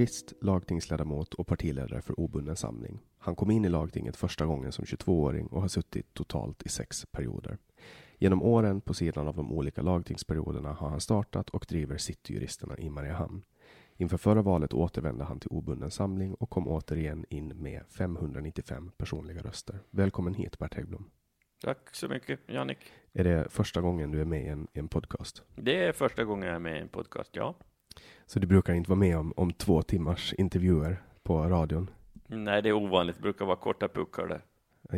Jurist, lagtingsledamot och partiledare för Obunden samling. Han kom in i lagtinget första gången som 22-åring och har suttit totalt i sex perioder. Genom åren på sidan av de olika lagtingsperioderna har han startat och driver Cityjuristerna i Mariehamn. Inför förra valet återvände han till Obunden samling och kom återigen in med 595 personliga röster. Välkommen hit Bert Häggblom. Tack så mycket, Jannik. Är det första gången du är med i en, i en podcast? Det är första gången jag är med i en podcast, ja. Så du brukar inte vara med om, om två timmars intervjuer på radion? Nej, det är ovanligt. Det brukar vara korta puckar där.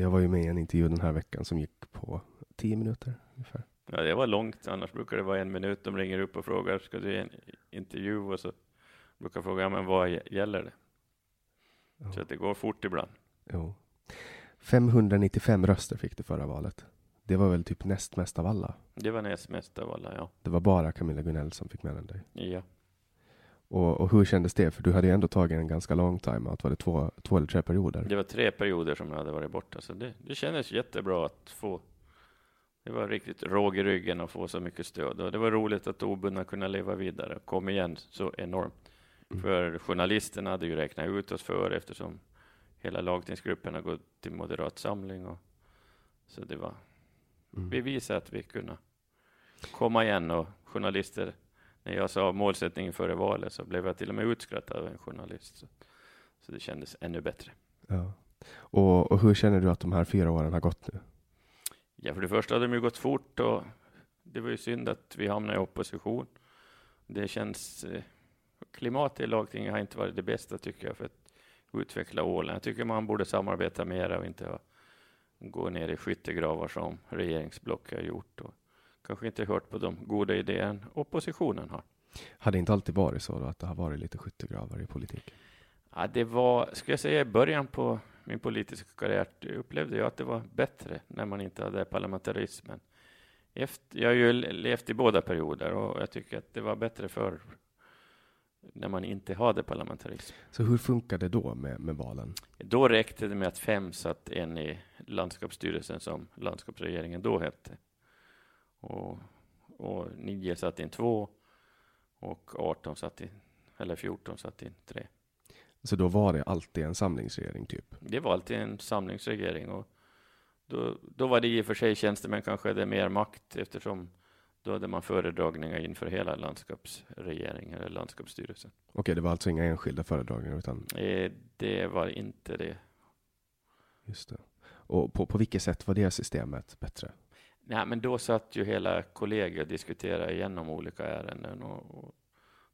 Jag var ju med i en intervju den här veckan som gick på tio minuter ungefär. Ja, det var långt. Annars brukar det vara en minut. De ringer upp och frågar, ska du ge en intervju? Och så brukar fråga, men vad gäller det? Ja. Så att det går fort ibland. Jo. 595 röster fick du förra valet. Det var väl typ näst mest av alla? Det var näst mest av alla, ja. Det var bara Camilla Gunell som fick mer än dig. Ja. Och, och hur kändes det? För du hade ju ändå tagit en ganska lång time-out. Var det två, två eller tre perioder? Det var tre perioder som jag hade varit borta, så det, det kändes jättebra att få det var riktigt råg i ryggen att få så mycket stöd. Och det var roligt att obundna kunna leva vidare och kom igen så enormt. Mm. För journalisterna hade ju räknat ut oss för eftersom hela lagtingsgruppen har gått till Moderat Samling. Och, så det var, Mm. vi visade att vi kunde komma igen och journalister, när jag sa målsättningen före valet så blev jag till och med utskrattad av en journalist. Så, så det kändes ännu bättre. Ja. Och, och hur känner du att de här fyra åren har gått nu? Ja, för det första hade de ju gått fort och det var ju synd att vi hamnade i opposition. Det känns... Eh, klimatet i lagtinget har inte varit det bästa tycker jag för att utveckla Åland. Jag tycker man borde samarbeta mer och inte ha, gå ner i skyttegravar som regeringsblocket har gjort och kanske inte hört på de goda idéer oppositionen har. Det inte alltid varit så då, att det har varit lite skyttegravar i politiken? Ja, det var, ska jag säga, i början på min politiska karriär upplevde jag att det var bättre när man inte hade parlamentarismen. Efter, jag har ju levt i båda perioder och jag tycker att det var bättre för när man inte hade parlamentarism. Så hur funkar det då med, med valen? Då räckte det med att fem satt en i landskapsstyrelsen som landskapsregeringen då hette. Och, och nio satt in två och 18 satt in, eller 14 satt in tre. Så då var det alltid en samlingsregering typ? Det var alltid en samlingsregering och då, då var det i och för sig tjänstemän kanske hade mer makt eftersom då hade man föredragningar inför hela landskapsregeringen eller landskapsstyrelsen. Okej, det var alltså inga enskilda föredragningar utan Eh, Det var inte det. just det. Och på, på vilket sätt var det systemet bättre? Nej, men då satt ju hela kollegier och diskuterade igenom olika ärenden och, och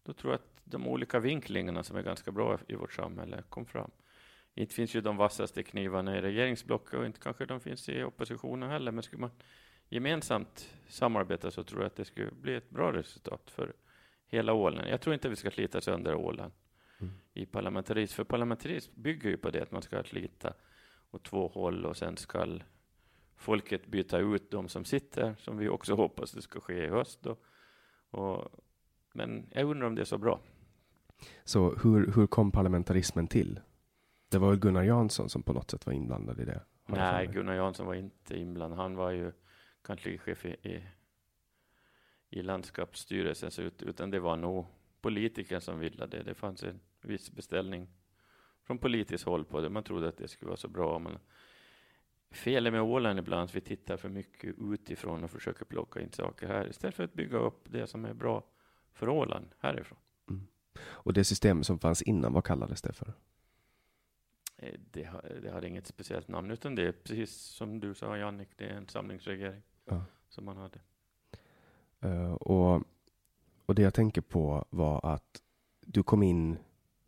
då tror jag att de olika vinklingarna som är ganska bra i vårt samhälle kom fram. Inte finns ju de vassaste knivarna i regeringsblocket och inte kanske de finns i oppositionen heller, men skulle man gemensamt samarbeta så tror jag att det skulle bli ett bra resultat för hela Åland. Jag tror inte vi ska slita sönder Åland Mm. i parlamentarism, för parlamentarism bygger ju på det att man ska slita åt två håll och sen ska folket byta ut de som sitter, som vi också hoppas det ska ske i höst. Då. Och, men jag undrar om det är så bra. Så hur, hur kom parlamentarismen till? Det var väl Gunnar Jansson som på något sätt var inblandad i det? Nej. Gunnar Jansson var inte inblandad. Han var ju kanslichef i, i, i landskapsstyrelsen, så ut, utan det var nog politiker som ville det. Det fanns en viss beställning från politiskt håll på det. Man trodde att det skulle vara så bra. Men felet med Åland ibland att vi tittar för mycket utifrån och försöker plocka in saker här istället för att bygga upp det som är bra för Åland härifrån. Och det system som fanns innan, vad kallades det för? Eh, Det, har- det hade inget speciellt namn, utan det är precis som du sa Jannik, det är en samlingsregering Ja. som man hade. Eh, och, och det jag tänker på var att du kom in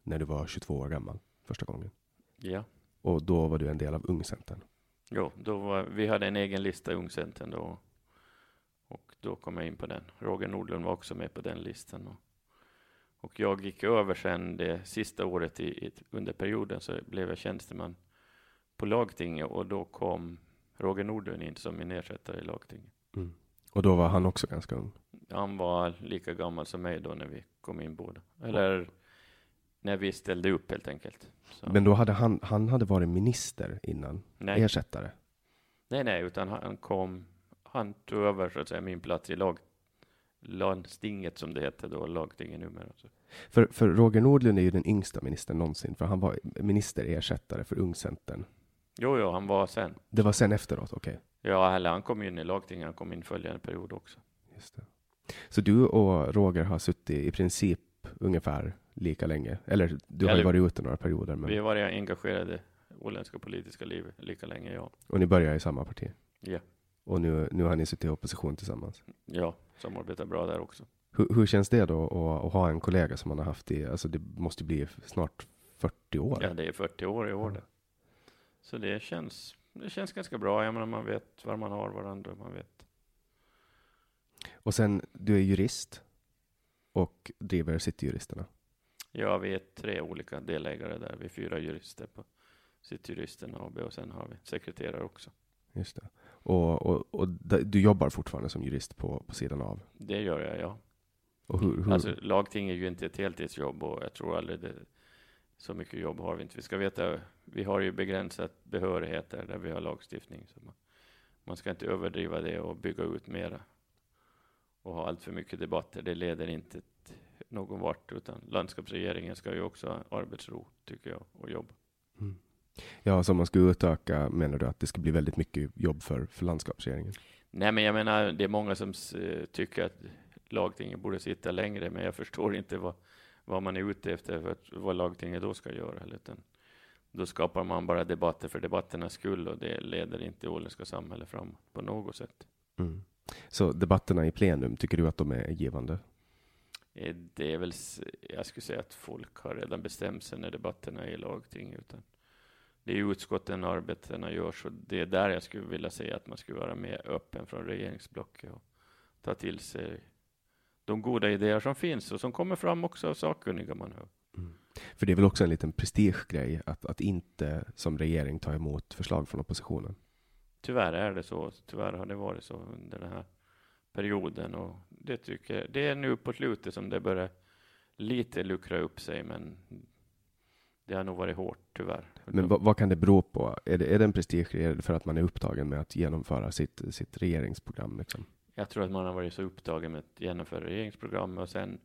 när du var 22 år gammal första gången. Ja. Och då var du en del av Ungcentern. Jo, då var, vi hade en egen lista i Ungcentern då. Och då kom jag in på den. Roger Nordlund var också med på den listan. Och, och jag gick över sen det sista året i, i, under perioden så blev jag tjänsteman på lagtinget och då kom Roger Nordlund in som min ersättare i lagtinget. Och då var han också ganska ung. Han var lika gammal som mig då när vi kom in båda. Eller när vi ställde upp helt enkelt. Så, Men då hade han, han hade varit minister innan, nej, ersättare. nej, nej, utan han kom, han tog över så att säga min plats i lag, landstinget som det hette då, lagtinget numera. Så. För, för Roger Nordlund är ju den yngsta ministern någonsin, för han var minister ersättare för Ungcentern. Jo, jo, han var sen. Det var sen efteråt, okej. Ja, eller han kom in i lagtinget, han kom in följande period också. Just det. Så du och Roger har suttit i princip ungefär lika länge? Eller du har ju Eller- varit ute några perioder, Vi men, har varit engagerade i åländska politiska livet lika länge, ja. och ni börjar i samma parti. Ja, Och nu, nu har ni suttit i opposition tillsammans. ja samarbetar bra där också. Hur, hur känns det då att, att ha en kollega som man har haft i, alltså det måste bli snart 40 år? Ja, det är 40 år i år det. Så det känns, det känns ganska bra. Jag menar, man vet var man har varandra, man vet. Och sen, du är jurist och driver Cityjuristerna. Ja, vi är tre olika delägare där. Vi är fyra jurister på Cityjuristerna AB och sen har vi sekreterare också. Just det. Och, och, och du jobbar fortfarande som jurist på, på sidan av? Det gör jag, ja. Och hur, hur, Alltså, lagting är ju inte ett heltidsjobb och jag tror aldrig det, så mycket jobb har vi inte. Vi ska veta, vi har ju begränsat behörigheter där vi har lagstiftning. Så man, man ska inte överdriva det och bygga ut mera och ha allt för mycket debatter. Det leder inte någon vart, utan landskapsregeringen ska ju också ha arbetsro, tycker jag, och jobb. Mm. Ja, så om man ska utöka, menar du att det ska bli väldigt mycket jobb för, för landskapsregeringen? Nej, men jag menar, det är många som tycker att lagtinget borde sitta längre, men jag förstår inte vad, vad man är ute efter, för att, vad lagtinget då ska göra. Utan då skapar man bara debatter för debatternas skull och det leder inte åländska samhället framåt på något sätt. Mm. Så debatterna i plenum, tycker du att de är givande? Eh, det är väl, jag skulle säga att folk har redan bestämt sig när debatterna är i lagting, utan det är utskotten arbetena gör, så det är där jag skulle vilja säga att man skulle vara mer öppen från regeringsblocket och ta till sig de goda idéer som finns och som kommer fram också av sakkunniga man hör. Mm. För det är väl också en liten prestigegrej att, att inte som regering ta emot förslag från oppositionen? Tyvärr är det så. Tyvärr har det varit så under den här perioden och det tycker det är nu på slutet som det börjar lite luckra upp sig, men det har nog varit hårt tyvärr. Men vad, vad kan det bero på? Är det, är det en? Är det för att man är upptagen med att genomföra sitt, sitt regeringsprogram? Liksom? Jag tror att man har varit så upptagen med att genomföra regeringsprogram och sen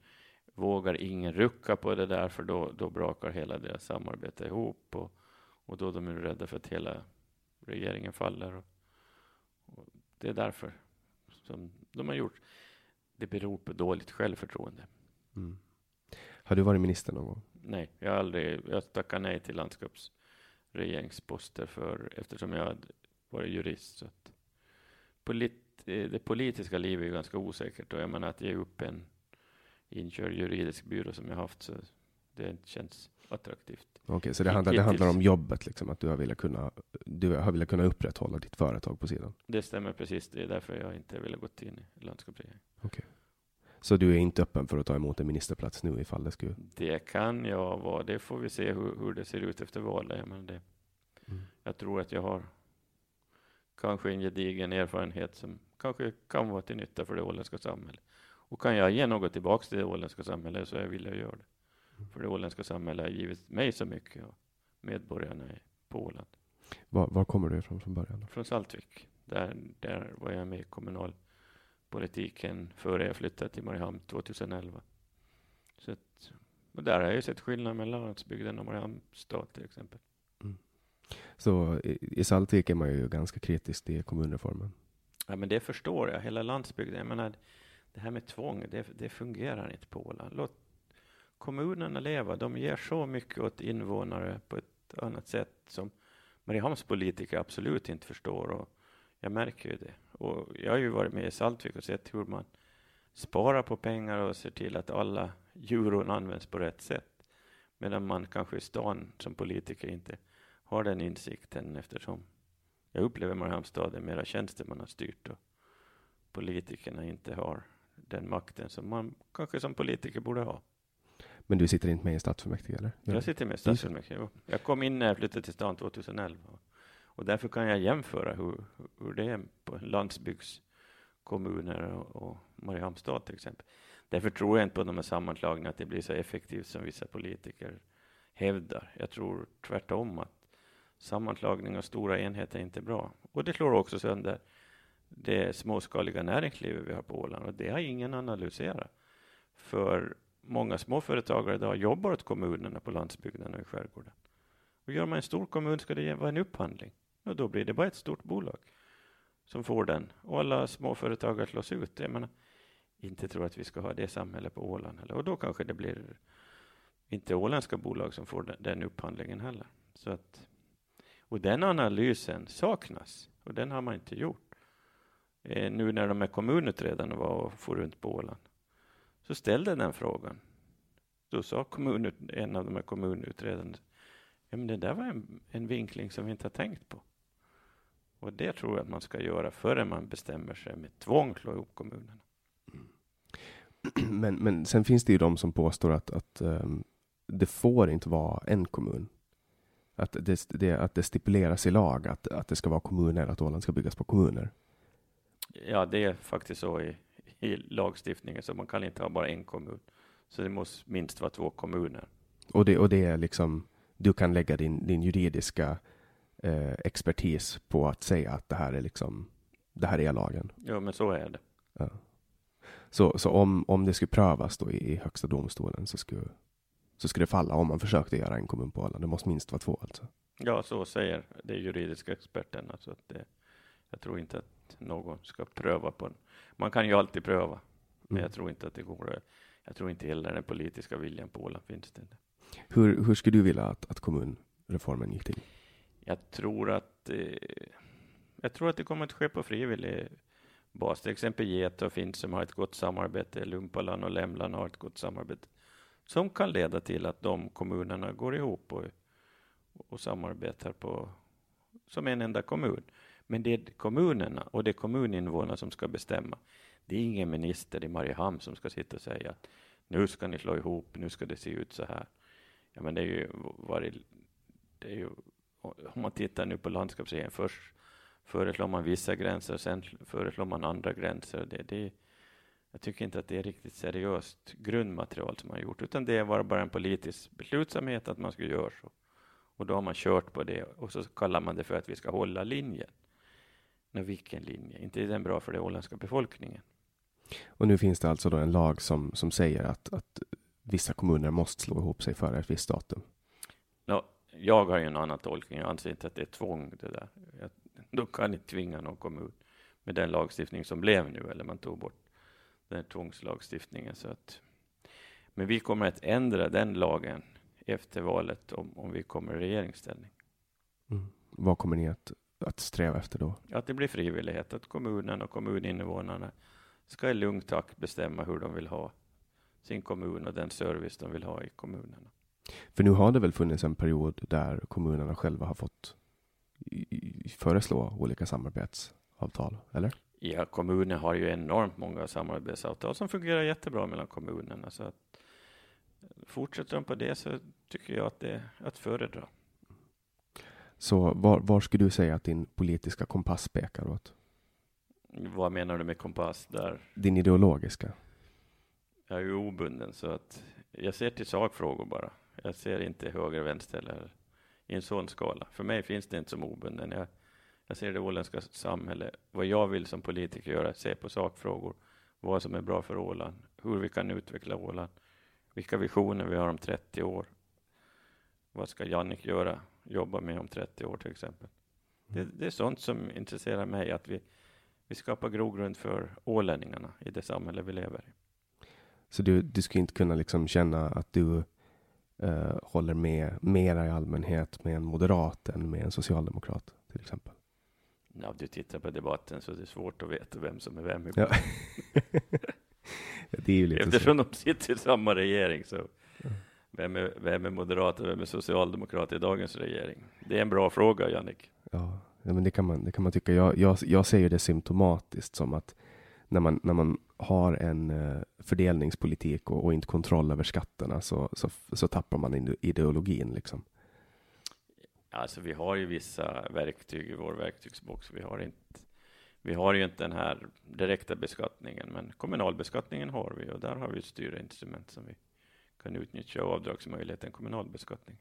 vågar ingen rucka på det där, för då, då brakar hela deras samarbete ihop och, och då är de rädda för att hela regeringen faller. Och, och det är därför som de har gjort. Det beror på dåligt självförtroende. Mm. Har du varit minister någon gång? Nej, jag har aldrig. Jag tackade nej till landskapsregeringsposter för eftersom jag hade varit jurist. Så att polit, det politiska livet är ganska osäkert och jag menar att ge upp en inkörd juridisk byrå som jag haft så det känns attraktivt. Okej, okay, så det handlar, det handlar om jobbet, liksom, att du har velat kunna, du har velat kunna upprätthålla ditt företag på sidan? Det stämmer precis. Det är därför jag inte vill gått in i landskapsregeringen. Okay. Så du är inte öppen för att ta emot en ministerplats nu ifall det skulle? Det kan jag vara. Det får vi se hur, hur det ser ut efter valet. Men det, mm. Jag tror att jag har kanske en gedigen erfarenhet som kanske kan vara till nytta för det åländska samhället. Och kan jag ge något tillbaka till det åländska samhället så jag villig att göra det. För det åländska samhället har givit mig så mycket och medborgarna på Åland. Var, var kommer du ifrån från början? Från Saltvik. Där, där var jag med i kommunalpolitiken före jag flyttade till Mariehamn 2011. Så att, och där har jag sett skillnad mellan landsbygden och Mariehamnstad till exempel. Mm. Så i, i Saltvik är man ju ganska kritisk till kommunreformen. Ja, men det förstår jag. Hela landsbygden. Jag menar, det här med tvång, det, det fungerar inte på Åland. Låt kommunerna leva. De ger så mycket åt invånare på ett annat sätt som Mariehamns politiker absolut inte förstår. Och jag märker ju det. Och jag har ju varit med i Saltvik och sett hur man sparar på pengar och ser till att alla euron används på rätt sätt. Medan man kanske i stan som politiker inte har den insikten eftersom jag upplever Mariehamnstad är mera tjänstemannastyrt och politikerna inte har den makten som man kanske som politiker borde ha. Men du sitter inte med i stadsfullmäktige eller? Jag sitter med i stadsfullmäktige. Jag kom in när jag flyttade till stan 2011. Och därför kan jag jämföra hur, hur det är på landsbygdskommuner och, och Mariehamnstad till exempel. Därför tror jag inte på de här sammanslagningarna, att det blir så effektivt som vissa politiker hävdar. Jag tror tvärtom att sammanslagning av stora enheter är inte bra. Och det slår också sönder det småskaliga näringslivet vi har på Åland och det har ingen analyserat. För många småföretagare idag jobbar åt kommunerna på landsbygden och i skärgården. Och gör man en stor kommun ska det vara en upphandling. Och då blir det bara ett stort bolag som får den. Och alla småföretagare slås ut. Jag menar, inte tror att vi ska ha det samhället på Åland heller. Och då kanske det blir inte åländska bolag som får den, den upphandlingen heller. Så att, och den analysen saknas. Och den har man inte gjort. Eh, nu när de här kommunutredarna var och for runt på Åland så ställde den frågan. Då sa kommun, en av de här kommunutredarna, ja men det där var en, en vinkling som vi inte har tänkt på. Och det tror jag att man ska göra före man bestämmer sig med tvång slå ihop kommunerna. Men, men sen finns det ju de som påstår att, att um, det får inte vara en kommun. Att det, det, att det stipuleras i lag att, att det ska vara kommuner, att Åland ska byggas på kommuner. Ja, det är faktiskt så i, i lagstiftningen, så man kan inte ha bara en kommun. Så det måste minst vara två kommuner. Och det, och det är liksom, du kan lägga din, din juridiska eh, expertis på att säga att det här är liksom det här är lagen. Ja, men så är det. Ja. Så, så om, om det skulle prövas då i, i Högsta domstolen så skulle, så skulle det falla om man försökte göra en kommun på Åland. Det måste minst vara två alltså. Ja, så säger de juridiska experterna. Så att det, jag tror inte att någon ska pröva på den. Man kan ju alltid pröva, men Mm. jag tror inte att det går. Jag tror inte heller den politiska viljan på Åland finns det. Hur, hur skulle du vilja att, att kommunreformen gick till? Jag tror att eh, jag tror att det kommer att ske på frivillig bas. Till exempel Geta och Finnsum har ett gott samarbete. Lumpaland och Lämland har ett gott samarbete som kan leda till att de kommunerna går ihop och, och samarbetar på som en enda kommun. Men det är kommunerna och det är kommuninvånarna som ska bestämma. Det är ingen minister i Mariehamn som ska sitta och säga att nu ska ni slå ihop, nu ska det se ut så här. Ja, men det är ju varit, det är ju, om man tittar nu på landskapsregeringen, först föreslår man vissa gränser, sen föreslår man andra gränser. Det, det, jag tycker inte att det är riktigt seriöst grundmaterial som man har gjort, utan det var bara en politisk beslutsamhet att man skulle göra så. Och då har man kört på det och så kallar man det för att vi ska hålla linjen. Men vilken linje? Inte är den bra för den åländska befolkningen. Och nu finns det alltså då en lag som, som säger att, att vissa kommuner måste slå ihop sig före ett visst datum. Nå, jag har ju en annan tolkning. Jag anser inte att det är tvång det där. Jag, de kan inte tvinga någon kommun med den lagstiftning som blev nu, eller man tog bort den tvångslagstiftningen. Så att, men vi kommer att ändra den lagen efter valet om, om vi kommer i regeringsställning. Mm. Vad kommer ni att, att sträva efter då? Att det blir frivillighet, att kommunen och kommuninvånarna ska i lugn takt bestämma hur de vill ha sin kommun och den service de vill ha i kommunerna. För nu har det väl funnits en period där kommunerna själva har fått föreslå olika samarbetsavtal, eller? Ja, kommunen har ju enormt många samarbetsavtal som fungerar jättebra mellan kommunerna. Så att fortsätter de på det så tycker jag att det är att föredra. Så var, var skulle du säga att din politiska kompass pekar åt? Vad menar du med kompass där? Din ideologiska? Jag är ju obunden så att jag ser till sakfrågor bara. Jag ser inte höger, vänster eller i en sån skala. För mig finns det inte som obunden. Jag, jag ser det åländska samhället, vad jag vill som politiker göra, se på sakfrågor, vad som är bra för Åland, hur vi kan utveckla Åland, vilka visioner vi har om 30 år. Vad ska Jannik göra, jobba med om 30 år till exempel. Det, det är sånt som intresserar mig, att vi, vi skapar grogrund för ålänningarna i det samhälle vi lever i. Så du, du skulle inte kunna liksom känna att du eh, håller med mera i allmänhet med en moderat än med en socialdemokrat till exempel? Ja, du tittar på debatten så det är svårt att veta vem som är vem. Ja. det är ju lite så. Eftersom de sitter i samma regering så vem är, vem är moderat och vem är socialdemokrat i dagens regering? Det är en bra fråga, Jannik. Ja, men det kan man, det kan man tycka. Jag, jag, jag ser ju det symptomatiskt som att när man, när man har en eh, fördelningspolitik och, och inte kontroll över skatterna så, så, så tappar man ide- ideologin liksom. Alltså, vi har ju vissa verktyg i vår verktygsbox. Vi har inte, vi har ju inte den här direkta beskattningen, men kommunalbeskattningen har vi och där har vi ett styrinstrument som vi kan utnyttja avdragsmöjligheten kommunalbeskattning.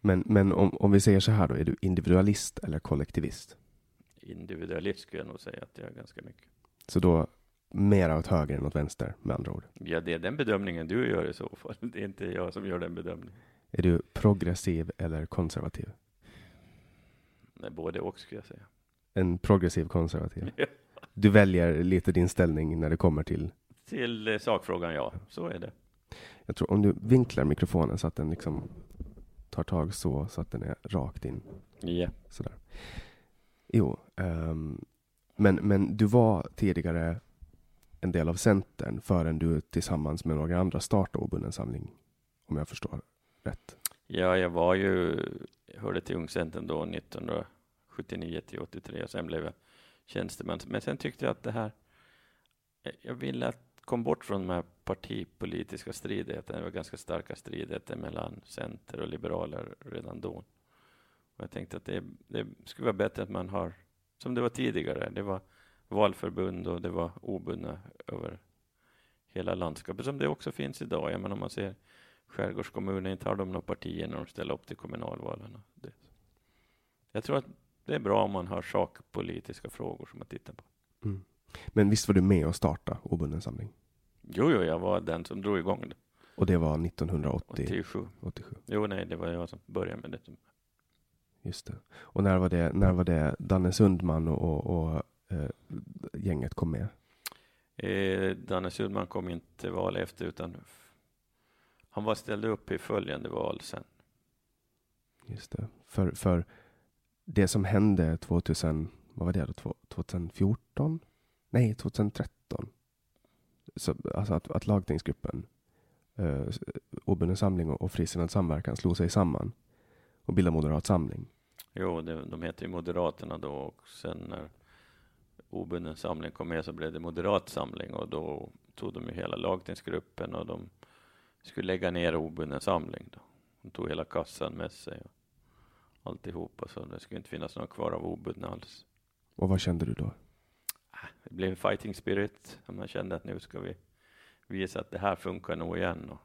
Men, men om, om vi säger så här då, är du individualist eller kollektivist? Individualist skulle jag nog säga att jag är ganska mycket. Så då mera åt höger än åt vänster med andra ord. Ja, det är den bedömningen du gör i så fall. Det är inte jag som gör den bedömningen. Är du progressiv eller konservativ? Nej, både och skulle jag säga. En progressiv konservativ. Du väljer lite din ställning när det kommer till, Till eh, sakfrågan, ja. Så är det. Jag tror om du vinklar mikrofonen så att den liksom tar tag så, så att den är rakt in. Ja. Sådär. Jo, ehm, men, men du var tidigare en del av Centern förrän du tillsammans med några andra startade Obunden samling, om jag förstår rätt. Ja, jag var ju, jag hörde till Ungcentern då 1979 till 83 och sen blev jag tjänsteman. Men sen tyckte jag att det här, jag ville att kom bort från de här partipolitiska stridigheterna. Det var ganska starka stridigheter mellan center och liberaler redan då. Och jag tänkte att det, det skulle vara bättre att man har, som det var tidigare, det var valförbund och det var obundna över hela landskapet, som det också finns idag. Jag menar om man ser skärgårdskommuner, inte har de några partier när de ställer upp till kommunalvalen. Det. Jag tror att det är bra om man har sakpolitiska frågor som man tittar på. Mm. Men visst var du med och starta obunden samling? Jo, jo, jag var den som drog igång det. Och det var 1987? 87. Jo, nej, det var jag som började med det. Just det. Och när var det, när var det Danne Sundman och, och, och eh, gänget kom med? Eh, Danne Sundman kom inte val efter, utan han var ställd upp i följande val sen. Just det. För, för det som hände 2000, vad var det då, 2014? Nej, 2013. Så, alltså att, att lagtingsgruppen, eh, Obunden samling och, och Frisinnad samverkan slog sig samman och bildade Moderat samling. Jo, det, de heter ju Moderaterna då och sen när Obunden samling kom med så blev det Moderat samling och då tog de ju hela lagtingsgruppen och de skulle lägga ner Obunden samling. Då. De tog hela kassan med sig och alltihopa så det skulle inte finnas några kvar av obundna alls. Och vad kände du då? Det blev fighting spirit. Man kände att nu ska vi visa att det här funkar nog igen. Och,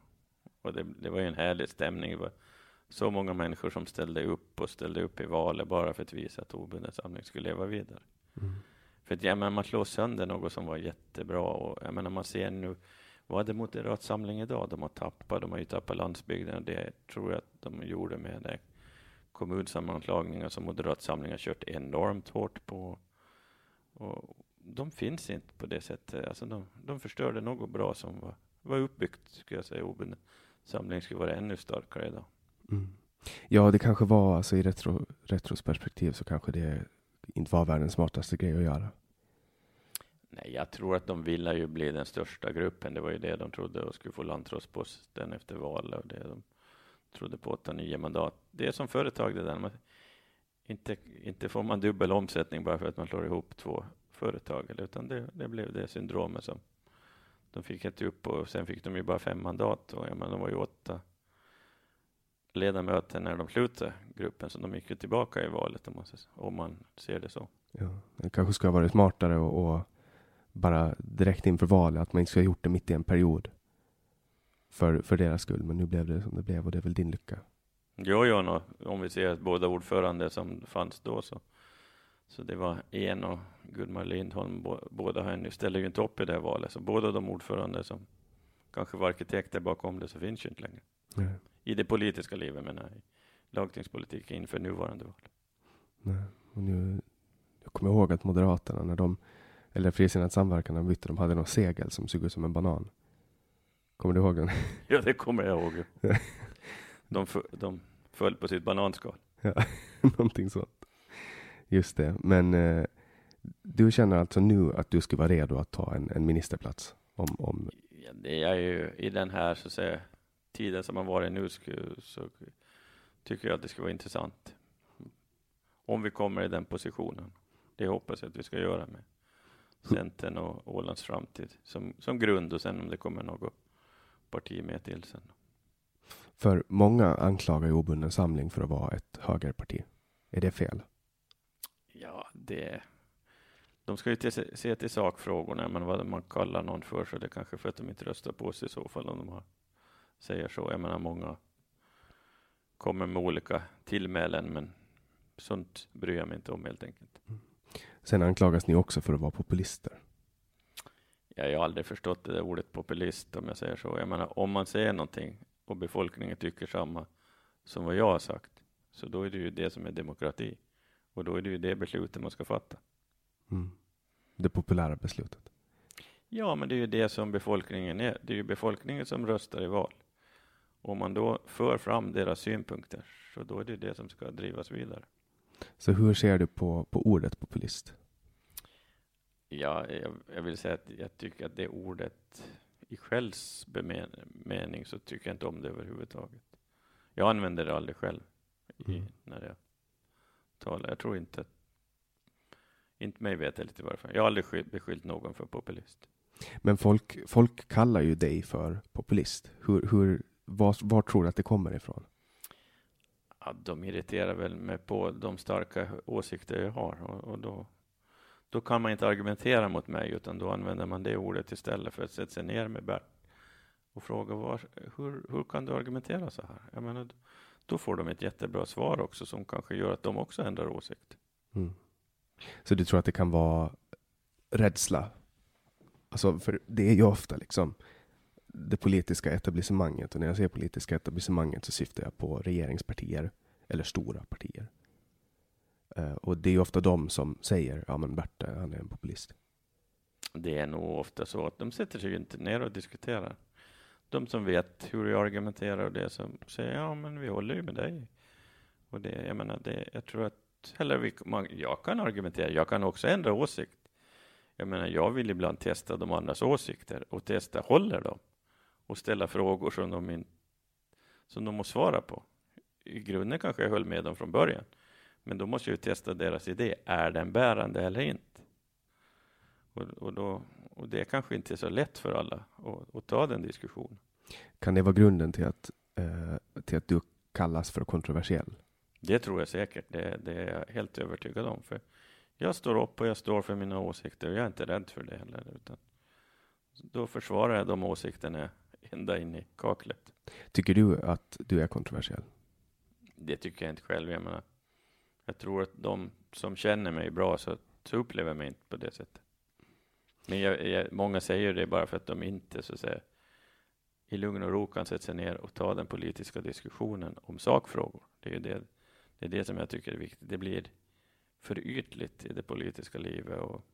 och det, det, var ju en härlig stämning. Det var så många människor som ställde upp och ställde upp i valet bara för att visa att obunden samling skulle leva vidare. Mm. För att, ja, men man slår sönder något som var jättebra. Och, jag menar, man ser nu, vad det Moderat Samling idag? De har tappat, de har ju tappat landsbygden och det tror jag att de gjorde med det kommunsammanslagningar som Moderat Samling har kört enormt hårt på. Och de finns inte på det sättet. Alltså de, de förstörde något bra som var, var uppbyggt, skulle jag säga. Obunden samling skulle vara ännu starkare idag. Mm. Ja, det kanske var, alltså i retro, retrosperspektiv så kanske det inte var världens smartaste grej att göra. Nej, jag tror att de ville ju bli den största gruppen. Det var ju det de trodde och skulle få landrådsposten efter valet och det de trodde på åtta, nio mandat. Det är som företag det där. Man, inte, inte får man dubbel omsättning bara för att man slår ihop två företag, utan det, det blev det syndromet som de fick inte upp och sen fick de ju bara fem mandat och jag menar, de var ju åtta ledamöter när de slutade gruppen, så de gick ju tillbaka i valet om man, om man ser det så. Ja, det kanske skulle ha varit smartare och, och bara direkt inför valet, att man inte skulle ha gjort det mitt i en period för, för deras skull. Men nu blev det som det blev och det är väl din lycka. Jo, jo, no, om vi ser båda ordförande som fanns då så, så det var en och Gudmar Lindholm, båda henne ställer ju inte upp i det här valet. Så båda de ordförande som kanske var arkitekter bakom det så finns ju inte längre. Nej. I det politiska livet menar jag, i lagtingspolitiken inför nuvarande val. Nej. Och nu, jag kommer ihåg att Moderaterna, när de, eller Frisinnad samverkan, när de bytte, de hade någon segel som såg ut som en banan. Kommer du ihåg den? Ja, det kommer jag ihåg. De, de föll på sitt bananskal. Ja, någonting sånt. Just det. Men eh, du känner alltså nu att du skulle vara redo att ta en, en ministerplats? Om, om... Ja, det är ju i den här så att säga, tiden som man varit nu så, så tycker jag att det skulle vara intressant. Om vi kommer i den positionen. Det hoppas jag att vi ska göra med Centern och Ålands framtid som, som grund och sen om det kommer något parti med till sen. För många anklagar ju obunden samling för att vara ett högerparti. Är det fel? Ja, det... De ska ju till, se till sakfrågorna, men vad man kallar någon för, så det kanske för att de inte röstar på sig i så fall, om de har, säger så. Jag menar, många kommer med olika tillmälen, men sånt bryr jag mig inte om helt enkelt. Mm. Sen anklagas ni också för att vara populister. Jag har aldrig förstått det där ordet populist, om jag säger så. Jag menar, om man säger någonting och befolkningen tycker samma som vad jag har sagt, så då är det ju det som är demokrati. Och då är det ju det beslutet man ska fatta. Mm. Det populära beslutet. Ja, men det är ju det som befolkningen är. Det är ju befolkningen som röstar i val. Om man då för fram deras synpunkter, så då är det det som ska drivas vidare. Så hur ser du på, på ordet populist? Ja, jag, jag vill säga att jag tycker att det ordet i självs mening så tycker jag inte om det överhuvudtaget. Jag använder det aldrig själv i, mm. när jag talar. Jag tror inte att, inte mig veterligt i varje fall. Jag har aldrig beskyllt någon för populist. Men folk, folk kallar ju dig för populist. Hur, hur, var, var tror du att det kommer ifrån? Ja, de irriterar väl mig på de starka åsikter jag har och, och då då kan man inte argumentera mot mig, utan då använder man det ordet istället för att sätta sig ner med Bert och fråga var, hur, hur kan du argumentera så här? Jag menar, då får de ett jättebra svar också som kanske gör att de också ändrar åsikt. Mm. Så du tror att det kan vara rädsla? Alltså, för det är ju ofta liksom det politiska etablissemanget. Och när jag säger politiska etablissemanget så syftar jag på regeringspartier eller stora partier. Uh, och det är ofta de som säger, ja men Bert, han är en populist. Det är nog ofta så att de sätter sig inte ner och diskuterar. De som vet hur jag argumenterar och det som säger, ja men vi håller ju med dig. Och det, jag menar, det, jag tror att, eller vi, man, jag kan argumentera, jag kan också ändra åsikt. Jag menar, jag vill ibland testa de andras åsikter och testa, håller de? Och ställa frågor som de, in, som de måste svara på. I grunden kanske jag höll med dem från början. Men då måste jag ju testa deras idé. Är den bärande eller inte? Och, och, då, och det kanske inte är så lätt för alla att, att ta den diskussionen. Kan det vara grunden till att, eh, till att du kallas för kontroversiell? Det tror jag säkert. Det, det, är jag helt övertygad om. För jag står upp och jag står för mina åsikter och jag är inte rädd för det heller. Utan då försvarar jag de åsikterna ända in i kaklet. Tycker du att du är kontroversiell? Det tycker jag inte själv. Jag menar, jag tror att de som känner mig bra så, så upplever mig inte på det sättet. Men jag, jag, många säger det bara för att de inte så att säga, i lugn och ro kan sätta sig ner och ta den politiska diskussionen om sakfrågor. Det är det, det, är det som jag tycker är viktigt. Det blir för ytligt i det politiska livet och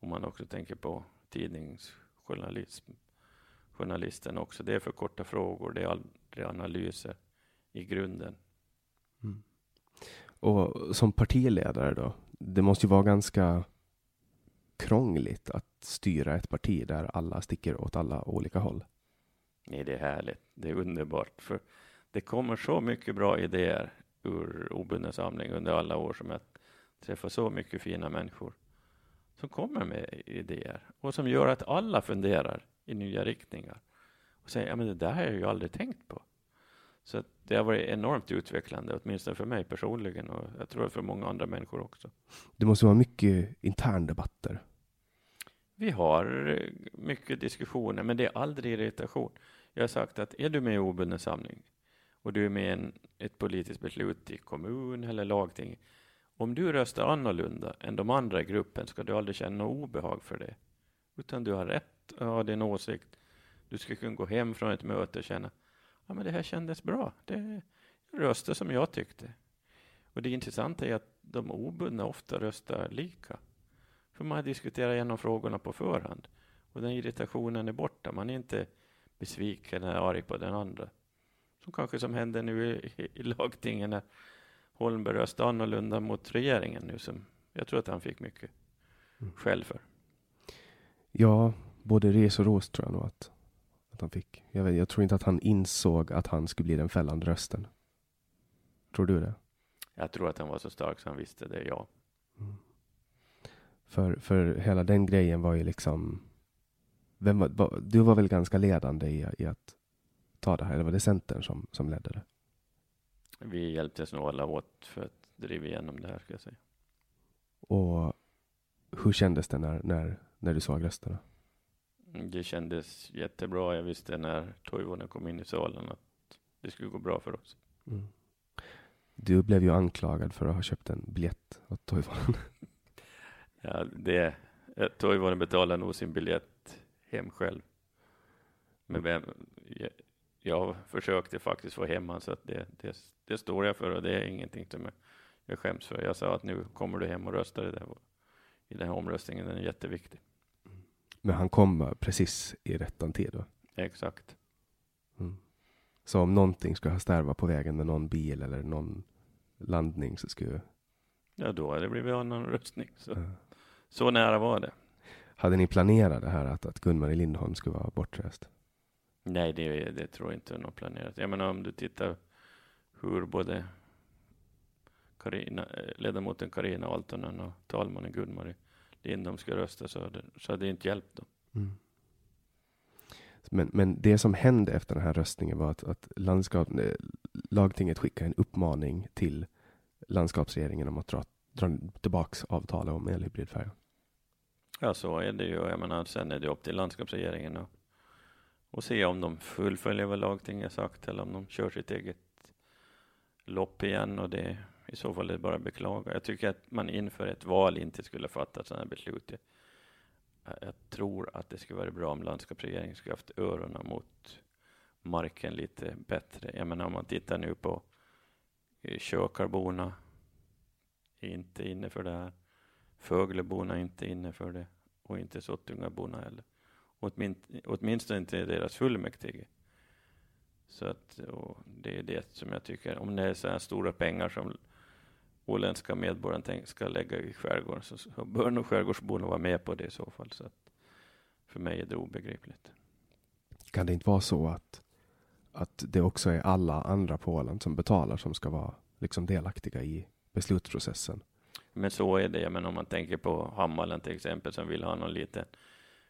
om man också tänker på tidningsjournalism, journalisten också. Det är för korta frågor, det är aldrig analyser i grunden. Mm. Och som partiledare då, det måste ju vara ganska krångligt att styra ett parti där alla sticker åt alla olika håll. Nej, det är härligt. Det är underbart. För det kommer så mycket bra idéer ur obunden samling under alla år som jag träffar så mycket fina människor som kommer med idéer och som gör att alla funderar i nya riktningar och säger ja, men det där har jag ju aldrig tänkt på. Så det har varit enormt utvecklande, åtminstone för mig personligen och jag tror för många andra människor också. Det måste vara mycket interndebatter. Vi har eh, mycket diskussioner, men det är aldrig irritation. Jag har sagt att är du med i obunden samling och du är med i en, ett politiskt beslut i kommun eller lagting. Om du röstar annorlunda än de andra i gruppen ska du aldrig känna obehag för det. Utan du har rätt att ha din åsikt. Du ska kunna gå hem från ett möte och känna ja, men det här kändes bra. Det röstade som jag tyckte. Och det intressanta är att de obundna ofta röstar lika. För man har diskuterat igenom frågorna på förhand. Och den irritationen är borta. Man är inte besviken eller arg på den andra. Som kanske som hände nu i, i, lagtingen när Holmberg röstade annorlunda mot regeringen nu. Som jag tror att han fick mycket mm. skäll för. Ja, både res och ros tror jag nog att, att han fick. Jag, vet, jag tror inte att han insåg att han skulle bli den fällande rösten. Tror du det? Jag tror att han var så stark så han visste det, ja. Mm. För, för hela den grejen var ju liksom... Vem var, var, du var väl ganska ledande i, i att ta det här, eller var det Centern som, som ledde det? Vi hjälptes nog alla åt för att driva igenom det här, ska jag säga. Och hur kändes det när, när, när du såg rösterna? Det kändes jättebra. Jag visste när Toivonen kom in i salen att det skulle gå bra för oss. Mm. Du blev ju anklagad för att ha köpt en biljett åt Toivonen. Ja, det, Toivonen betalar nog sin biljett hem själv. Men vem, jag, jag försökte faktiskt få hem honom, så att det, det, det, står jag för och det är ingenting som jag, jag skäms för. Jag sa att nu kommer du hem och röstar i, det, i den här omröstningen, den är jätteviktig. Men han kom precis i rättan tid? Då? Exakt. Mm. Så om någonting skulle ha stärvat på vägen med någon bil eller någon landning så skulle... Ja, då hade det blivit annan röstning. Så. Mm. Så nära var det. Hade ni planerat det här att, att Gunmar i Lindholm skulle vara bortrest? Nej, det, det tror jag inte är något planerat. Jag menar om du tittar hur både Carina, eh, ledamoten Karina Altonen och talmannen Gunmar Lindholm ska rösta så hade, så hade det inte hjälpt dem. Mm. Men, men det som hände efter den här röstningen var att, att landskap, eh, lagtinget skickade en uppmaning till landskapsregeringen om att dra dra tillbaks avtalet om elhybridfärjan. Ja, så är det ju. Jag menar, sen är det upp till landskapsregeringen och, och se om de fullföljer vad lagtinget sagt eller om de kör sitt eget lopp igen. Och det, i så fall är det bara att beklaga. Jag tycker att man inför ett val inte skulle fatta sådana här beslut. Jag, jag tror att det skulle vara bra om landskapsregeringen skulle haft öronen mot marken lite bättre. Jag menar om man tittar nu på eh, Kökarborna är inte inne för det här. Fögleborna är inte inne för det och inte Sottungaborna heller. Åtmin, åtminstone inte deras fullmäktige. Så att, det är det som jag tycker, om det är så här stora pengar som åländska medborgaren ska lägga i skärgården så, så bör nog skärgårdsborna vara med på det i så fall. Så att för mig är det obegripligt. Kan det inte vara så att, att det också är alla andra på Åland som betalar som ska vara liksom delaktiga i beslutsprocessen? Men så är det. Men om man tänker på Hammalen till exempel som vill ha någon liten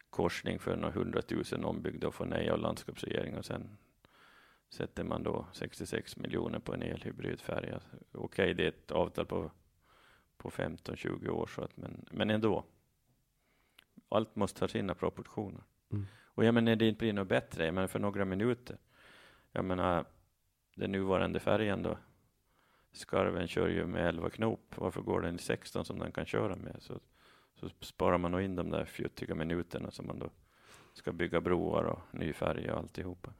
korsning för några hundratusen ombyggda och få nej av landskapsregeringen och sen sätter man då 66 miljoner på en elhybridfärja. Okej, okay, det är ett avtal på, på 15-20 år, så att, men, men ändå. Allt måste ha sina proportioner. Mm. Och jag menar, det inte blir något bättre, jag menar för några minuter. Jag menar, den nuvarande färjan då, Skarven kör ju med 11 knop. Varför går den i 16 som den kan köra med? Så, så sparar man nog in de där fjuttiga minuterna som man då ska bygga broar och ny färja och alltihopa.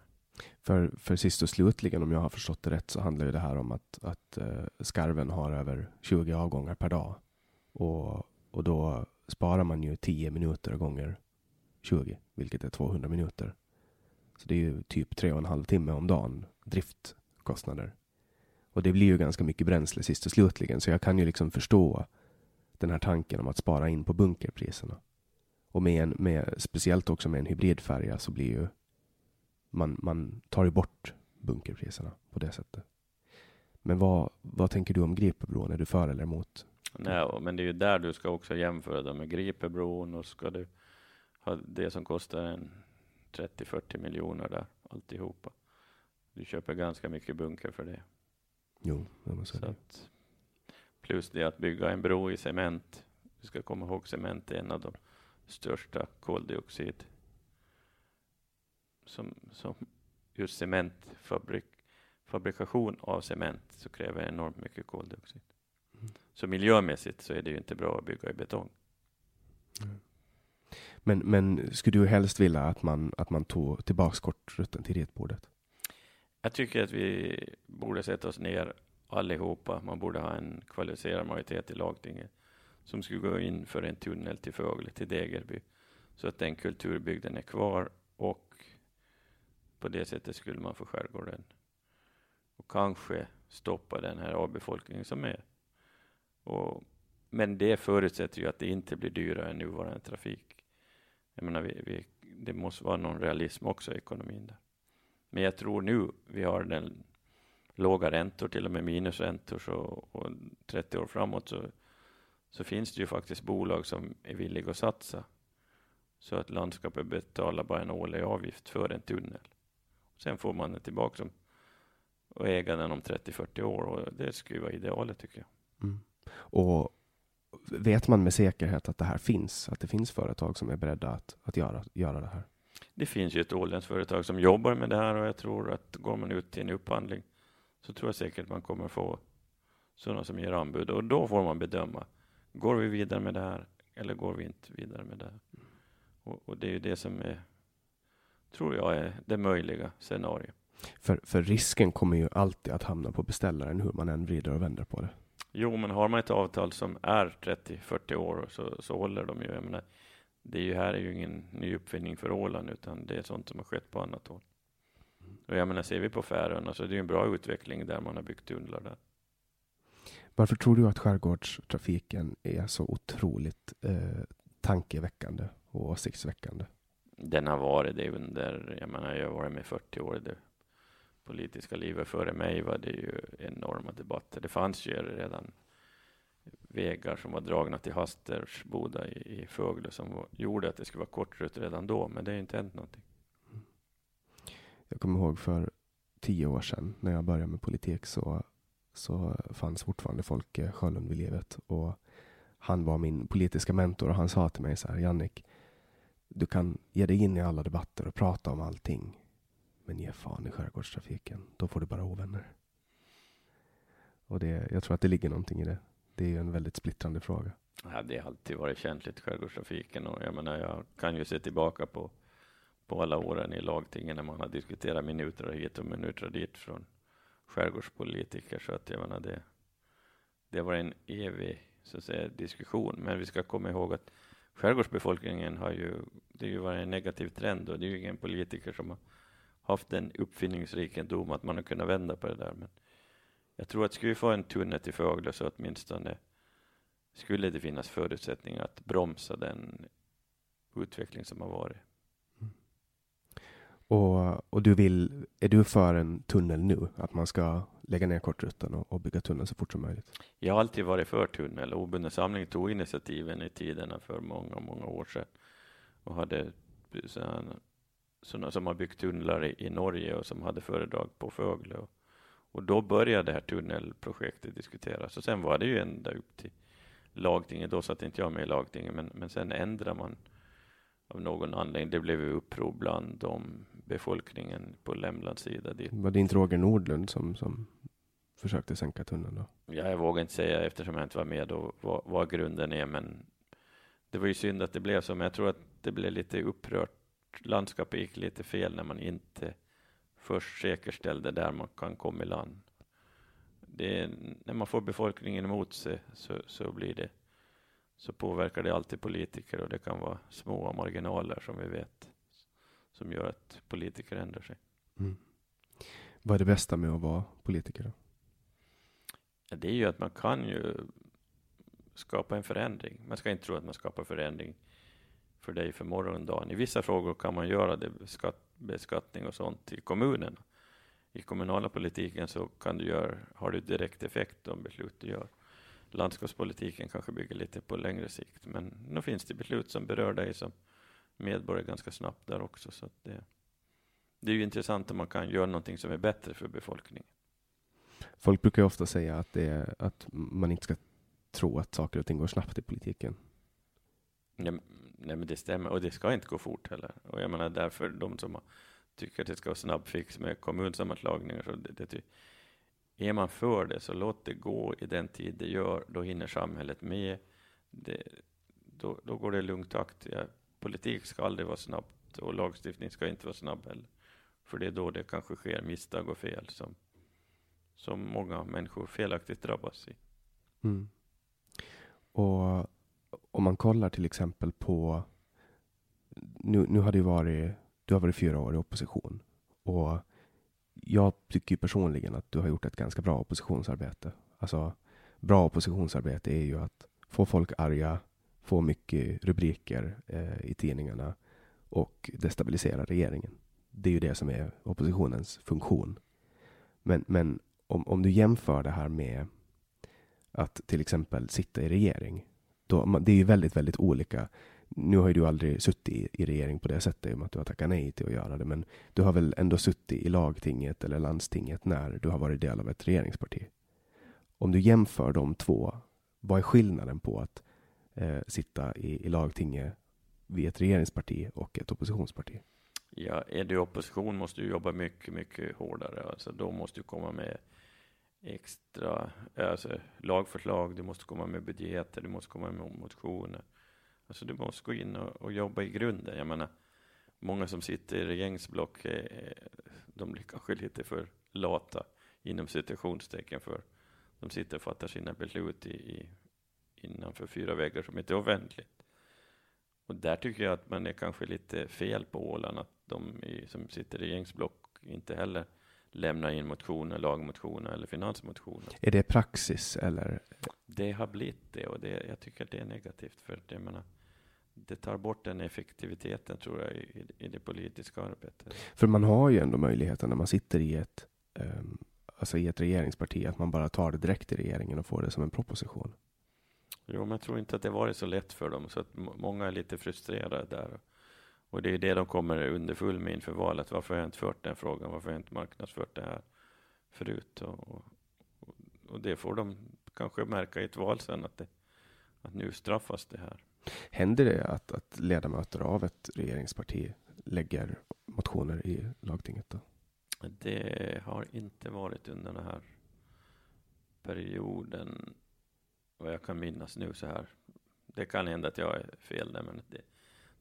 För, för sist och slutligen, om jag har förstått det rätt, så handlar ju det här om att, att uh, skarven har över 20 avgångar per dag. Och, och då sparar man ju 10 minuter gånger 20, vilket är 200 minuter. Så det är ju typ tre och en halv timme om dagen driftkostnader. Och det blir ju ganska mycket bränsle sist och slutligen, så jag kan ju liksom förstå den här tanken om att spara in på bunkerpriserna. Och med en, med, speciellt också med en hybridfärja så blir ju man, man tar ju bort bunkerpriserna på det sättet. Men vad, vad tänker du om Gripebron? Är du för eller emot? Nej, men det är ju där du ska också jämföra det med Gripebron och ska du ha det som kostar en 30-40 miljoner där alltihopa. Du köper ganska mycket bunker för det. Jo, det måste så att, Plus det att bygga en bro i cement. Du ska komma ihåg cement är en av de största koldioxid som, som just cementfabrik, fabrikation av cement så kräver enormt mycket koldioxid. Mm. Så miljömässigt så är det ju inte bra att bygga i betong. Mm. Men, men skulle du helst vilja att man, att man tog tillbaks kortrutten till ritbordet? Jag tycker att vi borde sätta oss ner allihopa. Man borde ha en kvalificerad majoritet i lagtinget som skulle gå in för en tunnel till Fögle, till Degerby, så att den kulturbygden är kvar och på det sättet skulle man få skärgården och kanske stoppa den här avbefolkningen som är. Och, men det förutsätter ju att det inte blir dyrare än nuvarande trafik. Jag menar, vi, vi, det måste vara någon realism också i ekonomin där. Men jag tror nu vi har den låga räntor, till och med minusräntor, så, och 30 år framåt så, så finns det ju faktiskt bolag som är villiga att satsa så att landskapet betalar bara en årlig avgift för en tunnel. Sen får man den tillbaka som, och äga den om 30-40 år och det skulle vara idealet tycker jag. Mm. Och vet man med säkerhet att det här finns? Att det finns företag som är beredda att, att göra, göra det här? Det finns ju ett åländskt företag som jobbar med det här och jag tror att går man ut till en upphandling så tror jag säkert man kommer få sådana som ger anbud och då får man bedöma. Går vi vidare med det här eller går vi inte vidare med det här? Och, och det är ju det som är tror jag är det möjliga scenariot. För, för risken kommer ju alltid att hamna på beställaren hur man än vrider och vänder på det. Jo, men har man ett avtal som är 30-40 år så, så håller de ju. Jag menar, det är ju, här är ju ingen ny uppfinning för Åland utan det är sånt som har skett på annat håll. Och jag menar, ser vi på Färöarna så är det ju en bra utveckling där man har byggt tunnlar där. Varför tror du att skärgårdstrafiken är så otroligt eh, tankeväckande och åsiktsväckande? Den har varit det under, jag menar jag har varit med 40 år i det politiska livet. Före mig var det ju enorma debatter. Det fanns ju redan vägar som var dragna till Hastersboda i, i Fögle som var, gjorde att det skulle vara kortrutt redan då, men det har inte hänt någonting. Jag kommer ihåg för tio år sedan när jag började med politik så, så fanns fortfarande Folke Sjölund vid livet och han var min politiska mentor och han sa till mig så här, Jannik, du kan ge dig in i alla debatter och prata om allting. Men ge fan i skärgårdstrafiken. Då får du bara ovänner. Och det, jag tror att det ligger någonting i det. Det är ju en väldigt splittrande fråga. Ja, det har alltid varit känsligt, skärgårdstrafiken. Och jag menar, jag kan ju se tillbaka på, på alla åren i lagtingen när man har diskuterat minuter hit och minuter dit från skärgårdspolitiker. Så att jag menar, det, det var en evig så att säga, diskussion. Men vi ska komma ihåg att skärgårdsbefolkningen har ju, det har ju varit en negativ trend och det är ju ingen politiker som har haft den uppfinningsrikedom att man har kunnat vända på det där. Men jag tror att skulle vi få en tunnel till Fögle så åtminstone skulle det finnas förutsättningar att bromsa den utveckling som har varit. Mm. Och, och du vill, är du för en tunnel nu? Att man ska lägga ner kortrutan och, och bygga tunneln så fort som möjligt? Jag har alltid varit för tunnel. Obunden samling tog initiativen i tiderna för många, många år sedan och hade sådana som har byggt tunnlar i, i, Norge och som hade föredrag på Fögle. Och, och då började det här tunnelprojektet diskuteras och sen var det ju ända upp till lagtinget. Då satt inte jag med i lagtinget, men, men sen ändrade man av någon anledning. Det blev uppror bland de befolkningen på Lämlands sida. Dit. Var det inte Roger Nordlund som, som försökte sänka tunneln då? Ja, jag vågar inte säga eftersom jag inte var med då vad, vad grunden är, men det var ju synd att det blev så, men jag tror att det blev lite upprört. Landskapet gick lite fel när man inte först säkerställde där man kan komma i land. Det när man får befolkningen emot sig så, så blir det så påverkar det alltid politiker och det kan vara små marginaler som vi vet som gör att politiker ändrar sig. Mm. Vad är det bästa med att vara politiker? Då? Ja, det är ju att man kan ju skapa en förändring. Man ska inte tro att man skapar förändring för dig för morgondagen. I vissa frågor kan man göra det, beskatt, beskattning och sånt i kommunen. I kommunala politiken så kan du göra, har du direkt effekt de beslut du gör. Landskapspolitiken kanske bygger lite på längre sikt, men nu finns det beslut som berör dig som medborgare ganska snabbt där också. Så det, det är ju intressant om man kan göra någonting som är bättre för befolkningen. Folk brukar ofta säga att, det är, att man inte ska tro att saker och ting går snabbt i politiken. Nej, nej, men det stämmer. Och det ska inte gå fort heller. Och jag menar därför de som tycker att det ska vara snabbfix med kommunsammanslagningar. Så det, det, är man för det, så låt det gå i den tid det gör. Då hinner samhället med. Det, då, då går det i lugn takt. Ja, politik ska aldrig vara snabbt och lagstiftning ska inte vara snabb heller. För det är då det kanske sker misstag och fel som, som många människor felaktigt drabbas i. Mm. Och om man kollar till exempel på, nu, nu har det varit, du har varit fyra år i opposition och jag tycker personligen att du har gjort ett ganska bra oppositionsarbete. Alltså, bra oppositionsarbete är ju att få folk arga, få mycket rubriker eh, i tidningarna och destabilisera regeringen. Det är ju det som är oppositionens funktion. Men, men om, om du jämför det här med att till exempel sitta i regering. Då, det är ju väldigt, väldigt olika. Nu har ju du aldrig suttit i, i regering på det sättet i och med att du har tackat nej till att göra det. Men du har väl ändå suttit i lagtinget eller landstinget när du har varit del av ett regeringsparti. Om du jämför de två, vad är skillnaden på att eh, sitta i, i lagtinget vid ett regeringsparti och ett oppositionsparti? Ja, är du i opposition måste du jobba mycket, mycket hårdare. Alltså, då måste du komma med extra alltså, lagförslag, du måste komma med budgeter, du måste komma med motioner. Alltså, du måste gå in och, och jobba i grunden. Jag menar, många som sitter i regeringsblock, eh, eh, de blir kanske lite för lata inom citationstecken för de sitter och fattar sina beslut i, i, innanför fyra väggar som inte är offentligt. Och där tycker jag att man är kanske lite fel på Åland, att de i, som sitter i regeringsblock inte heller lämnar in motioner, lagmotioner eller finansmotioner. Är det praxis eller? Det har blivit det och det, jag tycker att det är negativt för det, menar, det tar bort den effektiviteten tror jag i, i det politiska arbetet. För man har ju ändå möjligheten när man sitter i ett, um, alltså i ett regeringsparti att man bara tar det direkt i regeringen och får det som en proposition. Jo, men jag tror inte att det varit så lätt för dem, så att många är lite frustrerade där. Och det är det de kommer underfull med inför valet. Varför har jag inte fört den frågan? Varför har jag inte marknadsfört det här förut? Och, och, och det får de kanske märka i ett val sen, att, det, att nu straffas det här. Händer det att, att ledamöter av ett regeringsparti lägger motioner i lagtinget? Då? Det har inte varit under det här perioden, vad jag kan minnas nu så här. Det kan hända att jag är fel där, men det,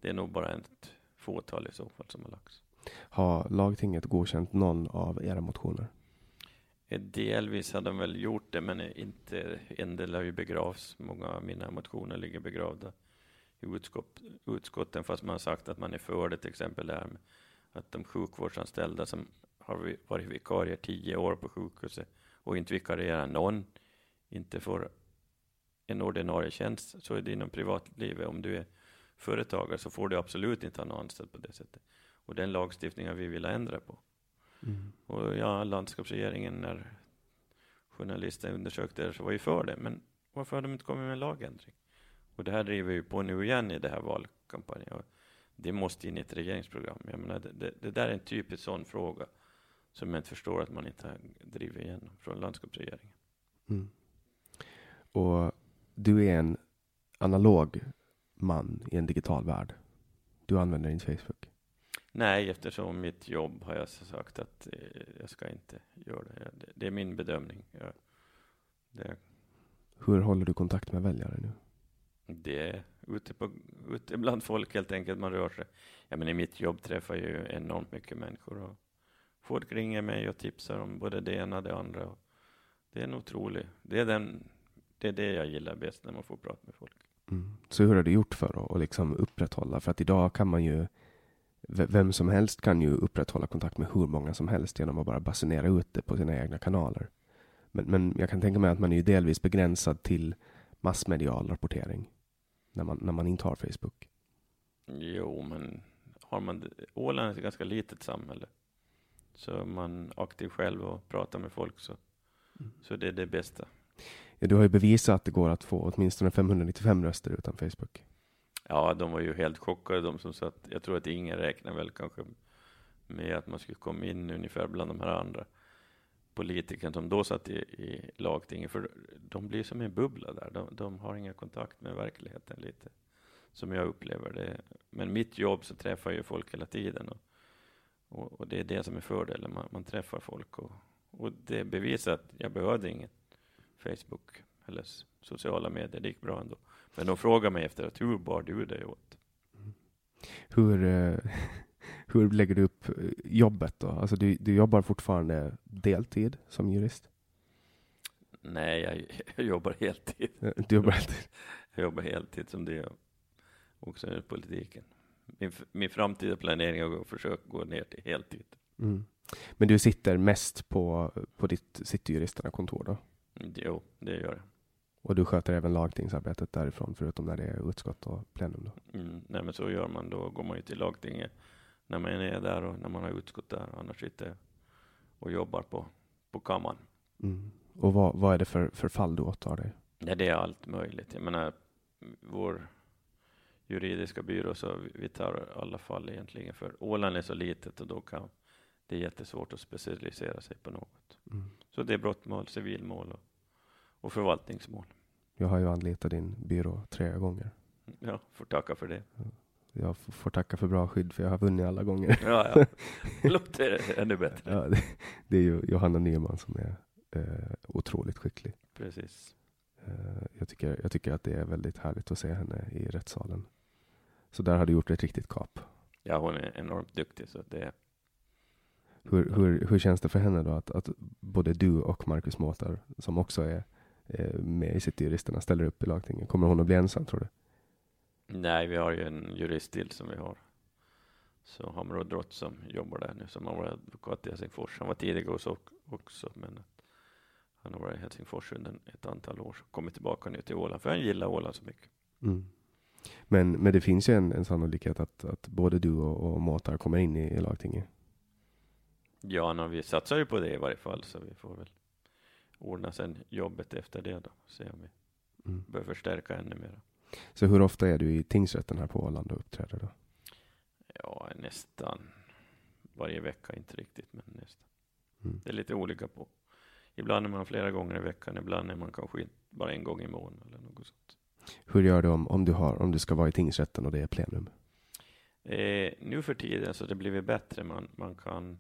det är nog bara ett fåtal i så fall som har lagts. Har lagtinget godkänt någon av era motioner? Eh, Delvis har de väl gjort det, men inte, en del har ju begravts. Många av mina motioner ligger begravda i utskott, utskotten, fast man har sagt att man är för det, till exempel det här med att de sjukvårdsanställda som har varit vikarier tio år på sjukhuset och inte vikarierar någon, inte får en ordinarie tjänst, så är det inom privatlivet. Om du är företagare så får du absolut inte ha någon anställd på det sättet. Och den lagstiftningen vi vill ändra på. Och ja, landskapsregeringen, när journalister undersökte det, så var ju för det. Men varför har de inte kommit med en lagändring? Och det här driver ju på nu igen i det här valkampanjen. Och det måste in i ett regeringsprogram. Jag menar, det, det, det där är en typisk sån fråga som jag inte förstår att man inte drivit igenom från landskapsregeringen. Mm. Och du är en analog man i en digital värld. Du använder inte Facebook. Nej, eftersom mitt jobb har jag sagt att eh, jag ska inte göra det. Det, det är min bedömning. Jag, det, Hur håller du kontakt med väljare nu? Det är ute, på, ute bland folk helt enkelt man rör sig. Ja, men I mitt jobb träffar jag ju enormt mycket människor. Och folk ringer mig och tipsar om både det ena och det andra. Och det är en otrolig... Det är, den, det är det jag gillar bäst när man får prata med folk. Mm. Så hur har du gjort för att, liksom upprätthålla? För att idag kan man ju, vem som helst kan ju upprätthålla kontakt med hur många som helst genom att bara basunera ut det på sina egna kanaler. Men, men jag kan tänka mig att man är ju delvis begränsad till massmedial rapportering när man, när man inte har Facebook. Jo, men har man... Åland är ett ganska litet samhälle. Så man aktiv själv och pratar med folk så, så det är det bästa. Ja, du har ju bevisat att det går att få åtminstone 595 röster utan Facebook. Ja, de var ju helt chockade de som satt. Jag tror att ingen räknar väl kanske med att man skulle komma in ungefär bland de här andra politikerna som då satt i, i lagtinget. För de blir som en bubbla där. De, de har ingen kontakt med verkligheten lite. Som jag upplever det. Men mitt jobb så träffar jag ju folk hela tiden. Och, och, och det är det som är fördelen. Man, man träffar folk. Och, och det bevisar att jag behövde inget. Facebook eller sociala medier. Det gick bra ändå. Men de frågar mig efteråt, hur bar du dig åt? Hur, eh, hur lägger du upp eh, jobbet då? Alltså du, du jobbar fortfarande deltid som jurist? Nej, jag, jag jobbar heltid. Du jobbar heltid? Jag jobbar heltid som det är också i politiken. Min, min framtida planering är att försöka gå ner till heltid. Mm. Men du sitter mest på, på ditt cityjuristerna-kontor då? Jo, det gör jag. Och du sköter även lagtingsarbetet därifrån, förutom när det är utskott och plenum då? Mm, nej, men så gör man. Då går man ju till lagtinget när man är där och när man har utskott där. Annars sitter jag och jobbar på, på kammaren. Mm. Och vad, vad är det för, för fall du åtar dig? Ja, det är allt möjligt. Jag menar, vår juridiska byrå, så vi- vi tar alla fall egentligen. För Åland är så litet och då kan det är jättesvårt att specialisera sig på något. Mm. Så det är brottmål, civilmål och, och förvaltningsmål. Jag har ju anlitat din byrå tre gånger. Ja, får tacka för det. Jag får tacka för bra skydd, för jag har vunnit alla gånger. Ja, ja. Låter ännu bättre. Ja, det, det är ju Johanna Nyman som är eh, otroligt skicklig. Precis. Eh, jag, tycker, jag tycker att det är väldigt härligt att se henne i rättssalen. Så där har du gjort ett riktigt kap. Ja, hon är enormt duktig. Så det, Hur, hur, hur känns det för henne då att, att både du och Marcus Mårtar, som också är med i Cityjuristerna, ställer upp i lagtinget? Kommer hon att bli ensam tror du? Nej, vi har ju en jurist till som vi har. Så Hamrå Drott som jobbar där nu, som har varit advokat i Helsingfors. Han var tidigare hos också, men han har varit i Helsingfors under ett antal år. Så kommit tillbaka nu till Åland, för han gillar Åland så mycket. Mm. Men, men det finns ju en, en sannolikhet att, att både du och, och Mårtar kommer in i, i lagtinget. Ja, no, vi satsar ju på det i varje fall, så vi får väl ordna sen jobbet efter det då. Se om vi Mm. bör förstärka ännu mer. Så hur ofta är du i tingsrätten här på Åland och uppträder då? Ja, nästan varje vecka, inte riktigt, men nästan. Mm. Det är lite olika på. Ibland är man flera gånger i veckan, ibland är man kanske bara en gång i månaden eller något sånt. Hur gör du om, om, du har, om du ska vara i tingsrätten och det är plenum? Eh, nu för tiden så det blivit bättre. Man, man kan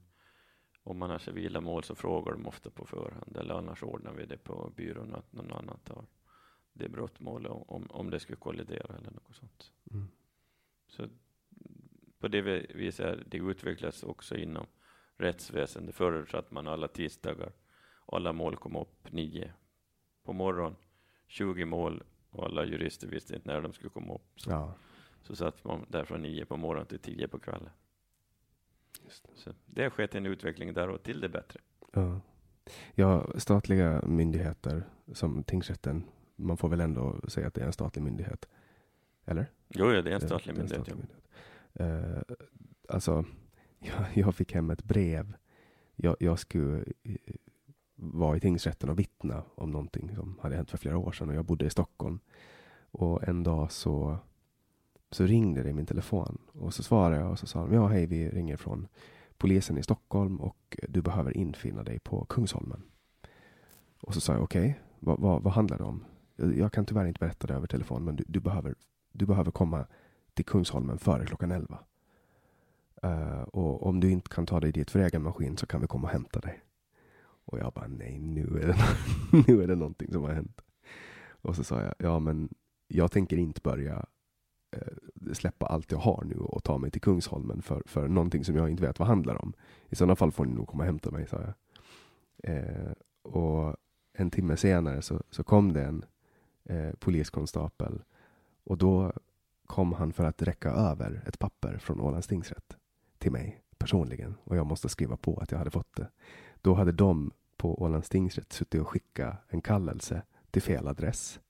om man har civila mål så frågar de ofta på förhand eller annars ordnar vi det på byrån att någon annan tar det brottmålet om, om det skulle kollidera eller något sånt. Mm. Så på det viset det utvecklas också inom rättsväsendet. Förr satt man alla tisdagar och alla mål kom upp nio på morgonen, 20 mål och alla jurister visste inte när de skulle komma upp. Så, Ja, så satt man där från nio på morgonen till tio på kvällen. Så det har skett en utveckling där och till det bättre. Ja. ja, statliga myndigheter som tingsrätten, man får väl ändå säga att det är en statlig myndighet? Eller? Jo, ja, det är en Det- statlig det är en myndighet. statlig ja. myndighet. Eh, alltså, jag, jag fick hem ett brev. Jag, jag skulle eh, vara i tingsrätten och vittna om någonting som hade hänt för flera år sedan och jag bodde i Stockholm. Och en dag så, så ringde det i min telefon och så svarade jag och så sa de ja hej vi ringer från polisen i Stockholm och du behöver infinna dig på Kungsholmen. Och så sa jag okej, vad, vad, vad handlar det om? Jag kan tyvärr inte berätta det över telefon men du, du, behöver, du behöver komma till Kungsholmen före klockan 11. Uh, eh, och om du inte kan ta dig dit för egen maskin så kan vi komma och hämta dig. Och jag bara nej, nu är det, nu är det någonting som har hänt. Och så sa jag, ja men jag tänker inte börja Eh, släppa allt jag har nu och ta mig till Kungsholmen för, för någonting som jag inte vet vad handlar om. I sådana fall får ni nog komma och hämta mig, sa jag. Eh, och en timme senare så, så kom det en eh, poliskonstapel och då kom han för att räcka över ett papper från Ålands tingsrätt till mig personligen och jag måste skriva på att jag hade fått det. Då hade de på Ålands tingsrätt suttit och skickat en kallelse till fel adress.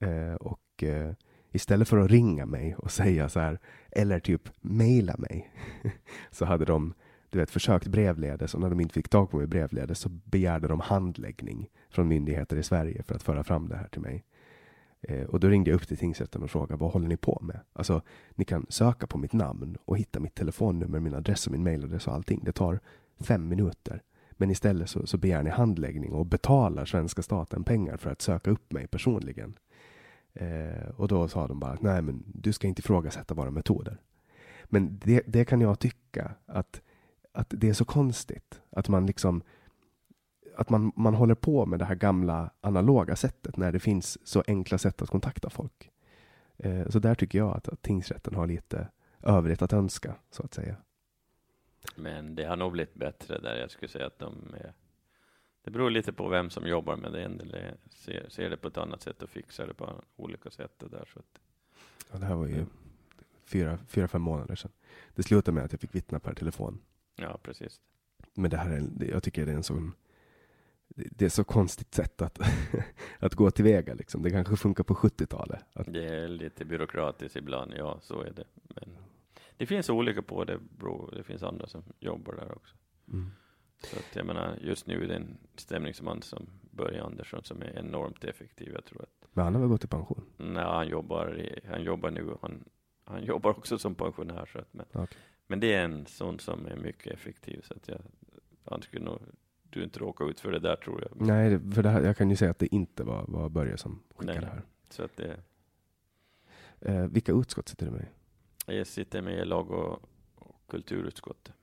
Eh, och eh, istället för att ringa mig och säga så här, eller typ mejla mig, så hade de du vet, försökt brevledes och när de inte fick tag på mig brevledes så begärde de handläggning från myndigheter i Sverige för att föra fram det här till mig. Eh, och då ringde jag upp till tingsrätten och frågade vad håller ni på med? Alltså, ni kan söka på mitt namn och hitta mitt telefonnummer, min adress och min mejladress och allting. Det tar fem minuter. Men istället så, så begär ni handläggning och betalar svenska staten pengar för att söka upp mig personligen. Eh, och då sa de bara, att nej men du ska inte ifrågasätta våra metoder. Men det, det kan jag tycka att, att det är så konstigt att man liksom att man, man håller på med det här gamla analoga sättet när det finns så enkla sätt att kontakta folk. Eh, så där tycker jag att, att tingsrätten har lite övrigt att önska, så att säga. Men det har nog blivit bättre där. Jag skulle säga att de är, det beror lite på vem som jobbar med det. En del ser, ser det på ett annat sätt och fixar det på olika sätt. Det där, så att, Ja, det här var ju fyra, fyra, fem månader sedan. Det slutade med att jag fick vittna per telefon. ja, precis. Men det här är, jag tycker det är en sån det det är så konstigt sätt att, att gå tillväga. Liksom. Det kanske funkar på 70-talet. Att, Det är lite byråkratiskt ibland, ja, så är det. Men det finns olika på det, bro. Det finns andra som jobbar där också. mm. Så att jag menar, just nu är det en stämningsman som Börje Andersson som är enormt effektiv. Jag tror att Men han har väl gått i pension? när han jobbar, i, han jobbar nu, han, han jobbar också som pensionär. Så att, men, Okej. men det är en sån som är mycket effektiv. Så att jag, han skulle nog, du inte råka ut för det där tror jag. Nej, för det här, jag kan ju säga att det inte var, var Börje som skickade Nej. här. Så att det, Eh, vilka utskott sitter du med i? Jag sitter med i lag och, och kulturutskottet.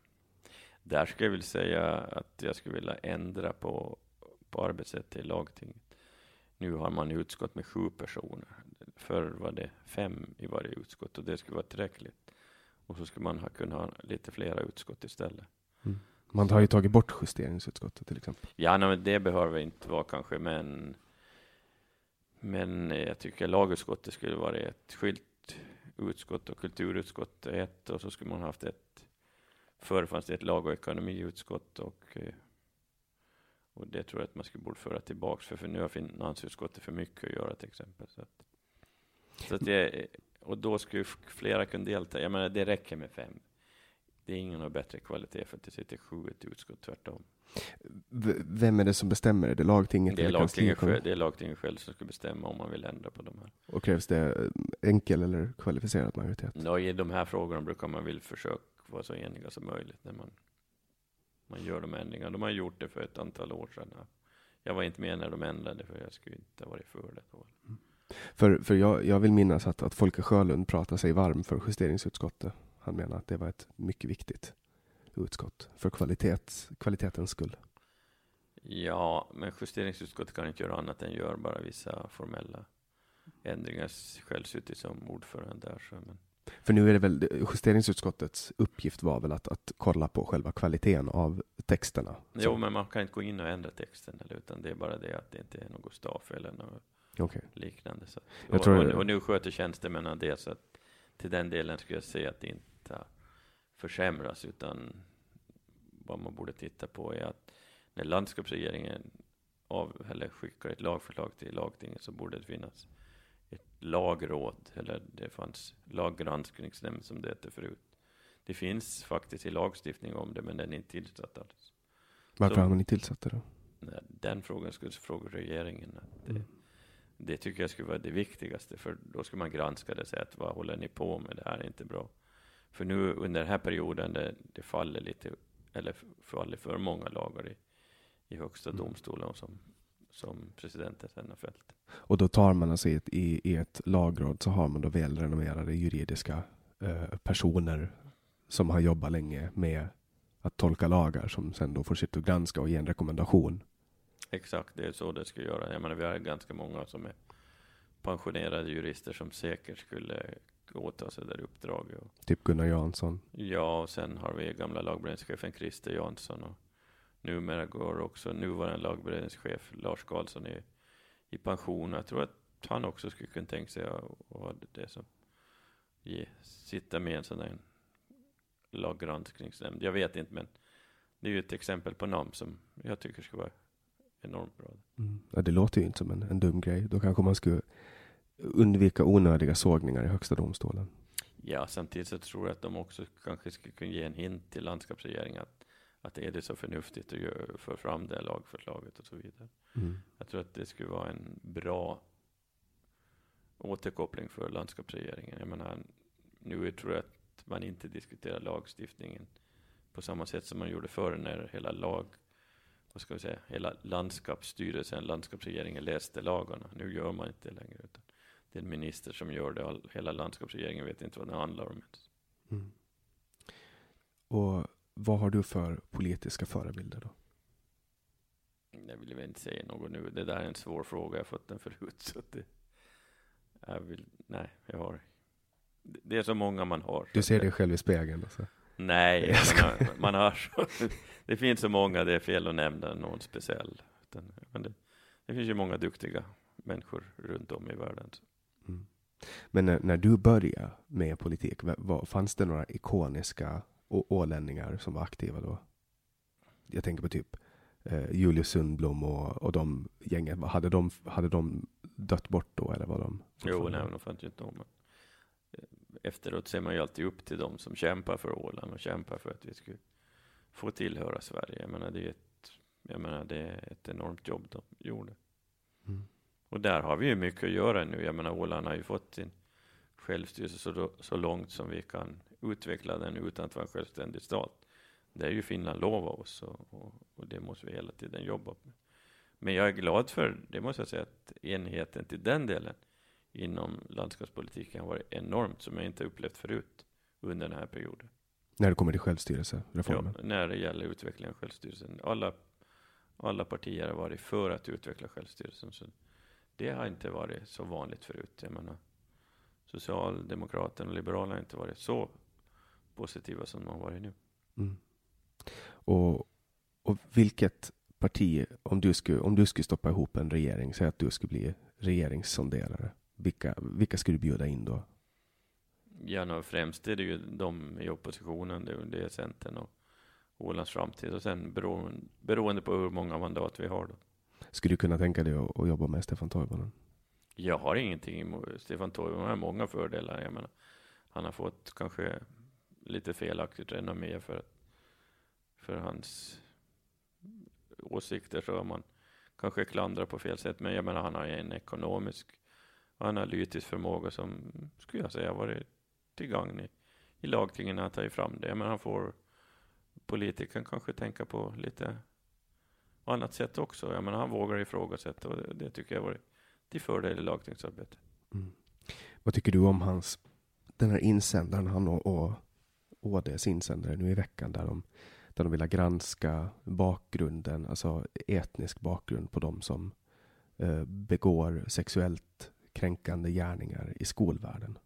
Där skulle jag vilja säga att jag skulle vilja ändra på, på arbetssättet i lagtinget. Nu har man utskott med sju personer. Förr var det fem i varje utskott och det skulle vara tillräckligt. Och så skulle man ha, kunna ha lite flera utskott istället. Man har ju tagit bort justeringsutskottet till exempel. Ja, nej, men det behöver inte vara kanske, men men jag tycker lagutskottet skulle vara ett skilt utskott och kulturutskott är ett och så skulle man haft ett förr fanns det ett lag och ekonomiutskott och eh, och det tror jag att man skulle borde föra tillbaks för, för nu har finansutskottet för mycket att göra till exempel. Så att, så att det, och då skulle flera kunna delta. Jag menar, det räcker med fem. Det är ingen av bättre kvalitet för att det sitter sju i ett utskott, tvärtom. V- vem är det som bestämmer? Är det lagtinget Det är lagtinget, själv, det är lagtinget själv som ska bestämma om man vill ändra på de här. Och krävs det eh, enkel eller kvalificerad majoritet? Ja, I de här frågorna brukar man väl försöka vara så eniga som möjligt när man, man gör de ändringarna. De har gjort det för ett antal år sedan. Jag var inte med när de ändrade för jag skulle inte ha varit för det. då. För, för jag, jag vill minnas att, att Folke Sjölund pratade sig varm för justeringsutskottet. Han menar att det var ett mycket viktigt utskott för kvalitet, kvalitetens skull. Ja, men justeringsutskottet kan inte göra annat än göra bara vissa formella ändringar. Själv suttit som ordförande där. Så, men... För nu är det väl justeringsutskottets uppgift var väl att, att kolla på själva kvaliteten av texterna? Jo, men man kan inte gå in och ändra texten, eller, utan det är bara det att det inte är något stavfel eller något okay. liknande. Så. Och, tror... och, och, nu sköter tjänstemännen det, så att till den delen skulle jag säga att det inte försämras, utan vad man borde titta på är att när landskapsregeringen av, eller skickar ett lagförslag till lagtinget så borde det finnas lagråd, eller det fanns laggranskningsnämnd som det hette förut. Det finns faktiskt i lagstiftning om det, men den är inte tillsatt alls. Varför har man inte tillsatt det då? Nej, den frågan skulle fråga regeringen. Det, mm. det, tycker jag skulle vara det viktigaste, för då skulle man granska det och säga att vad håller ni på med? Det här är inte bra. För nu under den här perioden, det, det faller lite, eller faller för många lagar i, i högsta mm. domstolen som, som presidenten sen har fällt. Och då tar man alltså i ett, i, i ett lagråd så har man då välrenommerade juridiska eh, personer som har jobbat länge med att tolka lagar som sen då får sitta och granska och ge en rekommendation. Exakt, det är så det ska göra. Jag menar, vi har ganska många som är pensionerade jurister som säkert skulle åta sig det uppdraget. Typ Gunnar Jansson? Ja, och sen har vi gamla lagberedningschefen Christer Jansson och numera går också nuvarande lagberedningschef Lars Karlsson i, i pension. Jag tror att han också skulle kunna tänka sig att ha det som ge, sitta med en sån där laggranskningsnämnd. Jag vet inte, men det är ju ett exempel på namn som jag tycker ska vara enormt bra. Mm. Ja, det låter ju inte som en, en dum grej. Då kanske man skulle undvika onödiga sågningar i Högsta domstolen. Ja, samtidigt så tror jag att de också kanske skulle kunna ge en hint till landskapsregeringen att, att är det så förnuftigt att föra fram det lagförslaget och så vidare. Mm. Jag tror att det skulle vara en bra återkoppling för landskapsregeringen. Jag menar, nu tror jag att man inte diskuterar lagstiftningen på samma sätt som man gjorde förr när hela lag, vad ska vi säga, hela landskapsstyrelsen, landskapsregeringen läste lagarna. Nu gör man inte det längre. Utan det är en minister som gör det. All, hela landskapsregeringen vet inte vad det handlar om. Mm. Och vad har du för politiska förebilder då? Jag vill väl inte säga något nu. Det där är en svår fråga. Jag har fått den förut. Så det, jag vill, nej, jag har. Det är så många man har. Du ser dig själv i spegeln? Alltså. Nej, man, man har så, det finns så många. Det är fel att nämna någon speciell. Men det, det finns ju många duktiga människor runt om i världen. Mm. Men när, när, du började med politik, var, fanns det några ikoniska ålänningar som var aktiva då? Jag tänker på typ eh, Julius Sundblom och, och de gängen. Hade de, hade de dött bort då eller var de? Jo, nej, de fanns ju inte om. Eh, efteråt ser man ju alltid upp till dem som kämpar för Åland och kämpar för att vi ska få tillhöra Sverige. Jag menar, det är ett, jag menar, det är ett enormt jobb de gjorde. Mm. Och där har vi ju mycket att göra nu. Jag menar, Åland har ju fått sin självstyrelse så, så långt som vi kan utveckla den utan att vara en självständig stat. Det är ju Finland lovat oss och, och, och, det måste vi hela tiden jobba med. Men jag är glad för, det måste jag säga, att enigheten till den delen inom landskapspolitiken har varit enormt som jag inte upplevt förut under den här perioden. När det kommer till självstyrelsereformen? Ja, när det gäller utvecklingen av självstyrelsen. Alla, alla partier har varit för att utveckla självstyrelsen. Så det har inte varit så vanligt förut. Jag menar, Socialdemokraterna och Liberalerna har inte varit så positiva som de har varit nu. Mm. Och, och vilket parti, om du, skulle, om du skulle stoppa ihop en regering, säg att du skulle bli regeringssonderare, vilka, vilka skulle du bjuda in då? Ja, no, främst är det ju de i oppositionen, det, det är Centern och Ålands framtid och sen beroende, beroende på hur många mandat vi har då. Skulle du kunna tänka dig att, att jobba med Stefan Toivonen? Jag har ingenting emot Stefan Toivonen, har många fördelar. Jag menar, han har fått kanske lite felaktigt renommé för, för hans åsikter så man kanske klandrar på fel sätt. Men jag menar, han har en ekonomisk och analytisk förmåga som skulle jag säga varit till gagn i, i lagtingen att ta fram det. Men han får politikern kanske tänka på lite annat sätt också. Jag menar, han vågar ifrågasätta och det, det tycker jag varit till fördel i lagtingsarbetet. Mm. Vad tycker du om hans, den här insändaren han och, och HDs insändare nu i veckan där de, där de vill granska bakgrunden, alltså etnisk bakgrund på de som eh, begår sexuellt kränkande gärningar i skolvärlden.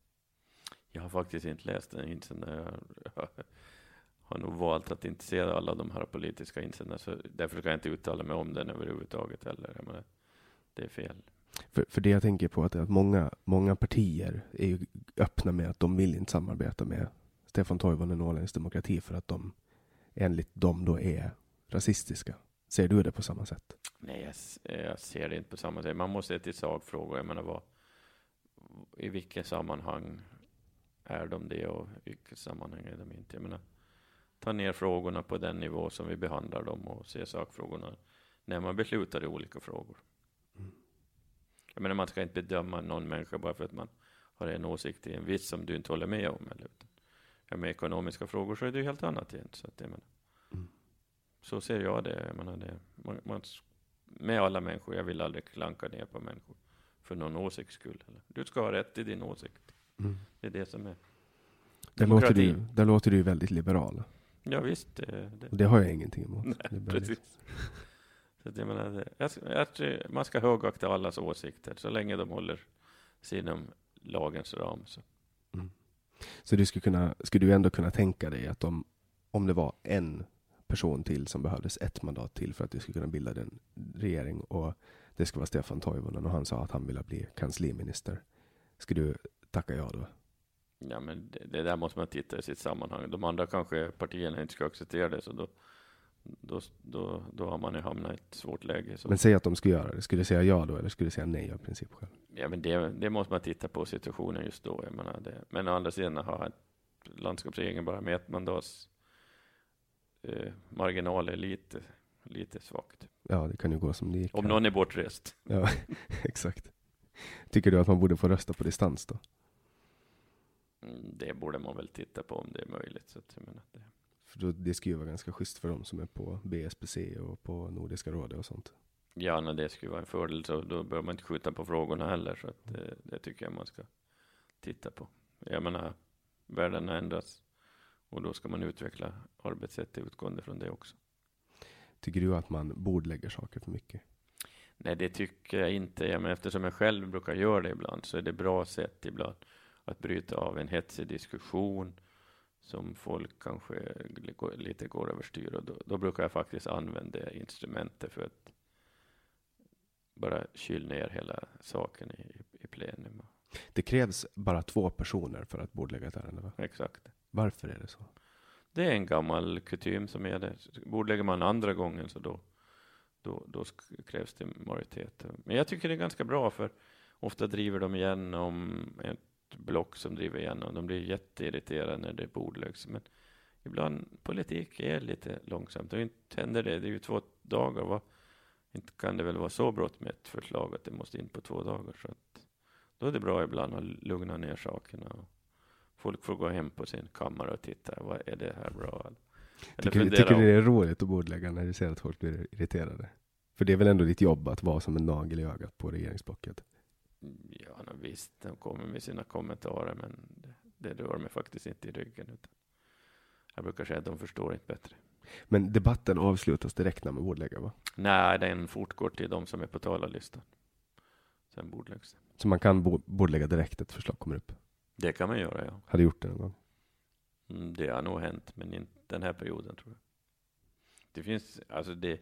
Jag har faktiskt inte läst den insändaren. Jag har nog valt att inte se alla de här politiska insändarna, så därför kan jag inte uttala mig om den överhuvudtaget heller. Menar, det är fel. För, för det jag tänker på är att många, många partier är öppna med att de vill inte samarbeta med Stefan Toivonen Åländsk demokrati för att de enligt dem då är rasistiska. Ser du det på samma sätt? Nej, jag, jag ser det inte på samma sätt. Man måste se till sakfrågor. Jag menar, vad, i vilket sammanhang är de det och i vilket sammanhang är de inte? Jag menar, ta ner frågorna på den nivå som vi behandlar dem och se sakfrågorna när man beslutar i olika frågor. Mm. Jag menar, man ska inte bedöma någon människa bara för att man har en åsikt i en viss som du inte håller med om. Eller, ja, med ekonomiska frågor så är det ju helt annat igen. Så, att, jag menar, mm. så ser jag det. Jag menar, det man, man, med alla människor, jag vill aldrig klanka ner på människor för någon åsikts skull. Eller. Du ska ha rätt i din åsikt. Mm. Det är det som är där låter, du, där låter du väldigt liberal. Ja, visst. Det, det. det har jag ingenting emot. Nej, precis. Så jag menar, att man ska högakta allas åsikter så länge de håller sig inom lagens ram. Så. Så du skulle, kunna, skulle du ändå kunna tänka dig att om, om det var en person till som behövdes ett mandat till för att du skulle kunna bilda en regering och det skulle vara Stefan Toivonen och han sa att han ville bli kansliminister. Skulle du tacka ja då? Ja, men det, det, där måste man titta i sitt sammanhang. De andra kanske partierna inte ska acceptera det, så då, då, då, då har man ju hamnat i ett svårt läge. Så. Men säg att de skulle göra det. Skulle du säga ja då, eller skulle du säga nej av princip själv? Ja, men det, det måste man titta på situationen just då. Jag menar det. Men å andra sidan har landskapsregeringen bara med ett mandats eh, marginal är lite, lite svagt. Ja, det kan ju gå som det gick. Om någon är bortrest. Ja, exakt. Tycker du att man borde få rösta på distans då? Mm, det borde man väl titta på om det är möjligt. Så att jag menar det. För då, det skulle ju vara ganska schysst för dem som är på BSPC och på Nordiska rådet och sånt. Ja, när det skulle vara en fördel så då behöver man inte skjuta på frågorna heller. Så att det, det tycker jag man ska titta på. Jag menar, världen har ändrats och då ska man utveckla arbetssätt utgående från det också. Tycker du att man bordlägger saker för mycket? Nej, det tycker jag inte. Ja, men eftersom jag själv brukar göra det ibland så är det bra sätt ibland att bryta av en hetsig diskussion som folk kanske lite går överstyr. Och då, då brukar jag faktiskt använda instrumentet för att bara kyla ner hela saken i, i plenum. Det krävs bara två personer för att bordlägga ett ärende? Va? Exakt. Varför är det så? Det är en gammal kutym som är det. Bordlägger man andra gången så då, då, då krävs det majoritet. Men jag tycker det är ganska bra för ofta driver de igenom ett block som driver igenom. De blir jätteirriterade när det bordläggs. Men ibland politik är lite långsamt och inte händer det. Det är ju två dagar. Va? Inte kan det väl vara så brått med ett förslag att det måste in på två dagar. Så att då är det bra ibland att lugna ner sakerna. Och folk får gå hem på sin kammare och titta. Vad är det här bra? Eller tycker, tycker du det är roligt att bordlägga när du ser att folk blir irriterade? För det är väl ändå ditt jobb att vara som en nagel i ögat på regeringsblocket? Ja, visst, de kommer med sina kommentarer, men det, det rör mig faktiskt inte i ryggen. Utan jag brukar säga att de förstår inte bättre. Men debatten avslutas direkt när man bordlägger, va? Nej, den fortgår till de som är på talarlistan. Sen bordläggs det. Så man kan bordlägga direkt ett förslag kommer upp? Det kan man göra, ja. Har du gjort det någon gång? Mm, det har nog hänt, men inte den här perioden, tror jag. Det finns, alltså det,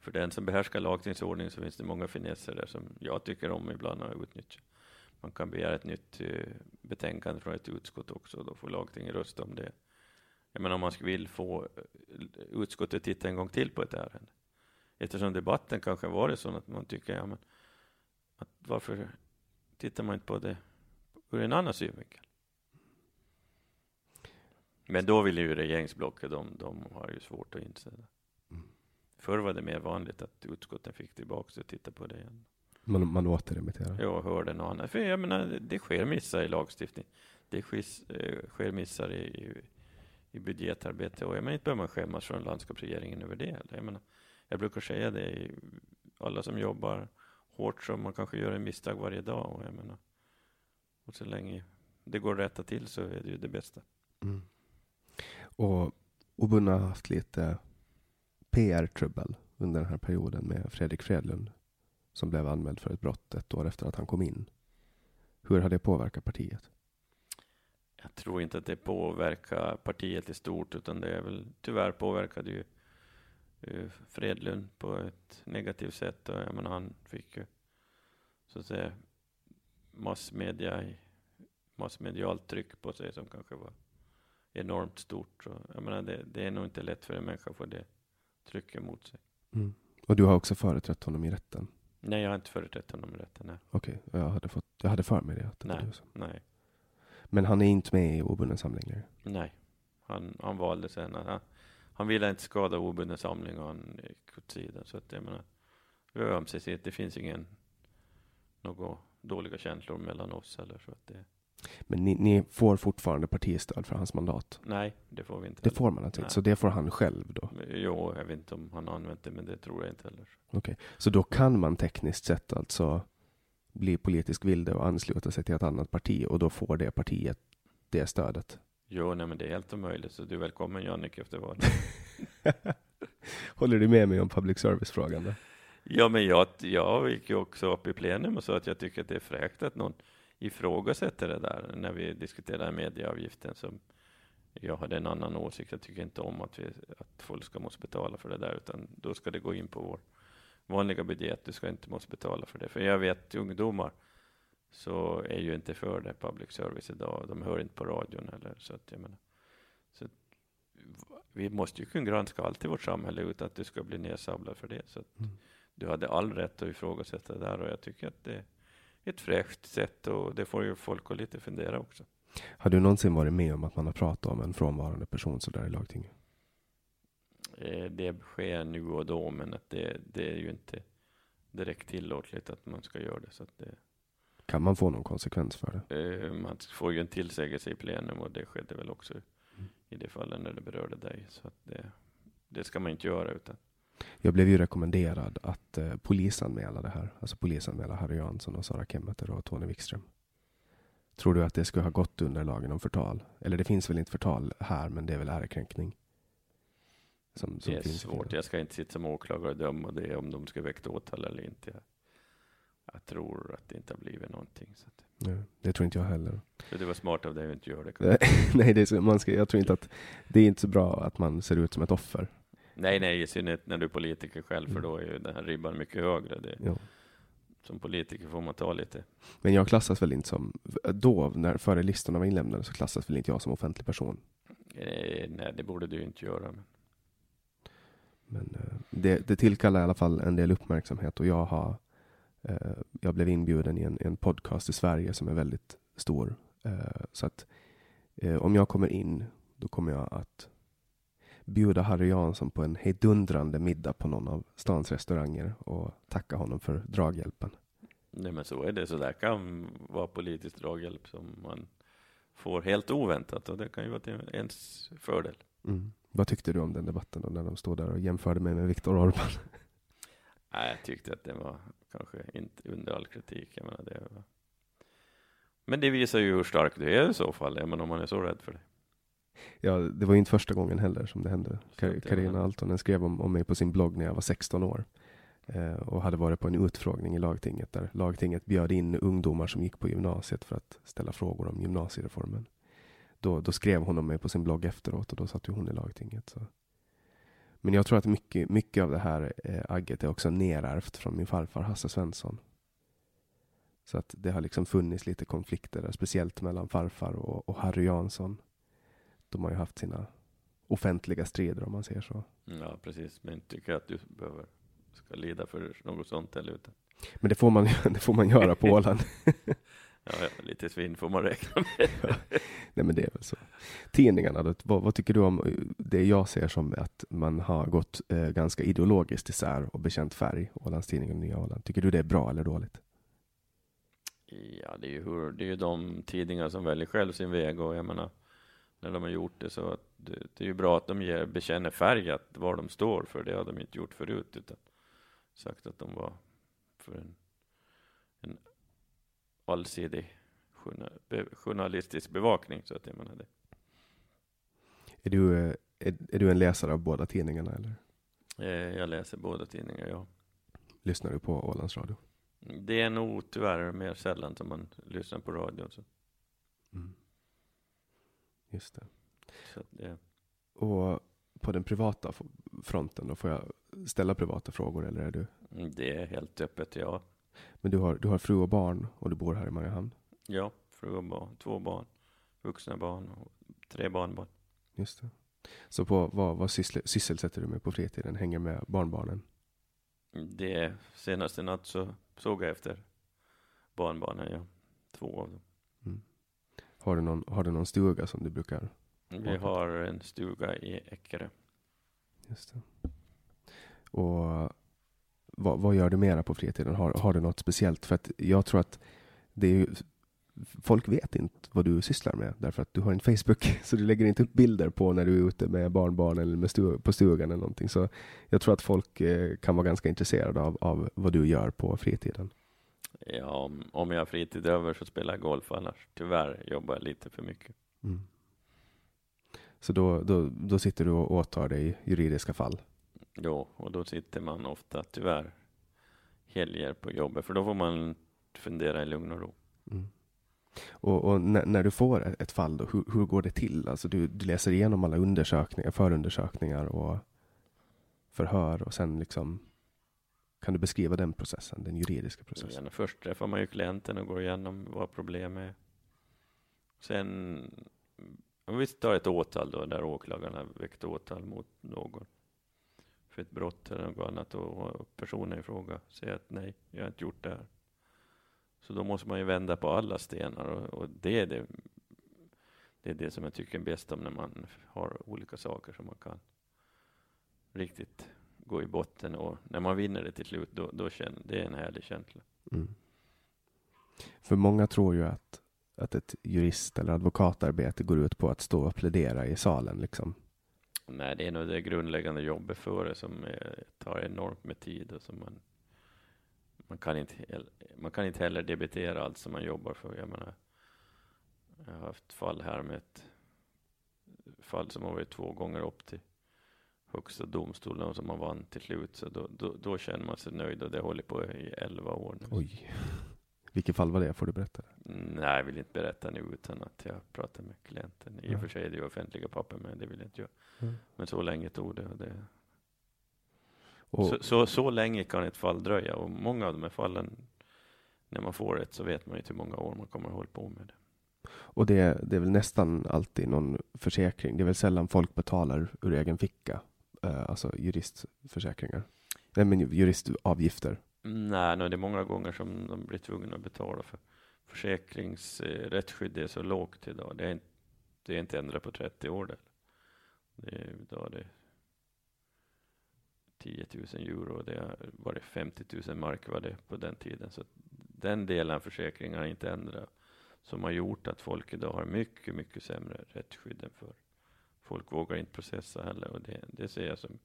för den som behärskar lagstiftningsordningen så finns det många finesser där som jag tycker om ibland att utnyttja. Man kan begära ett nytt eh, betänkande från ett utskott också, och då får lagtinget rösta om det. Jag menar om man vill få utskottet utskottet titta en gång till på ett ärende. Eftersom debatten kanske varit så att man tycker, ja men, att varför tittar man inte på det ur en annan synvinkel? Men då vill ju regeringsblocket, de, de har ju svårt att inse det. Förr var det mer vanligt att utskotten fick tillbaka och titta på det igen. Man, man återremitterar? Ja, hörde något annat. För jag menar, det sker missar i lagstiftning. Det sker, eh, sker missar i, i, i budgetarbete och jag menar, inte behöver man skämmas från landskapsregeringen över det. Jag, menar, jag brukar säga det, alla som jobbar hårt så man kanske gör en misstag varje dag och jag menar, och så länge det går att rätta till så är det ju det bästa. Mm. Och Obunna har haft lite PR-trubbel under den här perioden med Fredrik Fredlund som blev anmäld för ett brott ett år efter att han kom in. Hur har det påverkat partiet? Jag tror inte att det påverkar partiet i stort, utan det är väl tyvärr påverkade ju Fredlund på ett negativt sätt. Och jag menar, han fick ju så att säga massmedia, massmedialt tryck på sig som kanske var enormt stort. Så, jag menar, det, det är nog inte lätt för en människa att få det trycket mot sig. Mm. Och du har också företrätt honom i rätten? Nej, jag har inte företrätt honom i rätten. Nej. Okej, okay. jag, hade fått, jag hade för mig det. Att det nej, nej. Men han är inte med i obunden samling längre? Nej, han, han valde sen. Han, han ville inte skada obunden samling och han gick åt sidan. Så att jag menar, vi har ömsesidigt. Det finns ingen några dåliga känslor mellan oss eller så att det. Men ni, ni får fortfarande partistöd för hans mandat? Nej, det får vi inte. Det heller. får man alltså inte? Så det får han själv då? Jo, jag vet inte om han har använt det, men det tror jag inte heller. Okej, okay. så då kan man tekniskt sett alltså bli politisk vilde och ansluta sig till ett annat parti och då får det partiet det stödet? Jo, nej men det är helt omöjligt, så du är välkommen Jannik efter valet. Håller du med mig om public service-frågan? Ja, men jag, jag gick ju också upp i plenum och sa att jag tycker att det är fräckt att någon ifrågasätter det där när vi diskuterar medieavgiften. Som jag hade en annan åsikt. Jag tycker inte om att, vi, att folk ska måste betala för det där, utan då ska det gå in på vår vanliga budget. Du ska inte måste betala för det. För jag vet ungdomar så är ju inte för det public service idag. De hör inte på radion eller så att jag menar. Så vi måste ju kunna granska allt i vårt samhälle utan att du ska bli nedsabblad för det. Så mm. du hade all rätt att ifrågasätta det där och jag tycker att det ett fräscht sätt och det får ju folk att lite fundera också. Har du någonsin varit med om att man har pratat om en frånvarande person så där i lagtinget? Eh, det sker nu och då, men att det, det är ju inte direkt tillåtligt att man ska göra det. Så det kan man få någon konsekvens för det? Eh, man får ju en tillsägelse i plenum och det skedde väl också mm. i det fallet när det berörde dig. Så att det, det ska man inte göra. utan jag blev ju rekommenderad att eh, polisanmäla det här. Alltså polisanmäla Harry Jansson och Sara Kemmeter och Tony Wikström. Tror du att det skulle ha gått under lagen om förtal? Eller det finns väl inte förtal här, men det är väl ärekränkning? Som, som det är svårt. Jag ska inte sitta som åklagare och döma det om de ska väcka åtal eller inte. Jag tror att det inte har blivit någonting. Så att... Nej, det tror inte jag heller. Så det var smart av dig att inte göra det. Nej, det är så, man ska, jag tror inte att det är inte så bra att man ser ut som ett offer. Nej, nej, i synnerhet när du är politiker själv, för mm. då är ju den här ribban mycket högre. Det, ja. Som politiker får man ta lite. Men jag klassas väl inte som, då, när före listorna var inlämnade, så klassas väl inte jag som offentlig person? Eh, nej, det borde du inte göra. Men, men eh, det, det tillkallar i alla fall en del uppmärksamhet och jag har eh, jag blev inbjuden i en, en, podcast i Sverige som är väldigt stor. Eh, så att eh, om jag kommer in, då kommer jag att bjuda Harry Jansson på en hejdundrande middag på någon av stans restauranger och tacka honom för draghjälpen. Nej, men så är det. Så där kan vara politisk draghjälp som man får helt oväntat och det kan ju vara till ens fördel. Mm. Vad tyckte du om den debatten då, när de stod där och jämförde mig med Viktor Orbán? Nej, jag tyckte att det var kanske inte under all kritik. Jag menar, det var... Men det visar ju hur stark du är i så fall, jag menar, om man är så rädd för det. Ja, det var ju inte första gången heller som det hände. Karina Altonen skrev om, om mig på sin blogg när jag var 16 år eh, och hade varit på en utfrågning i lagtinget där lagtinget bjöd in ungdomar som gick på gymnasiet för att ställa frågor om gymnasiereformen. Då, då skrev hon om mig på sin blogg efteråt och då satt ju hon i lagtinget. Så. Men jag tror att mycket, mycket av det här eh, agget är också nerärvt från min farfar Hasse Svensson. Så att det har liksom funnits lite konflikter där, speciellt mellan farfar och, och Harry Jansson de har ju haft sina offentliga strider om man säger så. Ja, precis. Men tycker att du behöver, ska lida för något sånt eller utan. Men det får man, det får man göra på Åland. ja, ja, lite svinn får man räkna med. ja. Nej, men det är väl så. Tidningarna, då, vad, vad, tycker du om det jag ser som att man har gått eh, ganska ideologiskt isär och bekänt färg, Ålandstidningen och Nya Åland. Tycker du det är bra eller dåligt? Ja, det är ju, hur, det är ju de tidningar som väljer själv sin väg och jag menar, när de har gjort det. Så att det, det är ju bra att de ger, bekänner färg, att var de står för. Det har de inte gjort förut, utan sagt att de var för en, en allsidig journalistisk bevakning. Så att jag menar det. Är du, eh, är, är du en läsare av båda tidningarna eller Eh, Jag läser båda tidningar, ja. lyssnar du på Ålands Radio? Det är nog tyvärr mer sällan som man lyssnar på radion. Så, Mm. Just det. så att det, Och på den privata fronten då, får jag ställa privata frågor eller är du? det är helt öppet, ja. Men du har, du har fru och barn och du bor här i Mariehamn? Ja, fru och barn, två barn, vuxna barn och tre barnbarn. Just det. Så på, vad, vad syssel, sysselsätter du med på fritiden? Hänger med barnbarnen? Det senaste natt så såg jag efter barnbarnen, ja. Två av dem. Har, du någon, har du någon stuga som du brukar? Vi har en stuga i Eckerö. Just det. Och vad, vad gör du mera på fritiden? Har, har du något speciellt? För att jag tror att det är ju, folk vet inte vad du sysslar med därför att du har en Facebook så du lägger inte upp bilder på när du är ute med barnbarn eller med stu, på stugan eller någonting. Så jag tror att folk eh, kan vara ganska intresserade av, av vad du gör på fritiden. Ja, om, om jag har fritid över så spelar jag golf, annars tyvärr jobbar jag lite för mycket. Mm. Så då, då, då sitter du och åtar dig juridiska fall? Jo, och då sitter man ofta tyvärr helger på jobbet, för då får man fundera i lugn och ro. Mm. Och, och när, när du får ett- ett fall, då, hur, hur går det till? Alltså du, du läser igenom alla undersökningar, förundersökningar och förhör och sen liksom kan du beskriva den processen, den juridiska processen? Först träffar man ju klienten och går igenom vad problemet är. Sen, om vi tar ett åtal då, där åklagaren har väckt åtal mot någon för ett brott eller något annat och personen i fråga säger att nej, jag har inte gjort det här. Så då måste man ju vända på alla stenar och, och det är det, det är det som jag tycker är bäst om när man har olika saker som man kan riktigt gå i botten och när man vinner det till slut, då, då känner det är en härlig känsla. Mm. För många tror ju att, att ett jurist eller advokatarbete går ut på att stå och plädera i salen. Liksom. Nej, det är nog det grundläggande jobbet före som är, tar enormt med tid och som man man kan inte man kan inte heller debitera allt som man jobbar för. Jag menar, jag har haft fall här med ett fall som har varit två gånger upp till högsta domstolen och som man vann till slut. Så då, då, då känner man sig nöjd och det håller på i elva år nu. Oj. Vilket fall var det? Får du berätta? Nej, jag vill inte berätta nu utan att jag pratar med klienten. I och Ja. för sig är det ju offentliga papper, men det vill jag inte göra. Mm. Men så länge tog det. Det Och, så, så, så länge kan ett fall dröja och många av de här fallen, när man får ett så vet man ju inte hur många år man kommer att hålla på med det. och det, det är väl nästan alltid någon försäkring. Det är väl sällan folk betalar ur egen ficka. Eh, alltså juristförsäkringar. Nej, men juristavgifter. Nej, nej, det är många gånger som de blir tvungna att betala för Försäkringsrättsskydd eh, är så lågt idag. Det är inte, det är inte ändrat på 30 år. Där. Det är, idag är det 10 000 euro och det var det 50 000 mark var det på den tiden. Så den delen av försäkringen har inte ändrat. Som har gjort att folk idag har mycket, mycket sämre rättsskydd än förr. Folk vågar inte processa heller och det, det ser jag som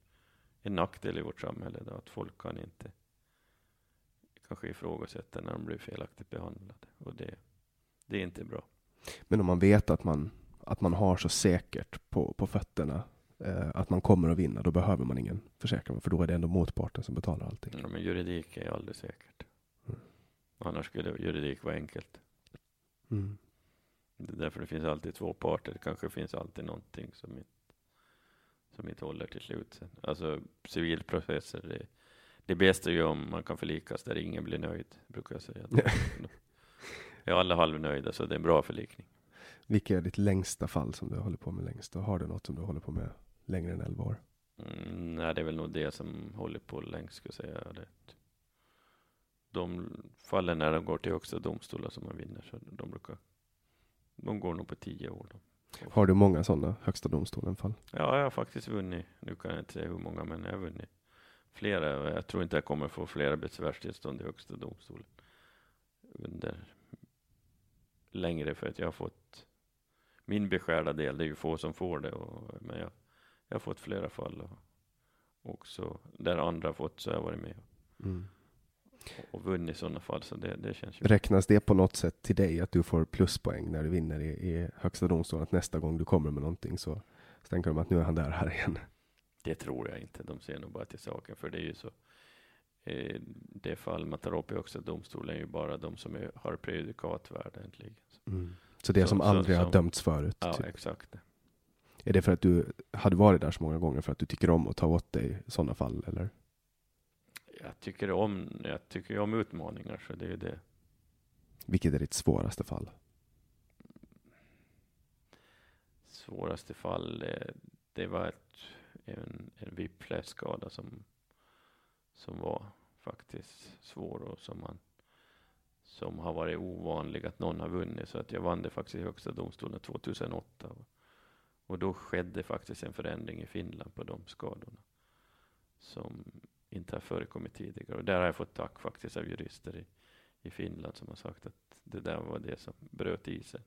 en nackdel i vårt samhälle idag. Att folk kan inte kanske ifrågasätta när de blir felaktigt behandlade. Och det, det är inte bra. Men om man vet att man, att man har så säkert på, på fötterna eh, att man kommer att vinna, då behöver man ingen försäkring. För då är det ändå motparten som betalar allting. Ja, men juridik är aldrig säkert. Mm. Annars skulle juridik vara enkelt. Mm. Det är därför det finns alltid två parter. Det kanske finns alltid någonting som inte, som inte håller till slut. Sen. Alltså civilprocesser, det, det bästa är ju om man kan förlikas där ingen blir nöjd, brukar jag säga. är alla halvnöjda så det är en bra förlikning. Vilket är ditt längsta fall som du håller på med längst? Och har du något som du håller på med längre än 11 år? Mm, nej, det är väl nog det som håller på längst, ska jag säga. Det. De fallen när de går till högsta domstolar som man vinner, så de brukar, de går nog på tio år. Då. Har du många sådana Högsta domstolen-fall? Ja, jag har faktiskt vunnit. Nu kan jag inte säga hur många, men jag har vunnit flera. Jag tror inte jag kommer få flera besvärstillstånd i högsta domstolen under längre för att jag har fått min beskärda del. Det är ju få som får det, och, men jag, jag har fått flera fall och också där andra har fått så har jag varit med Mm. Och, vunnit sådana fall. Så det, det känns ju. Räknas det på något sätt till dig att du får pluspoäng när du vinner i, i Högsta domstolen? Att nästa gång du kommer med någonting så, Så tänker de att nu är han där här igen. Det tror jag inte. De ser nog bara till saken, för det är ju så. Eh, det fall man tar upp i högsta domstolen är ju bara de som är, har prejudikatvärde egentligen. Mm. Så det som, Som- aldrig som- har dömts förut? Ja, typ. exakt. Är det för att du hade varit där så många gånger för att du tycker om att ta åt dig sådana fall? Eller? Jag tycker om, jag tycker om utmaningar, så det är det. Vilket är ditt svåraste fall? svåraste fall, det, det var ett, en, en whiplash-skada som, som var faktiskt svår och som, man, som har varit ovanlig att någon har vunnit. Så att jag vann det faktiskt i Högsta domstolen 2008. Och då skedde faktiskt en förändring i Finland på de skadorna som inte har förekommit tidigare. Och där har jag fått tack faktiskt av jurister i, i Finland som har sagt att det där var det som bröt isen.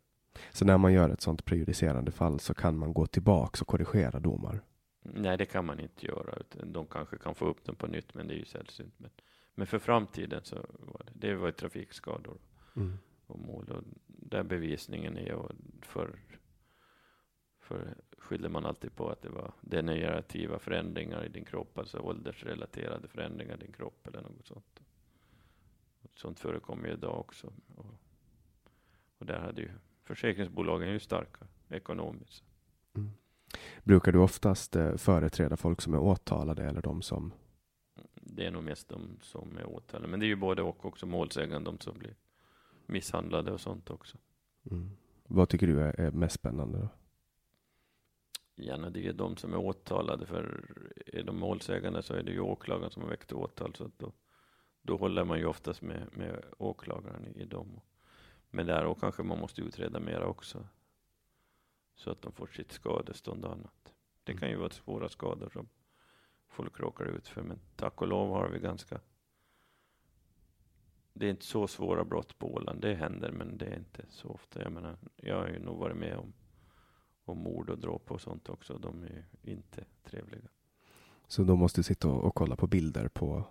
Så när man gör ett sånt prejudicerande fall så kan man gå tillbaks och korrigera domar? Nej, det kan man inte göra. Utan de kanske kan få upp dem på nytt, men det är ju sällsynt. Men, men för framtiden så var det, det var trafikskador Mm. och mål. Och där bevisningen är för, för skyller man alltid på att det var degenerativa förändringar i din kropp, alltså åldersrelaterade förändringar i din kropp eller något sånt. Sånt förekommer ju idag också. Och, och där hade ju försäkringsbolagen ju starka ekonomiskt. Mm. Brukar du oftast eh, företräda folk som är åtalade eller de som... Det är nog mest de som är åtalade. Men det är ju både och också målsägande, de som blir misshandlade och sånt också. Mm. Vad tycker du är, är mest spännande? Då? Gärna det är de som är åtalade, för är de målsägande så är det ju åklagaren som har väckt åtal. Så att då, då håller man ju oftast med, med åklagaren i, i dem. Men där och kanske man måste utreda mera också. Så att de får sitt skadestånd och annat. Det kan ju vara svåra skador som folk råkar ut för. Men tack och lov har vi ganska det är inte så svåra brott på Åland. Det händer, men det är inte så ofta. Jag menar, jag har ju nog varit med om, om mord och dråp och sånt också. De är ju inte trevliga. Så då måste du sitta och, och kolla på bilder på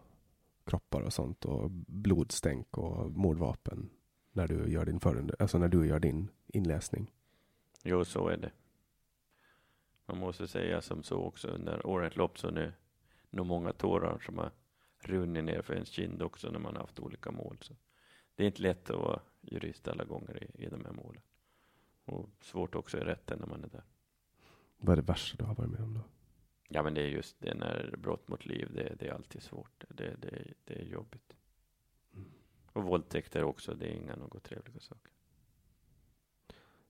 kroppar och sånt och blodstänk och mordvapen när du gör din, förund- alltså när du gör din inläsning. Jo, så är det. Man måste säga som så också under årens lopp så är nog många tårar som har runnit ner för ens kind också när man har haft olika mål. Så det är inte lätt att vara jurist alla gånger i, i de här målen. Och svårt också i rätten när man är där. Vad är det värsta du har varit med om då? Ja, men det är just det när brott mot liv, det, det är alltid svårt. Det, det, det är jobbigt. Och våldtäkter också, det är inga något trevliga saker.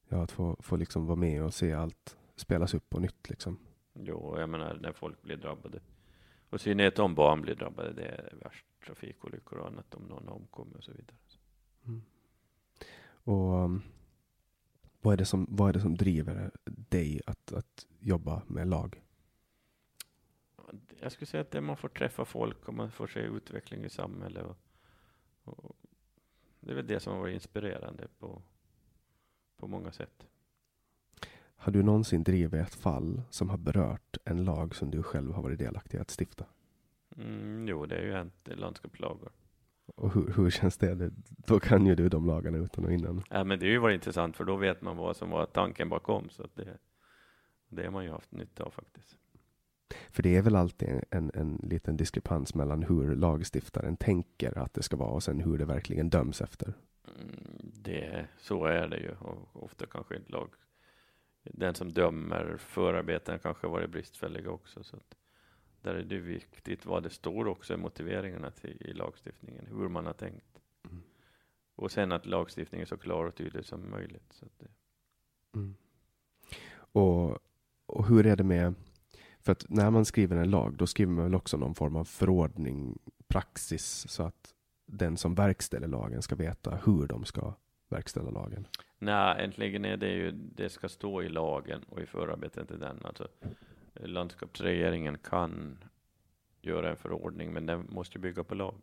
Ja, att få, få liksom vara med och se allt spelas upp på nytt liksom. Jo, jag menar när folk blir drabbade. Och i synnerhet om barn blir drabbade, det är värst. Trafikolyckor och annat, om någon omkommer och så vidare. Och um, vad, är det som, vad är det som driver dig att, att jobba med lag? Jag skulle säga att det man får träffa folk och man får se utveckling i samhället. Och, och det är väl det som har varit inspirerande på, på många sätt. Har du någonsin drivit ett fall som har berört en lag som du själv har varit delaktig i att stifta? Mm, jo, det är ju hänt i landskapslagar. Och hur, hur känns det? Då kan ju du de lagarna utan och innan. Ja, men det har ju varit intressant för då vet man vad som var tanken bakom. Så att det, det har man ju haft nytta av faktiskt. För det är väl alltid en, en, en liten diskrepans mellan hur lagstiftaren tänker att det ska vara och sen hur det verkligen döms efter. Mm, det, så är det ju. Och ofta kanske inte lag... Den som dömer förarbetena kanske varit bristfälliga också. Så att där är det viktigt vad det står också i motiveringarna till, i lagstiftningen, hur man har tänkt. Mm. Och sen att lagstiftningen är så klar och tydlig som möjligt. Så det, Mm. Och, och hur är det med, för att när man skriver en lag, då skriver man väl också någon form av förordning, praxis, så att den som verkställer lagen ska veta hur de ska verkställa lagen. Nej, äntligen är det ju, det ska stå i lagen och i förarbetet till den. Alltså, landskapsregeringen kan göra en förordning, men den måste bygga på lag.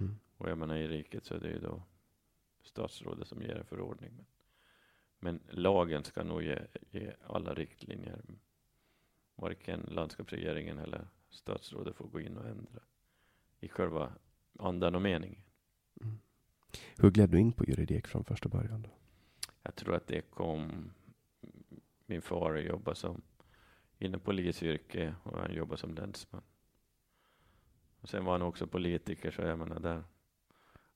Mm. Och jag menar i riket så är det ju då statsrådet som ger en förordning. Men, men lagen ska nog ge, ge alla riktlinjer. Varken landskapsregeringen eller statsrådet får gå in och ändra i själva andan och meningen. Hur gled du in på juridik från första början? Då? Jag tror att det kom, min far jobbade som inom polisyrket och han jobbade som länsman. Och sen var han också politiker, så jag menar där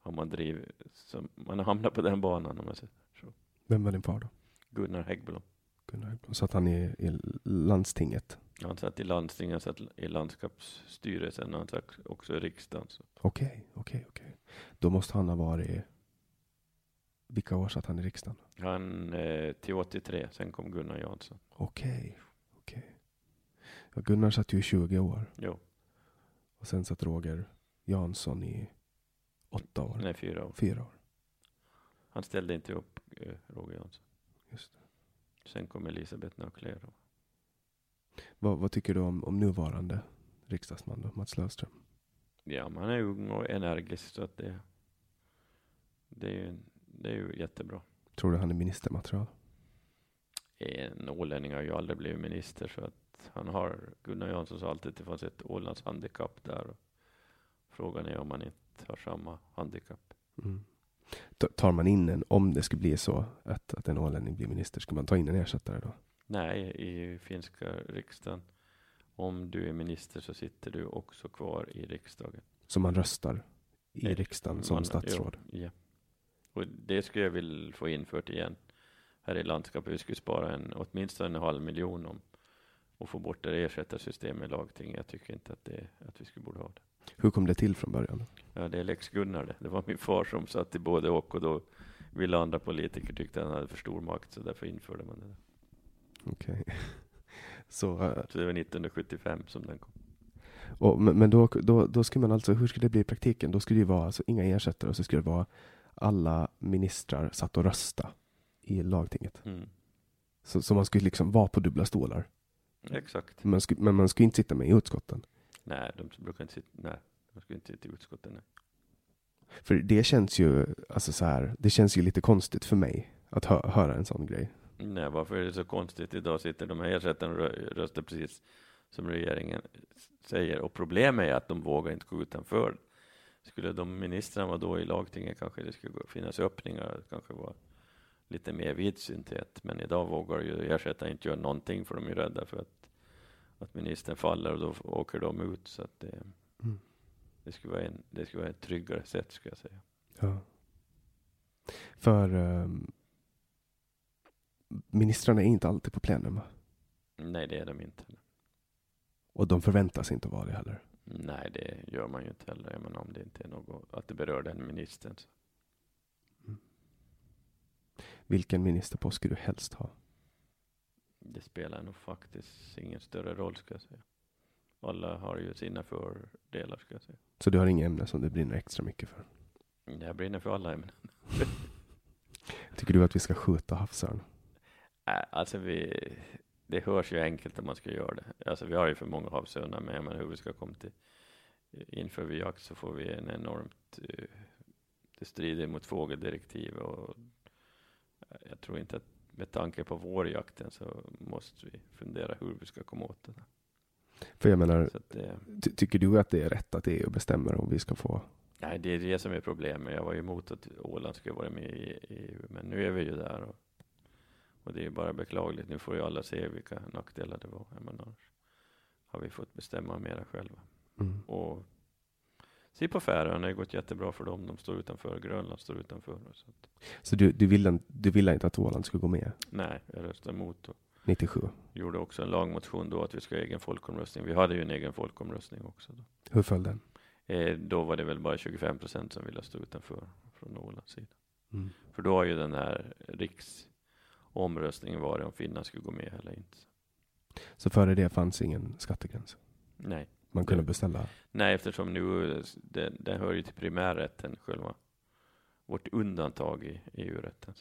har man drivit, så man har hamnat på den banan om man säger så. Vem var din far då? Gunnar Häggblom. Gunnar Hägglund. Satt han i, i landstinget? Han satt i landstinget, han satt i landskapsstyrelsen och han satt också i riksdagen. Okej, okej, okej. Då måste han ha varit... Vilka år satt han i riksdagen? Han eh, till 83, sen kom Gunnar Jansson. Okej, okej. Ja, Gunnar satt ju i 20 år. Jo, Och sen satt Roger Jansson i åtta år. nej fyra år. Fyra år. Han ställde inte upp, eh, Roger Jansson. Just det. Sen kom Elisabeth och- Vad, vad tycker du om, om nuvarande riksdagsman då, Mats Löfström? Ja, man är ung och energisk så att det, det, är, ju, det är ju jättebra. Tror du han är ministermaterial? En ålänning har ju aldrig blivit minister så att han har, Gunnar Jansson sa alltid att det fanns ett Ålands handikapp där. Och frågan är om han inte har samma handikapp. Mm. Ta- Tar man in en, om det skulle bli så att, att en ålänning blir minister, ska man ta in en ersättare då? Nej, i finska riksdagen, om du är minister så sitter du också kvar i riksdagen. Så man röstar i Nej, riksdagen som Man- statsråd? Ja, ja. Och det skulle jag vilja få infört igen här i landskapet. Vi skulle spara en, åtminstone en halv miljon om och få bort det ersättarsystem i lagting. Jag tycker inte att, det, att vi skulle borde ha det. Hur kom det till från början? Ja, det är lex Gunnar det. Det var min far som satt i både och och då ville andra politiker tyckte han hade för stor makt så därför införde man det. Okej. Så, eh, Så det var 1975 som den kom. och, men men då, då, då skulle man alltså, hur skulle det bli i praktiken? Då skulle det vara alltså inga ersättare och så skulle det vara alla ministrar satt och rösta i lagtinget. Mm. Så, så man skulle liksom vara på dubbla stolar. Exakt. Man skulle, men man skulle inte sitta med i utskotten. Nej, de brukar inte sitta, nej, de skulle inte sitta i utskottet. Nej. För det känns ju, alltså så här, det känns ju lite konstigt för mig att hö, höra en sån grej. Nej, varför är det så konstigt? Idag sitter de här ersättarna och rö- röstar precis som regeringen säger. Och problemet är att de vågar inte gå utanför. Skulle de ministrarna vara då i lagtinget kanske det skulle finnas öppningar, kanske var lite mer vidsynthet. Men idag vågar ju ersättare inte göra någonting för de är rädda för att, att ministern faller och då åker de ut. Så att det, Mm. det, skulle vara en, det skulle vara ett tryggare sätt, skulle jag säga. Ja. För ehm, ministrarna är inte alltid på plenum. Nej, det är de inte. Och de förväntas inte vara det heller. Nej, det gör man ju inte heller. Menar, om det inte är något, att det berör den ministern. Så. Vilken ministerpost skulle du helst ha? Det spelar nog faktiskt ingen större roll, ska jag säga. Alla har ju sina fördelar, ska jag säga. Så du har inga ämnen som du brinner extra mycket för? Jag brinner för alla ämnen. Tycker du att vi ska skjuta havsörn? Äh, alltså, vi, det hörs ju enkelt om man ska göra det. Alltså, vi har ju för många havsörnar, men jag menar hur vi ska komma till inför vi jakt så får vi en enormt eh, det strider mot fågeldirektiv och jag tror inte att med tanke på vårjakten så måste vi fundera hur vi ska komma åt det. För jag menar, det, ty- tycker du att det är rätt att EU bestämmer om vi ska få? nej, det är det som är problemet. Jag var ju emot att Åland skulle vara med i EU, men nu är vi ju där och, och det är bara beklagligt. Nu får ju alla se vilka nackdelar det var. Jag menar, har vi fått bestämma mera själva. Mm. Och se på Färöarna, det har gått jättebra för dem. De står utanför, Grönland står utanför. Så Så du, du, ville, du ville inte att Åland skulle gå med nej, jag röstade emot och 97? gjorde också en lagmotion då att vi ska ha egen folkomröstning. Vi hade ju en egen folkomröstning också. Då, Hur föll den? eh, då var det väl bara 25 procent som ville stå utanför från Ålands sida. Mm. För då har ju den här riksomröstningen varit om Finland skulle gå med eller inte. Så före det fanns ingen skattegräns? Nej, Man kunde beställa? nej eftersom nu den, den hör ju till primärrätten själva. Vårt undantag i EU-rätten.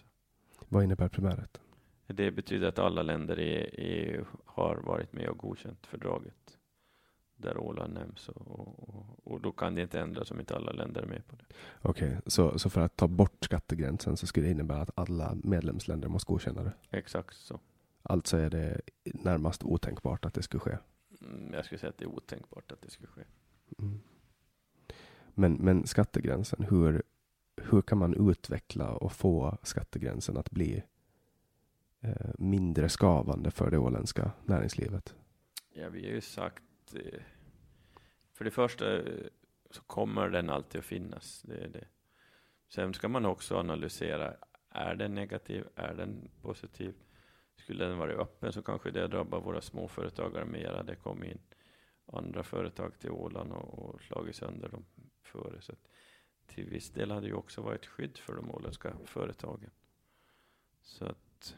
Vad innebär primärrätten? Det betyder att alla länder i EU har varit med och godkänt fördraget där Åland nämns och, och, och, då kan det inte ändras om inte alla länder är med på det. Okej, så, så för att ta bort skattegränsen så skulle det innebära att alla medlemsländer måste godkänna det? Exakt så. Alltså är det närmast otänkbart att det skulle ske? Mm, Jag skulle säga att det är otänkbart att det skulle ske. Mm. Men, men skattegränsen, hur, hur kan man utveckla och få skattegränsen att bli eh, mindre skavande för det åländska näringslivet? Ja, vi har ju sagt, eh, för det första eh, så kommer den alltid att finnas. Det är det. Sen ska man också analysera, är den negativ, är den positiv? Skulle den vara öppen så kanske det drabbar våra småföretagare mera. Det kom in andra företag till Åland och, och slagit sönder dem före. Så till viss del hade det ju också varit skydd för de åländska företagen. Så att,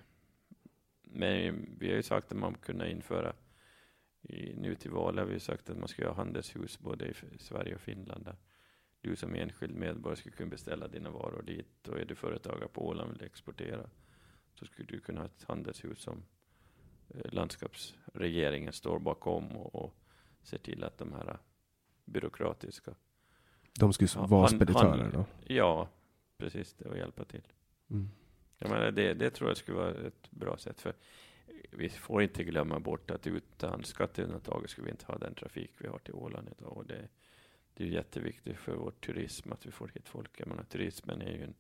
men vi har ju sagt att man kunde införa i, nu till val har vi sagt att man ska ha handelshus både i Sverige och Finland. Där du som enskild medborgare skulle kunna beställa dina varor dit. Och är du företagare på Åland och vill exportera så skulle du kunna ha ett handelshus som eh, landskapsregeringen står bakom och, och ser till att de här byråkratiska... De skulle ja, vara speditörer då? Ja, precis det och hjälpa till. Mm. Jag menar, det, det tror jag skulle vara ett bra sätt. för vi får inte glömma bort att utan skatteundantaget skulle vi inte ha den trafik vi har till Åland idag. Och det, det är jätteviktigt för vår turism att vi får hit folk. Jag menar, turismen är ju en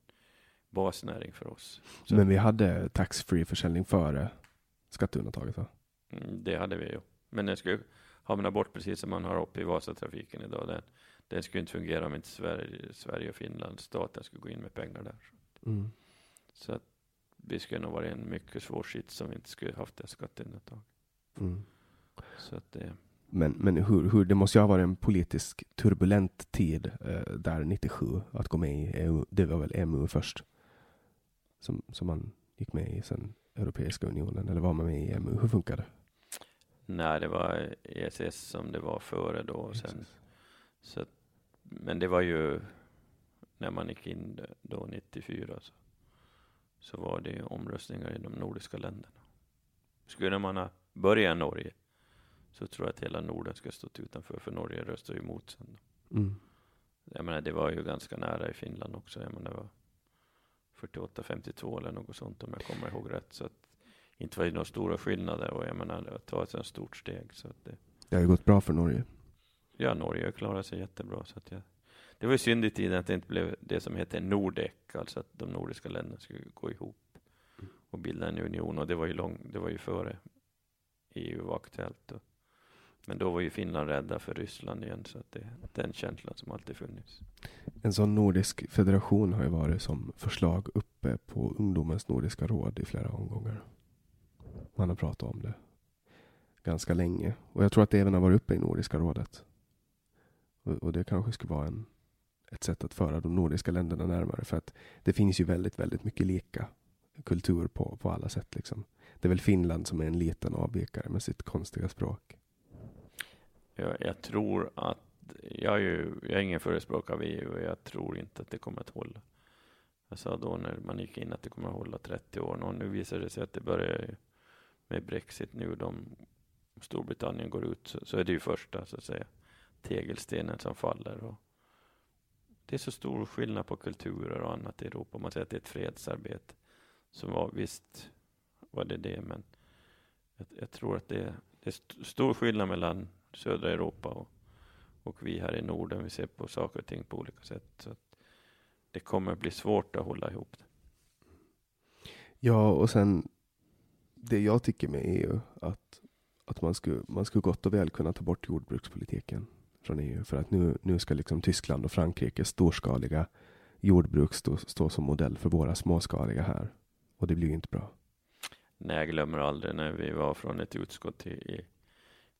basnäring för oss. Så Men vi hade taxfree försäljning före skatteundantaget va? Mm, det hade vi ju. Men den skulle hamna bort precis som man har uppe i Vasatrafiken idag. Den, den skulle inte fungera om inte Sverige, Sverige och Finland, staten skulle gå in med pengar där. Mm. Så att vi skulle nog vara en mycket svår sits om vi inte skulle haft det skatteundantaget. Mm. Så att det... Men, men hur, hur, det måste ju ha varit en politisk turbulent tid eh, där 97 att gå med i EU. Det var väl EMU först som, som man gick med i sen Europeiska unionen eller var man med i EMU? Hur funkar det? Nej, det var ESS som det var före då. Och sen, så, men det var ju när man gick in då 94 så, så var det omröstningar i de nordiska länderna. Skulle man ha börjat i Norge så tror jag att hela Norden skulle stått utanför, för Norge röstade ju emot sen. Mm. Jag menar, det var ju ganska nära i Finland också. Jag menar, det var 48-52 eller något sånt om jag kommer ihåg rätt. Så att inte var det några stora skillnader och jag menar, att ta ett sådant stort steg. Så att det, det har ju gått bra för Norge. Ja, Norge har klarat sig jättebra. Så att jag, det var ju synd i tiden att det inte blev det som heter Nordek, alltså att de nordiska länderna skulle gå ihop och bilda en union. Och det var ju, lång, det var ju före EU var aktuellt. Och, men då var ju Finland rädda för Ryssland igen, så att det är den känslan som alltid funnits. En sån nordisk federation har ju varit som förslag uppe på ungdomens nordiska råd i flera omgångar. Man har pratat om det ganska länge och jag tror att det även har varit uppe i Nordiska rådet. Och, och det kanske skulle vara en, ett sätt att föra de nordiska länderna närmare för att det finns ju väldigt, väldigt mycket lika kultur på, på alla sätt. Liksom. Det är väl Finland som är en liten avvikare med sitt konstiga språk. Jag, jag tror att jag är, ju, jag är ingen förespråkare av EU och jag tror inte att det kommer att hålla. Jag sa då när man gick in att det kommer att hålla 30 år och nu visar det sig att det börjar med Brexit nu. De, Storbritannien går ut så, så är det ju första så att säga tegelstenen som faller. Och det är så stor skillnad på kulturer och annat i Europa. Man säger att det är ett fredsarbete. Som var, visst var det det, men jag, jag tror att det, det är stor skillnad mellan södra Europa och, och vi här i Norden. Vi ser på saker och ting på olika sätt. Så det kommer bli svårt att hålla ihop det. Ja, och sen det jag tycker med EU, att, att man, skulle, man skulle gott och väl kunna ta bort jordbrukspolitiken från EU. För att nu, nu ska liksom Tyskland och Frankrikes storskaliga jordbruk stå, stå som modell för våra småskaliga här. Och det blir ju inte bra. Nej, jag glömmer aldrig när vi var från ett utskott i, i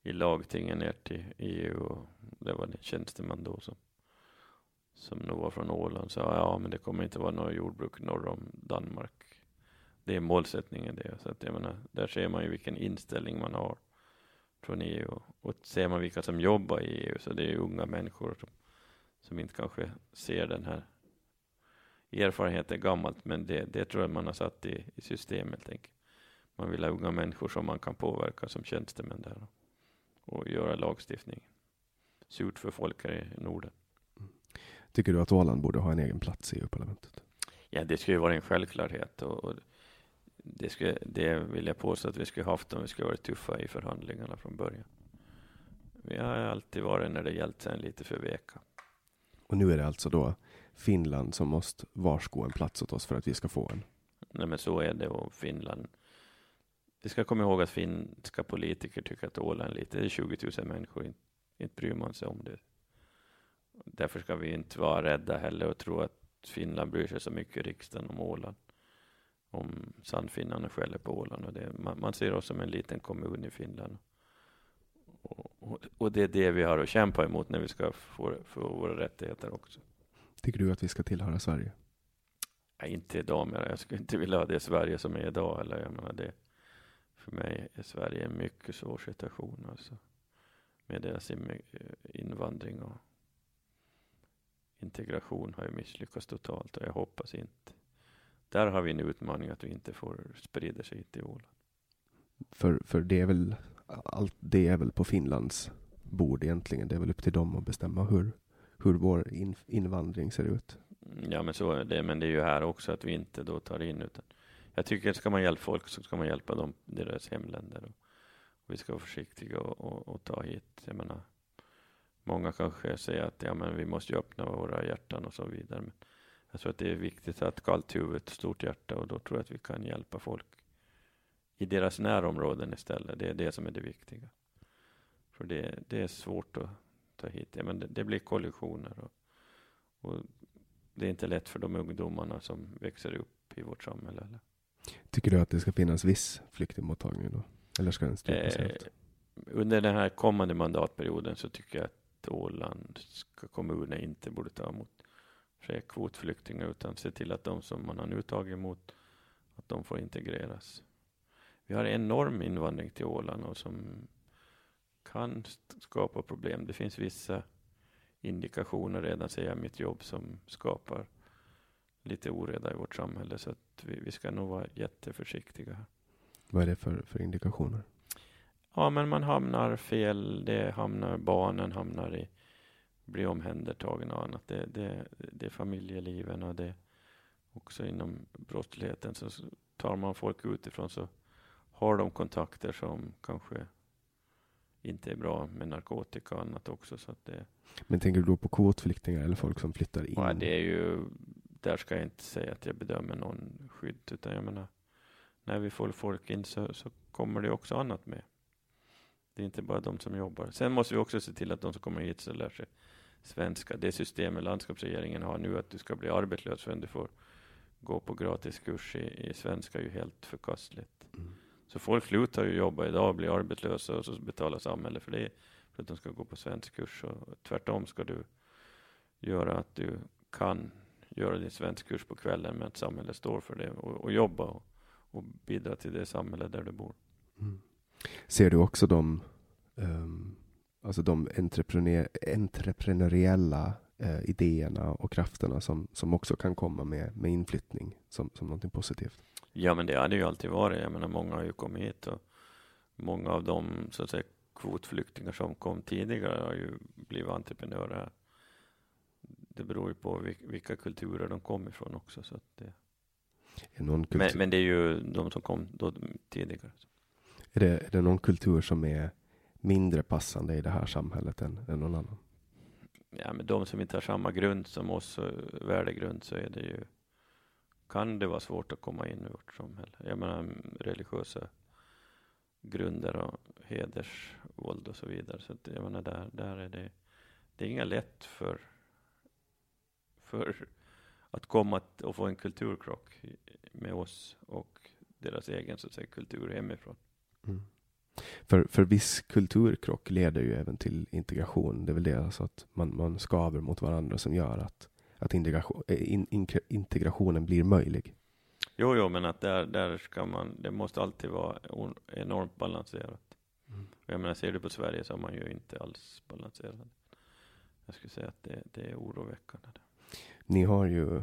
i lagtingen ner till EU och det var en tjänsteman då som, som nog var från Åland sa ja, men det kommer inte vara några jordbruk norr om Danmark. Det är målsättningen det. Så att jag menar, där ser man ju vilken inställning man har från EU och ser man vilka som jobbar i EU så det är unga människor som, som inte kanske ser den här erfarenheten gammalt men det, det tror jag man har satt i, i system helt enkelt. Man vill ha unga människor som man kan påverka som tjänstemän där och göra lagstiftning. Surt för folk här i Norden. Tycker du att Åland borde ha en egen plats i EU-parlamentet? Ja, det skulle vara en självklarhet. Och, och det, skulle, det vill jag påstå att vi skulle haft om vi skulle varit tuffa i förhandlingarna från början. Vi har alltid varit när det gällt sen lite för veka. Och nu är det alltså då Finland som måste varsko en plats åt oss för att vi ska få en? Nej, men så är det och Finland vi ska komma ihåg att finska politiker tycker att Åland lite, det är 20 000 människor, inte, inte bryr man sig om det. Därför ska vi inte vara rädda heller och tro att Finland bryr sig så mycket i riksdagen om Åland. Om Sannfinnarna skäller på Åland. Och det, man, man, ser oss som en liten kommun i Finland. Och, och, och, det är det vi har att kämpa emot när vi ska få, få våra rättigheter också. Tycker du att vi ska tillhöra Sverige? Ja, inte idag, men jag skulle inte vilja ha det Sverige som är idag. Eller jag menar det, för mig är Sverige en mycket svår situation. Alltså, med deras invandring och integration har ju misslyckats totalt och jag hoppas inte. Där har vi en utmaning att vi inte får sprida sig till Åland. För, för det är väl allt det är väl på Finlands bord egentligen. Det är väl upp till dem att bestämma hur, hur vår in, invandring ser ut. Ja, men så är det. Men det är ju här också att vi inte då tar in utan jag tycker att ska man hjälpa folk så ska man hjälpa dem deras hemländer. Och, vi ska vara försiktiga och, och, och, ta hit. Jag menar, många kanske säger att ja, men vi måste ju öppna våra hjärtan och så vidare. Men jag tror att det är viktigt att kallt huvud, och stort hjärta och då tror jag att vi kan hjälpa folk i deras närområden istället. Det är det som är det viktiga. För det, det är svårt att ta hit. Ja, men det, det blir kollisioner och, och, det är inte lätt för de ungdomarna som växer upp i vårt samhälle. Eller? Tycker du att det ska finnas viss flyktingmottagning då? Eller ska den strypas eh, Under den här kommande mandatperioden så tycker jag att Ålandska kommuner inte borde ta emot fler kvotflyktingar utan se till att de som man har nu tagit emot att de får integreras. Vi har enorm invandring till Åland och som kan skapa problem. Det finns vissa indikationer redan, säger jag, mitt jobb som skapar lite oreda i vårt samhälle. Så vi, vi ska nog vara jätteförsiktiga. Vad är det för, för indikationer? Ja, men man hamnar fel. Det hamnar, barnen hamnar i, blir omhändertagna och annat. Det, det, det är familjeliven och det också inom brottsligheten. Så tar man folk utifrån så har de kontakter som kanske inte är bra med narkotika och annat också. Så att det, Men tänker du då på kvotflyktingar eller folk som flyttar in? Ja, det är ju, där ska jag inte säga att jag bedömer någon skydd, utan jag menar, när vi får folk in så, så kommer det också annat med. Det är inte bara de som jobbar. Sen måste vi också se till att de som kommer hit så lär sig svenska. Det systemet landskapsregeringen har nu, att du ska bli arbetslös förrän du får gå på gratis kurs i, i svenska, är ju helt förkastligt. Mm. Så folk slutar ju jobba idag och blir arbetslösa och så betalar samhället för det, för att de ska gå på svensk kurs. Och tvärtom ska du göra att du kan göra din svensk kurs på kvällen, men att samhället står för det och, och jobba och, och bidra till det samhälle där du bor. Mm. Ser du också de, um, alltså de entreprenör, entreprenöriella uh, idéerna och krafterna som, som också kan komma med, med inflyttning som, som någonting positivt? Ja, men det hade ju alltid varit. Jag menar, många har ju kommit hit och många av de så att säga, kvotflyktingar som kom tidigare har ju blivit entreprenörer. Det beror ju på vilka kulturer de kom ifrån också. Så att det... Men, men, det är ju de som kom då tidigare. Är det, är det någon kultur som är mindre passande i det här samhället än, än någon annan? Ja, men de som inte har samma grund som oss, värdegrund, så är det ju kan det vara svårt att komma in i vårt samhälle. Jag menar religiösa grunder och hedersvåld och så vidare. Så att, jag menar där, där är det, det är inga lätt för, för att komma och få en kulturkrock med oss och deras egen så att säga, kultur hemifrån. Mm. För, för viss kulturkrock leder ju även till integration. Det är väl det, alltså att man, man skaver mot varandra som gör att att integration, eh, in, in, integrationen blir möjlig. Jo, jo, men att där, där ska man, det måste alltid vara enormt balanserat. Mm. Jag menar, ser du på Sverige så är man ju inte alls balanserad. Jag skulle säga att det, det är oroväckande. Ni har ju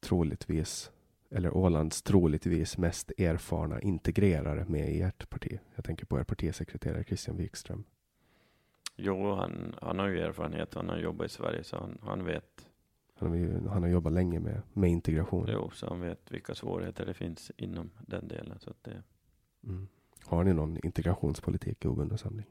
troligtvis, eller Ålands troligtvis mest erfarna integrerare med i ert parti. Jag tänker på er partisekreterare Christian Wikström. Jo, han, han har ju erfarenhet. Han har jobbat i Sverige, så han, han vet han har, ju, han har jobbat länge med, med integration. Jo, så han vet vilka svårigheter det finns inom den delen. Så det... Mm. Har ni någon integrationspolitik i Obundna samling?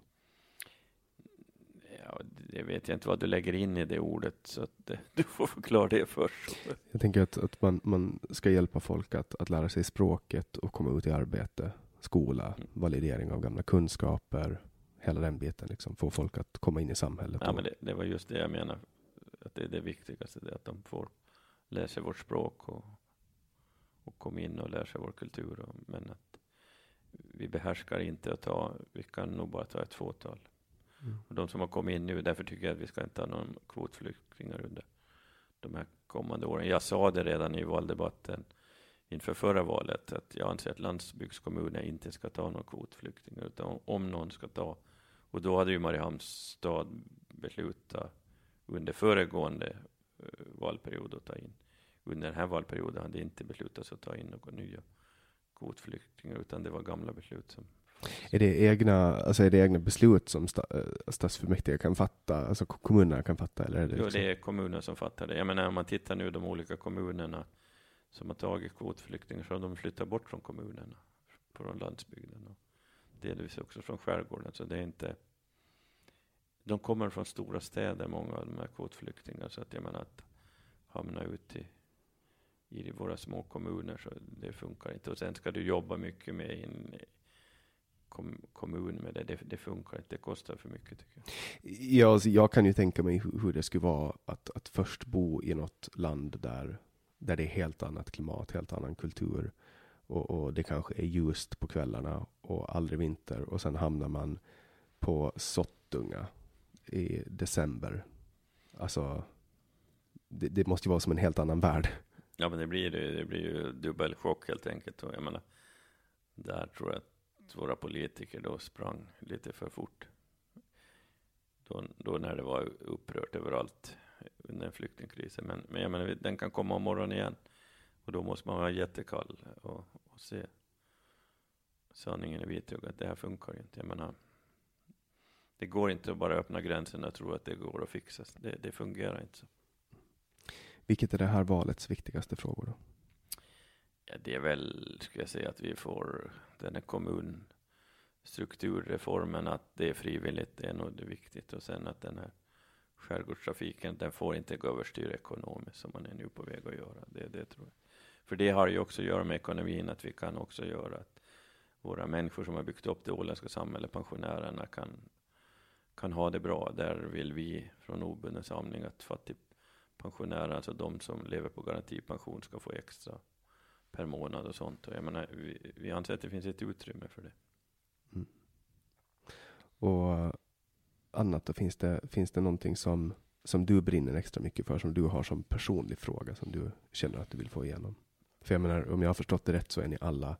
Ja, det vet jag inte vad du lägger in i det ordet, så att, du får förklara det först. Jag tänker att, att man, man ska hjälpa folk att, att lära sig språket och komma ut i arbete skola, validering av gamla kunskaper, hela den biten, liksom, få folk att komma in i samhället. Ja, men det, det var just det jag menar, att det är det viktigaste, det att de får lära sig vårt språk och, och komma in och lära sig vår kultur. Och, men att vi behärskar inte att ta, vi kan nog bara ta ett fåtal. Mm. Och de som har kommit in nu, därför tycker jag att vi ska inte ha någon kvotflyktingar under de här kommande åren. Jag sa det redan i valdebatten inför förra valet, att jag anser att landsbygdskommuner inte ska ta någon kvotflyktingar, utan om någon ska ta. Och då hade ju Mariehamns stad beslutat under föregående eh, valperiod att ta in. Under den här valperioden hade inte beslutats att ta in några nya kvotflyktingar, utan det var gamla beslut som är det egna, alltså är det egna beslut som sta, eh, stadsfullmäktige kan fatta, alltså ko- kommunerna kan fatta? Eller är det Jo, liksom- det är kommunen som fattar det. Jag menar, om man tittar nu de olika kommunerna som har tagit kvotflyktingar, så har de flyttat bort från kommunerna, från landsbygden och delvis också från skärgården. Så det är inte... De kommer från stora städer, många av de här kvotflyktingarna, så att jag menar att hamna ute i, i våra små kommuner, så det funkar inte. Och sen ska du jobba mycket med kom, kommun med det. det. Det funkar inte, det kostar för mycket tycker jag. Ja, alltså jag kan ju tänka mig hur, hur det skulle vara att, att först bo i något land där, där det är helt annat klimat, helt annan kultur. Och, och det kanske är ljust på kvällarna och aldrig vinter. Och sen hamnar man på Sottunga i december. Alltså, det, det måste ju vara som en helt annan värld. Ja, men det blir, det, blir ju dubbel chock helt enkelt. Och jag menar, där tror jag att våra politiker då sprang lite för fort. Då, då när det var upprört överallt under flyktingkrisen. Men, men jag menar, den kan komma om morgonen igen. Och då måste man vara jättekall och, och se sanningen i vitögat. Det här funkar ju inte. Jag menar, det går inte att bara öppna gränserna och tro att det går att fixa. Det, det fungerar inte så. Vilket är det här valets viktigaste frågor då? Eh, det är väl, ska jag säga, att vi får den här kommunstrukturreformen, att det är frivilligt, det är nog det viktigt. Och sen att den här skärgårdstrafiken, den får inte gå överstyr ekonomiskt som man är nu på väg att göra. Det, det tror jag. För det har ju också att göra med ekonomin, att vi kan också göra att våra människor som har byggt upp det åländska samhället, pensionärerna, kan, kan ha det bra. Där vill vi från obunden samling att fattigpensionärer, alltså de som lever på garantipension, ska få extra per månad och sånt. Och jag menar, vi, vi anser att det finns ett utrymme för det. Och annat då, finns det, finns det någonting som, som du brinner extra mycket för, som du har som personlig fråga, som du känner att du vill få igenom? För jag menar, om jag har förstått det rätt så är ni alla,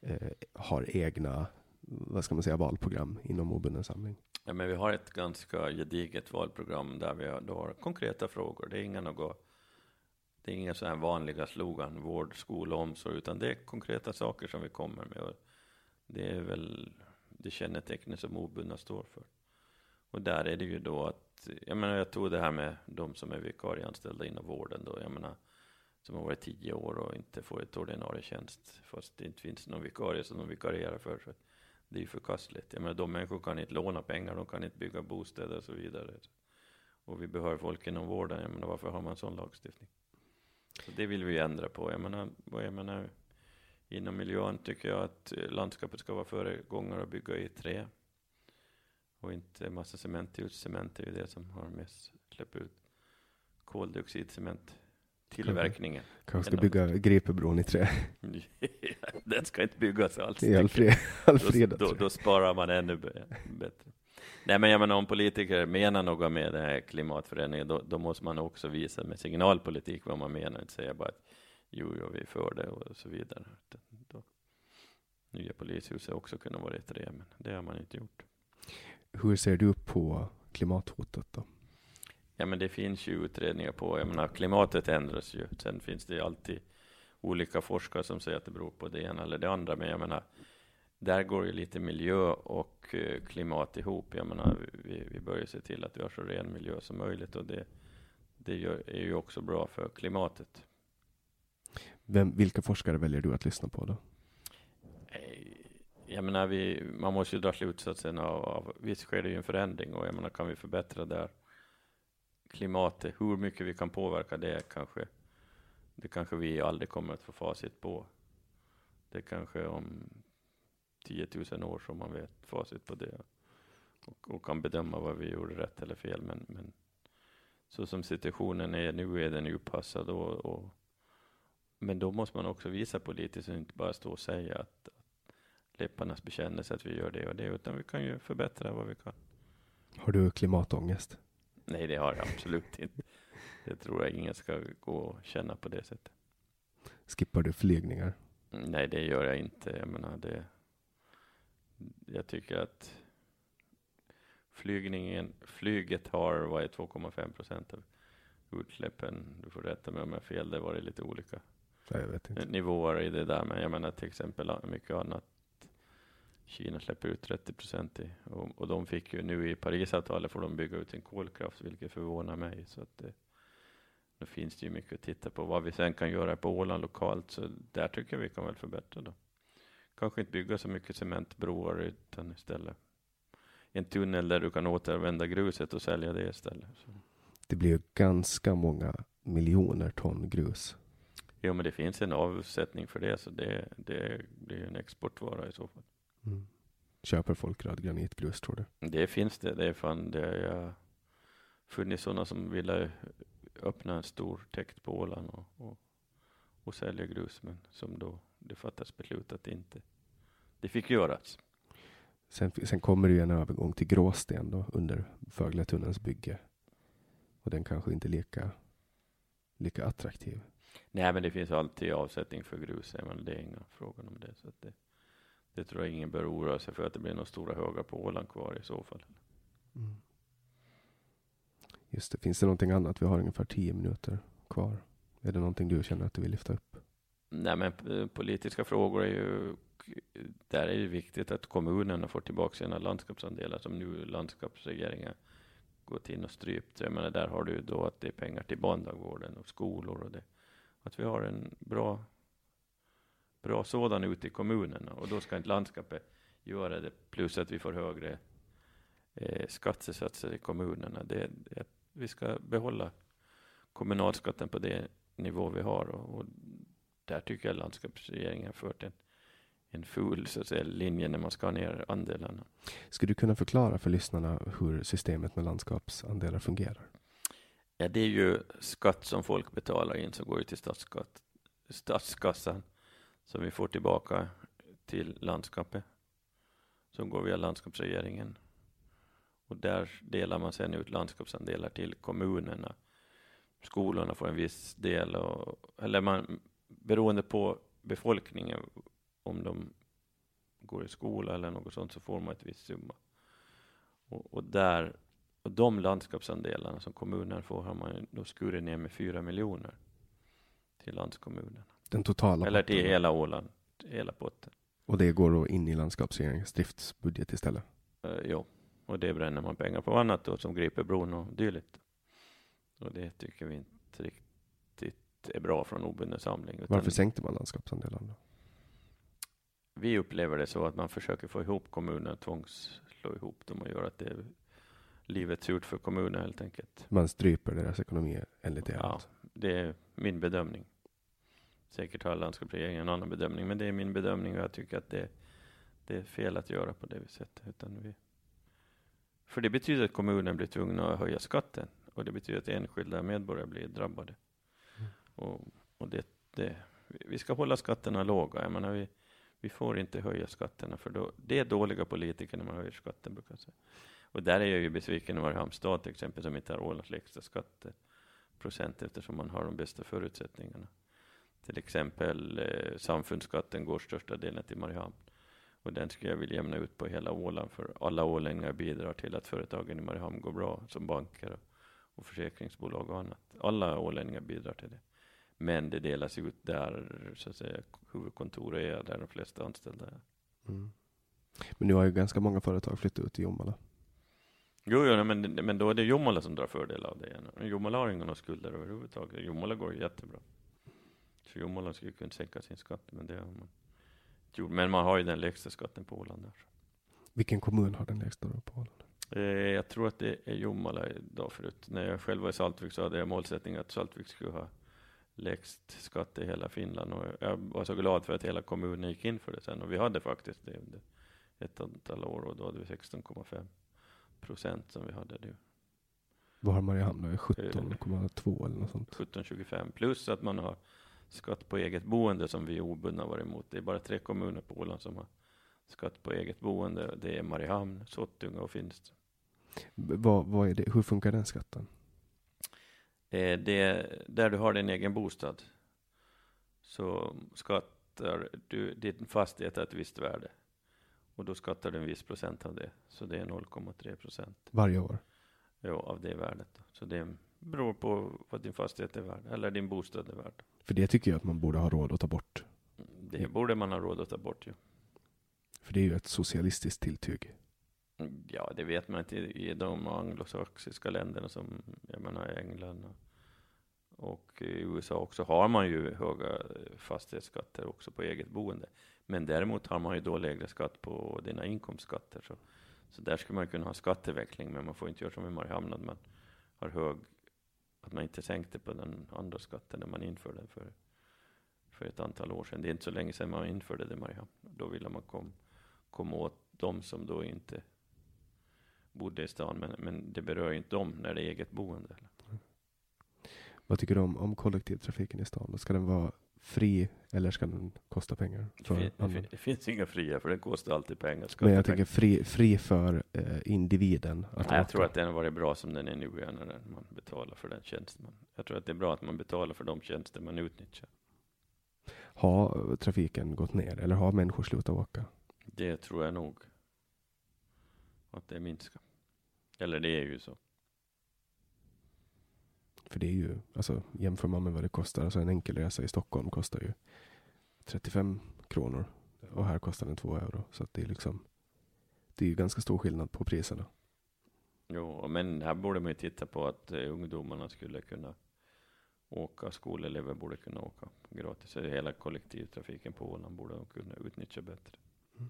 eh, har egna, vad ska man säga, valprogram inom obunden samling. Ja, men vi har ett ganska gediget valprogram där vi har, då har konkreta frågor. Det är inga något, det är inga så här vanliga slogan, vård, skola, omsorg, utan det är konkreta saker som vi kommer med. Och det är väl det kännetecknet som obundna står för. Och där är det ju då att, jag menar jag tog det här med de som är vikarieanställda inom vården då, jag menar som har varit tio år och inte får ett ordinarie tjänst, fast det inte finns någon vikarie som de vikarierar för. Så det är ju förkastligt. Jag menar, de människor kan inte låna pengar, de kan inte bygga bostäder och så vidare. Och vi behöver folk inom vården, jag menar varför har man sån lagstiftning? Så det vill vi ändra på. Jag menar, jag menar, inom miljön tycker jag att landskapet ska vara föregångare och bygga i trä. Och inte massa cement ut. Cement är ju det som har mest släppt ut koldioxid, cement tillverkningen. Kanske ska bygga Gripebron i trä, Den ska inte byggas alls. i all fred, all fred då, då, då sparar man ännu bättre. Nej, men jag menar om politiker menar något med den här klimatförändringen, då, då måste man också visa med signalpolitik vad man menar, inte säga bara att jo, jo, vi är för det och så vidare. Då, nya polishuset också kunna vara ett det, men det har man inte gjort. Hur ser du på klimathotet då? Ja, men det finns ju utredningar på, jag menar klimatet ändras ju. Sen finns det alltid olika forskare som säger att det beror på det ena eller det andra, men jag menar, där går ju lite miljö och eh, klimat ihop. Jag menar, vi, vi börjar se till att vi har så ren miljö som möjligt och det, det gör, är ju också bra för klimatet. Vem, vilka forskare väljer du att lyssna på då? Eh, Jag menar, vi, man måste ju dra slutsatsen av, av, visst sker det ju en förändring och jag menar, kan vi förbättra där klimatet, hur mycket vi kan påverka det kanske, det kanske vi aldrig kommer att få facit på. Det kanske om 10 000 år som man vet facit på det. Och, och kan bedöma vad vi gjorde rätt eller fel. Men, men så som situationen är nu är den upassad. Och, och, men då måste man också visa politiskt och inte bara stå och säga att, att läpparnas bekännelse att vi gör det och det. Utan vi kan ju förbättra vad vi kan. Har du klimatångest? Nej, det har jag absolut inte. Det tror jag ingen ska gå och känna på det sättet. Skippar du flygningar? Nej, det gör jag inte. Jag menar, det, jag tycker att flygningen, flyget har vad är 2,5 procent av utsläppen. Du får rätta mig om jag har fel. Det var det lite olika nivåer i det där. Men jag menar till exempel mycket annat. Kina släpper ut 30 procent och, och de fick ju nu i Parisavtalet får de bygga ut sin kolkraft, vilket förvånar mig. Så att det, då finns det ju mycket att titta på. Vad vi sen kan göra på Åland lokalt, så där tycker jag vi kan väl förbättra då. Kanske inte bygga så mycket cementbroar, utan istället en tunnel där du kan återanvända gruset och sälja det istället. Så. Det blir ju ganska många miljoner ton grus. Jo, men det finns en avsättning för det, så det, det blir en exportvara i så fall. Mm. Köper folk röd granitgrus, tror du? Det finns det. Det är fan, det har funnits sådana som ville öppna en stor täkt på Åland och, och, och sälja grus, men som då det fattas beslut att det inte det fick göras. Sen, sen kommer det ju en övergång till gråsten då under Fögletunnelns bygge. Och den kanske inte lika, lika attraktiv. Nej, men det finns alltid avsättning för grus. Men det är inga frågor om det. Så det, det tror jag ingen bör oroa sig för att det blir några stora högar på Åland kvar i så fall. Mm. Just det. Finns det någonting annat? Vi har ungefär tio minuter kvar. Är det någonting du känner att du vill lyfta upp? Nej, men eh, politiska frågor är ju där är det viktigt att kommunerna får tillbaka sina landskapsandelar som nu landskapsregeringen gått in och strypt. Jag menar, där har du då att det är pengar till barndagvården och skolor och det. Att vi har en bra, bra sådan ute i kommunerna och då ska inte landskapet göra det. Plus att vi får högre eh, skattesatser i kommunerna. Det, det, vi ska behålla kommunalskatten på det nivå vi har och, och där tycker jag landskapsregeringen fört en en ful så att säga, linje när man ska ner andelarna. Skulle du kunna förklara för lyssnarna hur systemet med landskapsandelar fungerar? Ja, det är ju skatt som folk betalar in som går till statsskatt, statskassan som vi får tillbaka till landskapet som går via landskapsregeringen. Och där delar man sen ut landskapsandelar till kommunerna. Skolorna får en viss del, och, eller man, beroende på befolkningen om de går i skola eller något sånt så får man ett visst summa. Och, och där, och de landskapsandelarna som kommunen får har man då skurit ner med fyra miljoner till landskommunerna. Den totala Eller till potten. hela Åland, hela potten. Och det går då in i landskapsregeringens driftsbudget istället? Uh, jo, och det bränner man pengar på annat då som griper bron och dylikt. Och det tycker vi inte riktigt är bra från obunden samling. Varför sänkte man landskapsandelen då? vi upplever det så att man försöker få ihop kommuner, tvångsslå ihop dem och göra att det livet surt för kommuner helt enkelt. Man stryper deras ekonomi enligt er? Ja, det är min bedömning. Säkert har landskapsregeringen en annan bedömning, men det är min bedömning och jag tycker att det, det är fel att göra på det sättet. Utan vi, för det betyder att kommunen blir tvungna att höja skatten och det betyder att enskilda medborgare blir drabbade. Och, och det, det, vi ska hålla skatterna låga. Jag menar, vi, vi får inte höja skatterna för då, det är dåliga politiker när man höjer skatten brukar jag säga. Och där är jag ju besviken i Mariehamns stad till exempel som inte har Ålands lägsta skatteprocent eftersom man har de bästa förutsättningarna. Till exempel eh, samfundsskatten går största delen till Mariehamn. Och den skulle jag vilja jämna ut på hela Åland för alla ålänningar bidrar till att företagen i Mariehamn går bra som banker och, och försäkringsbolag och annat. Alla ålänningar bidrar till det. Men det delas ut där så att säga huvudkontoret är, där de flesta anställda är. Mm. Men nu har ju ganska många företag flyttat ut till Jomala. Jo, jo men, men då är det Jomala som drar fördel av det. Jomala har inga skulder överhuvudtaget. Jomala går jättebra. Så Jomala skulle kunna sänka sin skatt, men det har man gjort. Men man har ju den lägsta skatten på Åland där. Vilken kommun har den lägsta på Åland? Eh, jag tror att det är Jomala idag förut. När jag själv var i Saltvik så hade jag målsättningen att Saltvik skulle ha lägst skatt i hela Finland och jag var så glad för att hela kommunen gick in för det sen och vi hade faktiskt det under ett antal år och då hade vi 16,5 procent som vi hade nu. Vad har Mariehamn då? 17,2 eller något sånt? 17,25 plus att man har skatt på eget boende som vi obundna var emot. Det är bara tre kommuner på Åland som har skatt på eget boende. Det är Mariehamn, Sottunga och Finst. Vad, vad är det? Hur funkar den skatten? Eh, det, där du har din egen bostad så skattar du, din fastighet ett visst värde. Och då skattar du en viss procent av det. Så det är 0,3 procent. Varje år? Ja, av det värdet. Så det beror på vad din fastighet är värd, eller din bostad är värd. För det tycker jag att man borde ha råd att ta bort. Det borde man ha råd att ta bort ju. För det är ju ett socialistiskt tilltyg. Ja, det vet man inte i de anglosaxiska länderna som, jag menar England och, och i USA också har man ju höga fastighetsskatter också på eget boende. Men däremot har man ju då lägre skatt på dina inkomstskatter. Så, så där skulle man kunna ha skatteväxling, men man får inte göra som i Mariehamn, att man har hög, att man inte sänkte på den andra skatten när man införde den för, för ett antal år sedan. Det är inte så länge sedan man införde det i Mariehamn. Då ville man komma kom åt de som då inte bodde i stan, men, men det berör ju inte dem när det är eget boende. Vad tycker du om, om kollektivtrafiken i stan? Ska den vara fri eller ska den kosta pengar? Det, fin, det, det, finns inga fria, för den kostar alltid pengar. Men jag tänker fri, fri för eh, individen. Nej, jag tror att den har varit bra som den är nu, när man betalar för den tjänst man... Jag tror att det är bra att man betalar för de tjänster man utnyttjar. Har trafiken gått ner eller har människor slutat åka? Det tror jag nog. Att det minskar. Eller det är ju så. För det är ju, alltså jämför man med vad det kostar, alltså en enkel resa i Stockholm kostar ju 35 kronor och här kostar den 2 euro. Så att det är liksom, det är ju ganska stor skillnad på priserna. Jo, men här borde man ju titta på att uh, ungdomarna skulle kunna åka, skolelever borde kunna åka gratis. Hela kollektivtrafiken på Åland borde de kunna utnyttja bättre. Mm.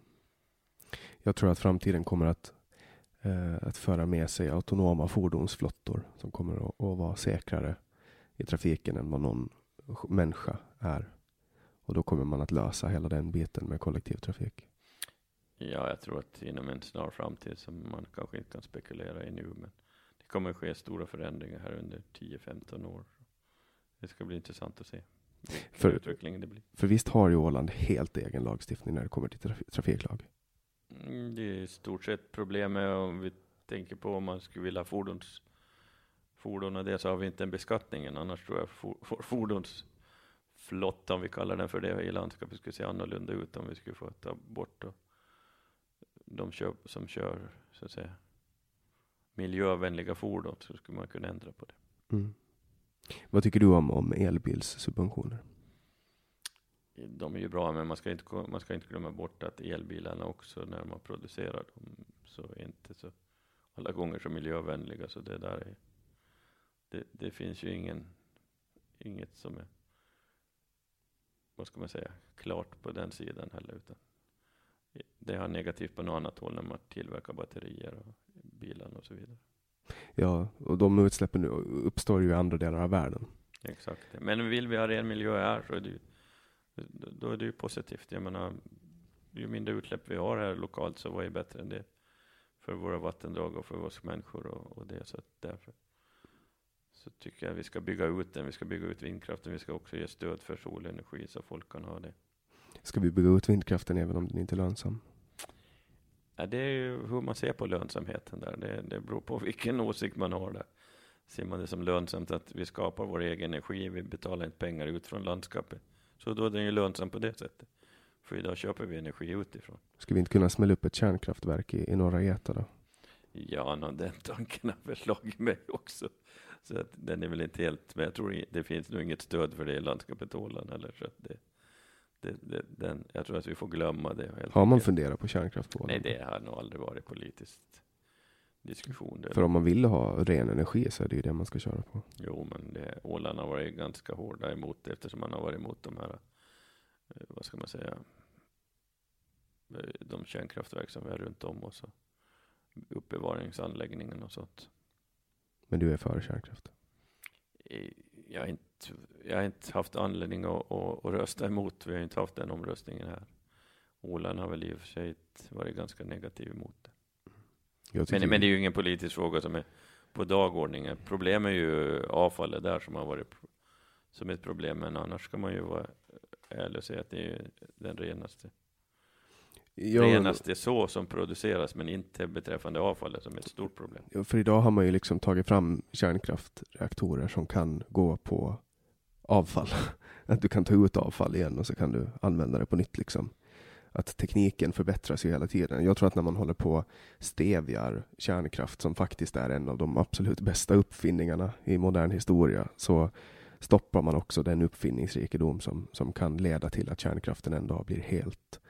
Jag tror att framtiden kommer att Eh, att föra med sig autonoma fordonsflottor som kommer att, att vara säkrare i trafiken än vad någon människa är. Och då kommer man att lösa hela den biten med kollektivtrafik. Ja, jag tror att inom en snar framtid som man kanske inte kan spekulera i nu, men det kommer att ske stora förändringar här under 10-15 år. Det ska bli intressant att se för, utvecklingen det blir. För visst har ju Åland helt egen lagstiftning när det kommer till traf trafiklag? Mm, det är i stort sett problemet om vi tänker på om man skulle vilja fordons, fordon och det så har vi inte en beskattningen. Annars tror jag for, for, fordonsflotta, om vi kallar den för det i landskapet, skulle se annorlunda ut om vi skulle få ta bort då, de köp, som kör så att säga miljövänliga fordon så skulle man kunna ändra på det. Mm. Vad tycker du om, om elbilssubventioner? De är ju bra, men man ska, inte, man ska inte glömma bort att elbilarna också, när man producerar dem, så är inte så alla gånger så miljövänliga. Så det där är, det, det finns ju ingen, inget som är, vad ska man säga, klart på den sidan heller. Utan det har negativt på något annat håll när man tillverkar batterier och bilar och så vidare. Ja, och de utsläppen uppstår ju i andra delar av världen. Exakt. Men vill vi ha ren miljö här så är det ju då är det ju positivt. Jag menar, ju mindre utsläpp vi har här lokalt så vad är bättre än det för våra vattendrag och för oss människor och, och det. Så därför så tycker jag vi ska bygga ut den. Vi ska bygga ut vindkraften. Vi ska också ge stöd för solenergi så folk kan ha det. Ska vi bygga ut vindkraften även om den inte är lönsam? Ja, det är ju hur man ser på lönsamheten där. Det, det beror på vilken åsikt man har där. Ser man det som lönsamt att vi skapar vår egen energi, vi betalar inte pengar ut från landskapet så då är den ju lönsam på det sättet. För idag köper vi energi utifrån. Ska vi inte kunna smälla upp ett kärnkraftverk i, i norra Geta då? Ja, no, den tanken har väl slagit mig också. Så att den är väl inte helt, men jag tror det finns nog inget stöd för det i landskapet Åland heller. Så att det, det, det, den, jag tror att vi får glömma det. har man funderat på kärnkraft på Åland? Nej, det har nog aldrig varit politiskt diskussion. För om man vill ha ren energi så är det ju det man ska köra på. Jo, men det, Åland har varit ganska hårda emot det eftersom man har varit emot de här, eh, vad ska man säga, eh, de kärnkraftverk som vi har runt om oss. Uppbevaringsanläggningen och sånt. Men du är för kärnkraft? Eh, jag har inte, jag har inte haft anledning att, att, att rösta emot. Vi har inte haft den omröstningen här. Åland har väl i och för sig varit ganska negativ emot det. Men, men det är ju ingen politisk fråga som är på dagordningen. Problemet är ju avfallet där som har varit som ett problem. Men annars ska man ju vara ärlig och säga att det är den renaste, Ja, renaste så som produceras, men inte beträffande avfallet som är ett stort problem. Ja, för idag har man ju liksom tagit fram kärnkraftreaktorer som kan gå på avfall. Att du kan ta ut avfall igen och så kan du använda det på nytt. Liksom. Att tekniken förbättras ju hela tiden. Jag tror att när man håller på stävjar kärnkraft som faktiskt är en av de absolut bästa uppfinningarna i modern historia så stoppar man också den uppfinningsrikedom som, som kan leda till att kärnkraften en dag blir helt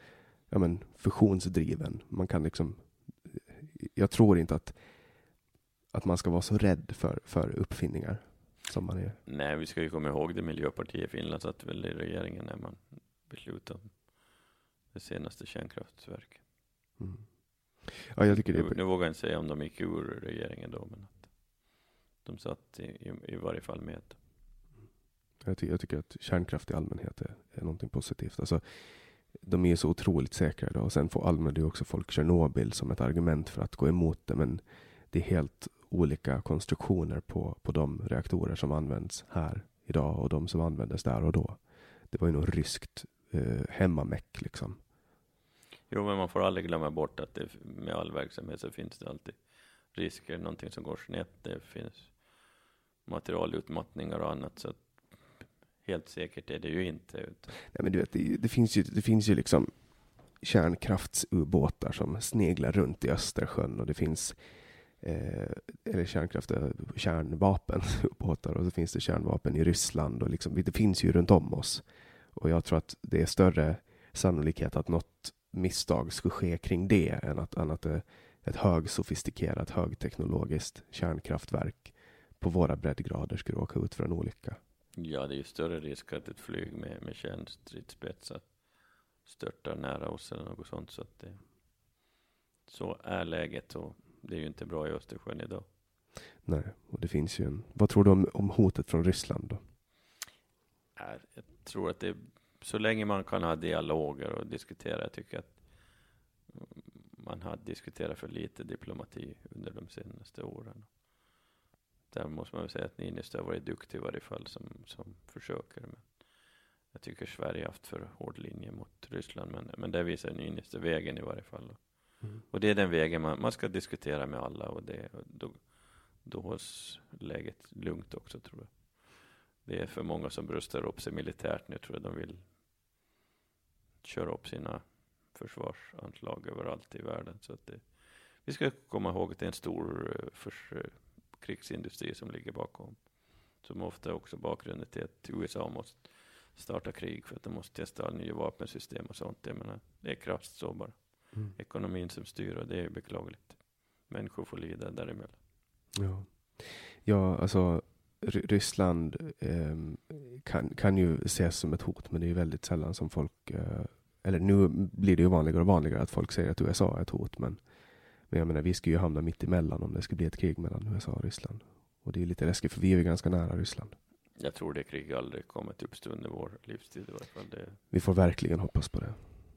ja, men, fusionsdriven. Man kan liksom jag tror inte att att man ska vara så rädd för, för uppfinningar som man är. Nej, vi ska ju komma ihåg det Miljöpartiet i Finland satt väl i regeringen när man beslutade det senaste kärnkraftverket. Mm. Ja, jag tycker det Nu, är, nu vågar jag inte säga om de gick ur regeringen då, men att de satt i, i, i varje fall med. jag, tycker, jag tycker att kärnkraft i allmänhet är, är någonting positivt. Alltså, de är så otroligt säkra idag och sen får använder ju också folk Tjernobyl som ett argument för att gå emot det, men det är helt olika konstruktioner på, på de reaktorer som används här idag och de som användes där och då. Det var ju något ryskt eh, hemmameck liksom. Jo, men man får aldrig glömma bort att det, med all verksamhet så finns det alltid risker, någonting som går snett. Det finns materialutmattningar och annat. Så helt säkert är det ju inte. Utan, Nej, men du vet, det, det, finns ju, det finns ju liksom kärnkraftsubåtar som sneglar runt i Östersjön och det finns eh, eller kärnkraft, kärnvapenubåtar och så finns det kärnvapen i Ryssland och liksom, det finns ju runt om oss. Och jag tror att det är större sannolikhet att något misstag skulle ske kring det än att, än att eh, ett högsofistikerat, högteknologiskt kärnkraftverk på våra breddgrader skulle åka ut för en olycka. ja, det är ju större risk att ett flyg med, med kärnstridsspetsar störtar nära oss eller något sånt. Så, att det, så är läget och det är ju inte bra i Östersjön idag. Nej, och det finns ju en... Vad tror du om, om hotet från Ryssland då? jag tror att det, så länge man kan ha dialoger och diskutera, jag tycker att man har diskuterat för lite diplomati under de senaste åren. Där måste man väl säga att Niinistö har varit duktig i varje fall som, som försöker. Men jag tycker Sverige har haft för hård linje mot Ryssland, men, men där visar Niinistö vägen i varje fall. Och det är den vägen man, man ska diskutera med alla och det, och då, då hålls läget lugnt också tror jag. Det är för många som bröstar upp sig militärt nu tror jag. De vill köra upp sina försvarsanslag överallt i världen. Så att det, vi ska komma ihåg att det är en stor eh, förs, eh, krigsindustri som ligger bakom. Som ofta också bakgrunden till att USA måste starta krig för att de måste testa nya vapensystem och sånt. Jag menar, det är krasst så bara. Mm. Ekonomin som styr och det är beklagligt. Människor får lida däremellan. Ja, ja alltså Ryssland ehm, kan, kan ju ses som ett hot, men det är väldigt sällan som folk, eh, eller nu blir det ju vanligare och vanligare att folk säger att USA är ett hot, men, men jag menar, vi skulle ju hamna mitt emellan om det skulle bli ett krig mellan USA och Ryssland. Och det är lite läskigt, för vi är ju ganska nära Ryssland. Jag tror det kriget aldrig kommer att uppstå under vår livstid i varje fall. Det, Vi får verkligen hoppas på det.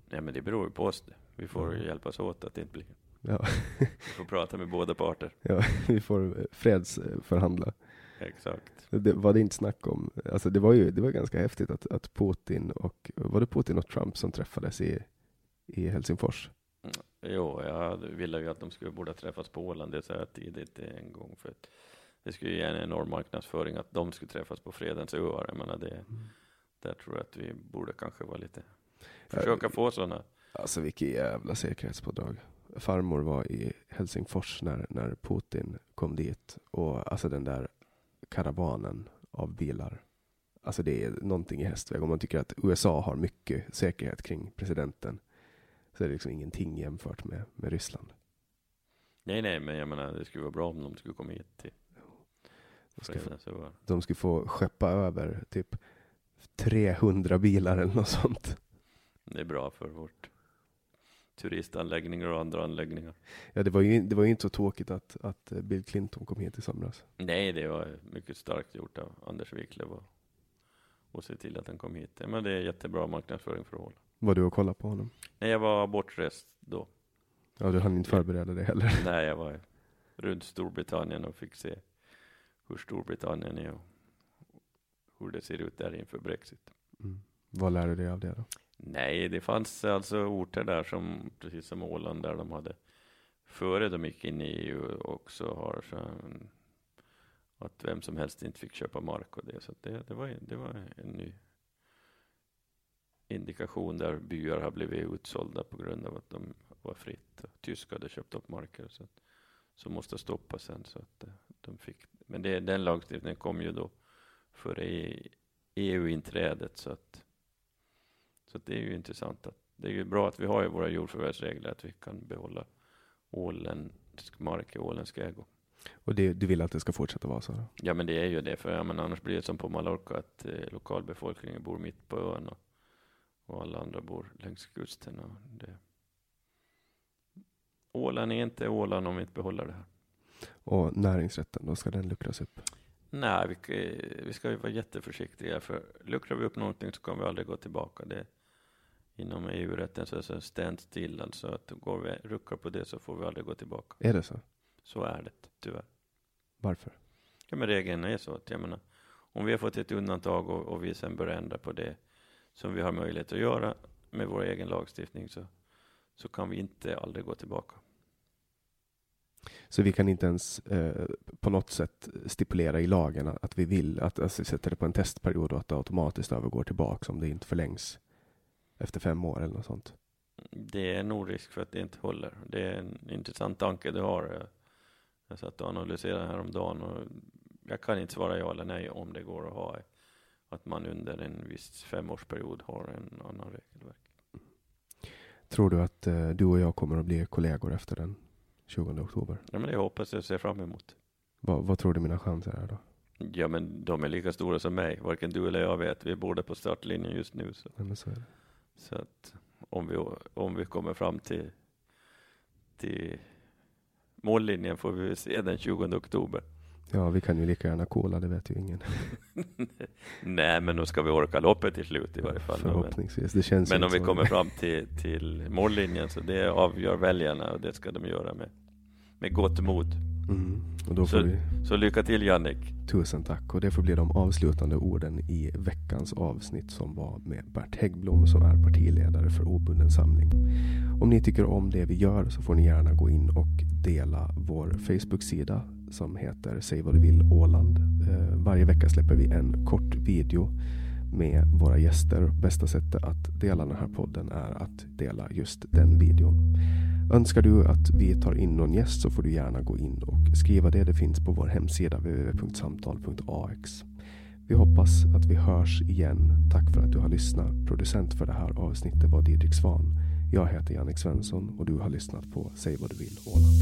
nej, men det beror ju på oss. Det. Vi får Mm. hjälpas åt att det inte blir. Ja, Vi får prata med båda parter. ja vi får eh, fredsförhandla. Exakt. Det var det inte snack om. Alltså det var ju det var ganska häftigt att, att Putin och, var det Putin och Trump som träffades i, i Helsingfors? Jo, jag ville ju att de skulle borde träffas på Åland. Det sa jag tidigt en gång. För att det skulle ge en enorm marknadsföring att de skulle träffas på Fredens öar. Jag menar det, där tror jag att vi borde kanske vara lite, försöka få sådana. Alltså vilket jävla säkerhetspådrag. Farmor var i Helsingfors när, när Putin kom dit och alltså den där karavanen av bilar. Alltså det är någonting i hästväg. Om man tycker att USA har mycket säkerhet kring presidenten så är det liksom ingenting jämfört med, med Ryssland. Nej, nej, men jag menar det skulle vara bra om de skulle komma hit till De ska, få, de ska få skeppa över typ 300 bilar eller något sånt. Det är bra för vårt turistanläggningar och andra anläggningar. Ja, det var ju, det var ju inte så tråkigt att, att Bill Clinton kom hit i somras. Nej, det var mycket starkt gjort av Anders Wiklöf och, och se till att den kom hit. Men det är jättebra marknadsföring för Åland. Var du och kollade på honom? Nej, jag var bortrest då. Ja, du hann inte förbereda dig heller. Nej, jag var runt Storbritannien och fick se hur Storbritannien är och hur det ser ut där inför Brexit. Mm. Vad lär du dig av det då? Nej, det fanns alltså orter där som, precis som Åland, där de hade före de gick in i EU också har så, att vem som helst inte fick köpa mark och det. Så det, det, var, det var en ny indikation där byar har blivit utsålda på grund av att de var fritt. Tyskar hade köpt upp marker så att, som måste stoppas sen. Så att eh, de fick, men det, den lagstiftningen kom ju då före EU-inträdet så att, så det är ju intressant. Att, det är ju bra att vi har våra jordförvärvsregler, att vi kan behålla åländsk mark i åländsk ägo. Och det, du vill att det ska fortsätta vara så? Ja, men det är ju det, för ja, men annars blir det som på Mallorca, att eh, lokalbefolkningen bor mitt på ön och, och alla andra bor längs kusten. Och det. Åland är inte Åland om vi inte behåller det här. Och näringsrätten, då ska den luckras upp? Nej, vi, vi ska ju vara jätteförsiktiga, för luckrar vi upp någonting så kommer vi aldrig gå tillbaka. Det, inom EU-rätten så är det stand still, alltså att går vi ruckar på det så får vi aldrig gå tillbaka. Är det så? Så är det, tyvärr. Varför? Ja, men regeln är så att jag menar, om vi har fått ett undantag och, och vi sen börjar ändra på det som vi har möjlighet att göra med vår egen lagstiftning så, så kan vi inte aldrig gå tillbaka. Så vi kan inte ens eh, på något sätt stipulera i lagen att vi vill att alltså, sätta det på en testperiod och att det automatiskt övergår tillbaka om det inte förlängs efter fem år eller något sånt? Det är nog risk för att det inte håller. Det är en intressant tanke du har. Jag satt och analyserade häromdagen och jag kan inte svara ja eller nej om det går att ha att man under en viss femårsperiod har en annan regelverk. Tror du att eh, du och jag kommer att bli kollegor efter den 20 oktober? Ja, men det hoppas jag ser fram emot. Va, vad tror du mina chanser är då? Ja, men de är lika stora som mig. Varken du eller jag vet. Vi är båda på startlinjen just nu. Så, ja, så, så att om vi, om vi kommer fram till, till mållinjen får vi se den 20 oktober. Ja, vi kan ju lika gärna kola, det vet ju ingen. Nej, men då ska vi orka loppet till slut i varje fall. Förhoppningsvis. Det känns men om vi kommer fram till, till mållinjen så det avgör väljarna och det ska de göra med, med gott mod. Mm. Och då får så, vi... så lycka till Jannik. Tusen tack. Och det får bli de avslutande orden i veckans avsnitt som var med Bert Häggblom som är partiledare för Obunden Samling. Om ni tycker om det vi gör så får ni gärna gå in och dela vår Facebook-sida som heter Säg vad du vill Åland. Eh, varje vecka släpper vi en kort video med våra gäster. Bästa sättet att dela den här podden är att dela just den videon. Önskar du att vi tar in någon gäst så får du gärna gå in och skriva det. Det finns på vår hemsida www.samtal.ax. Vi hoppas att vi hörs igen. Tack för att du har lyssnat. Producent för det här avsnittet var Didrik Svan. Jag heter Jannik Svensson och du har lyssnat på Säg vad du vill Åland.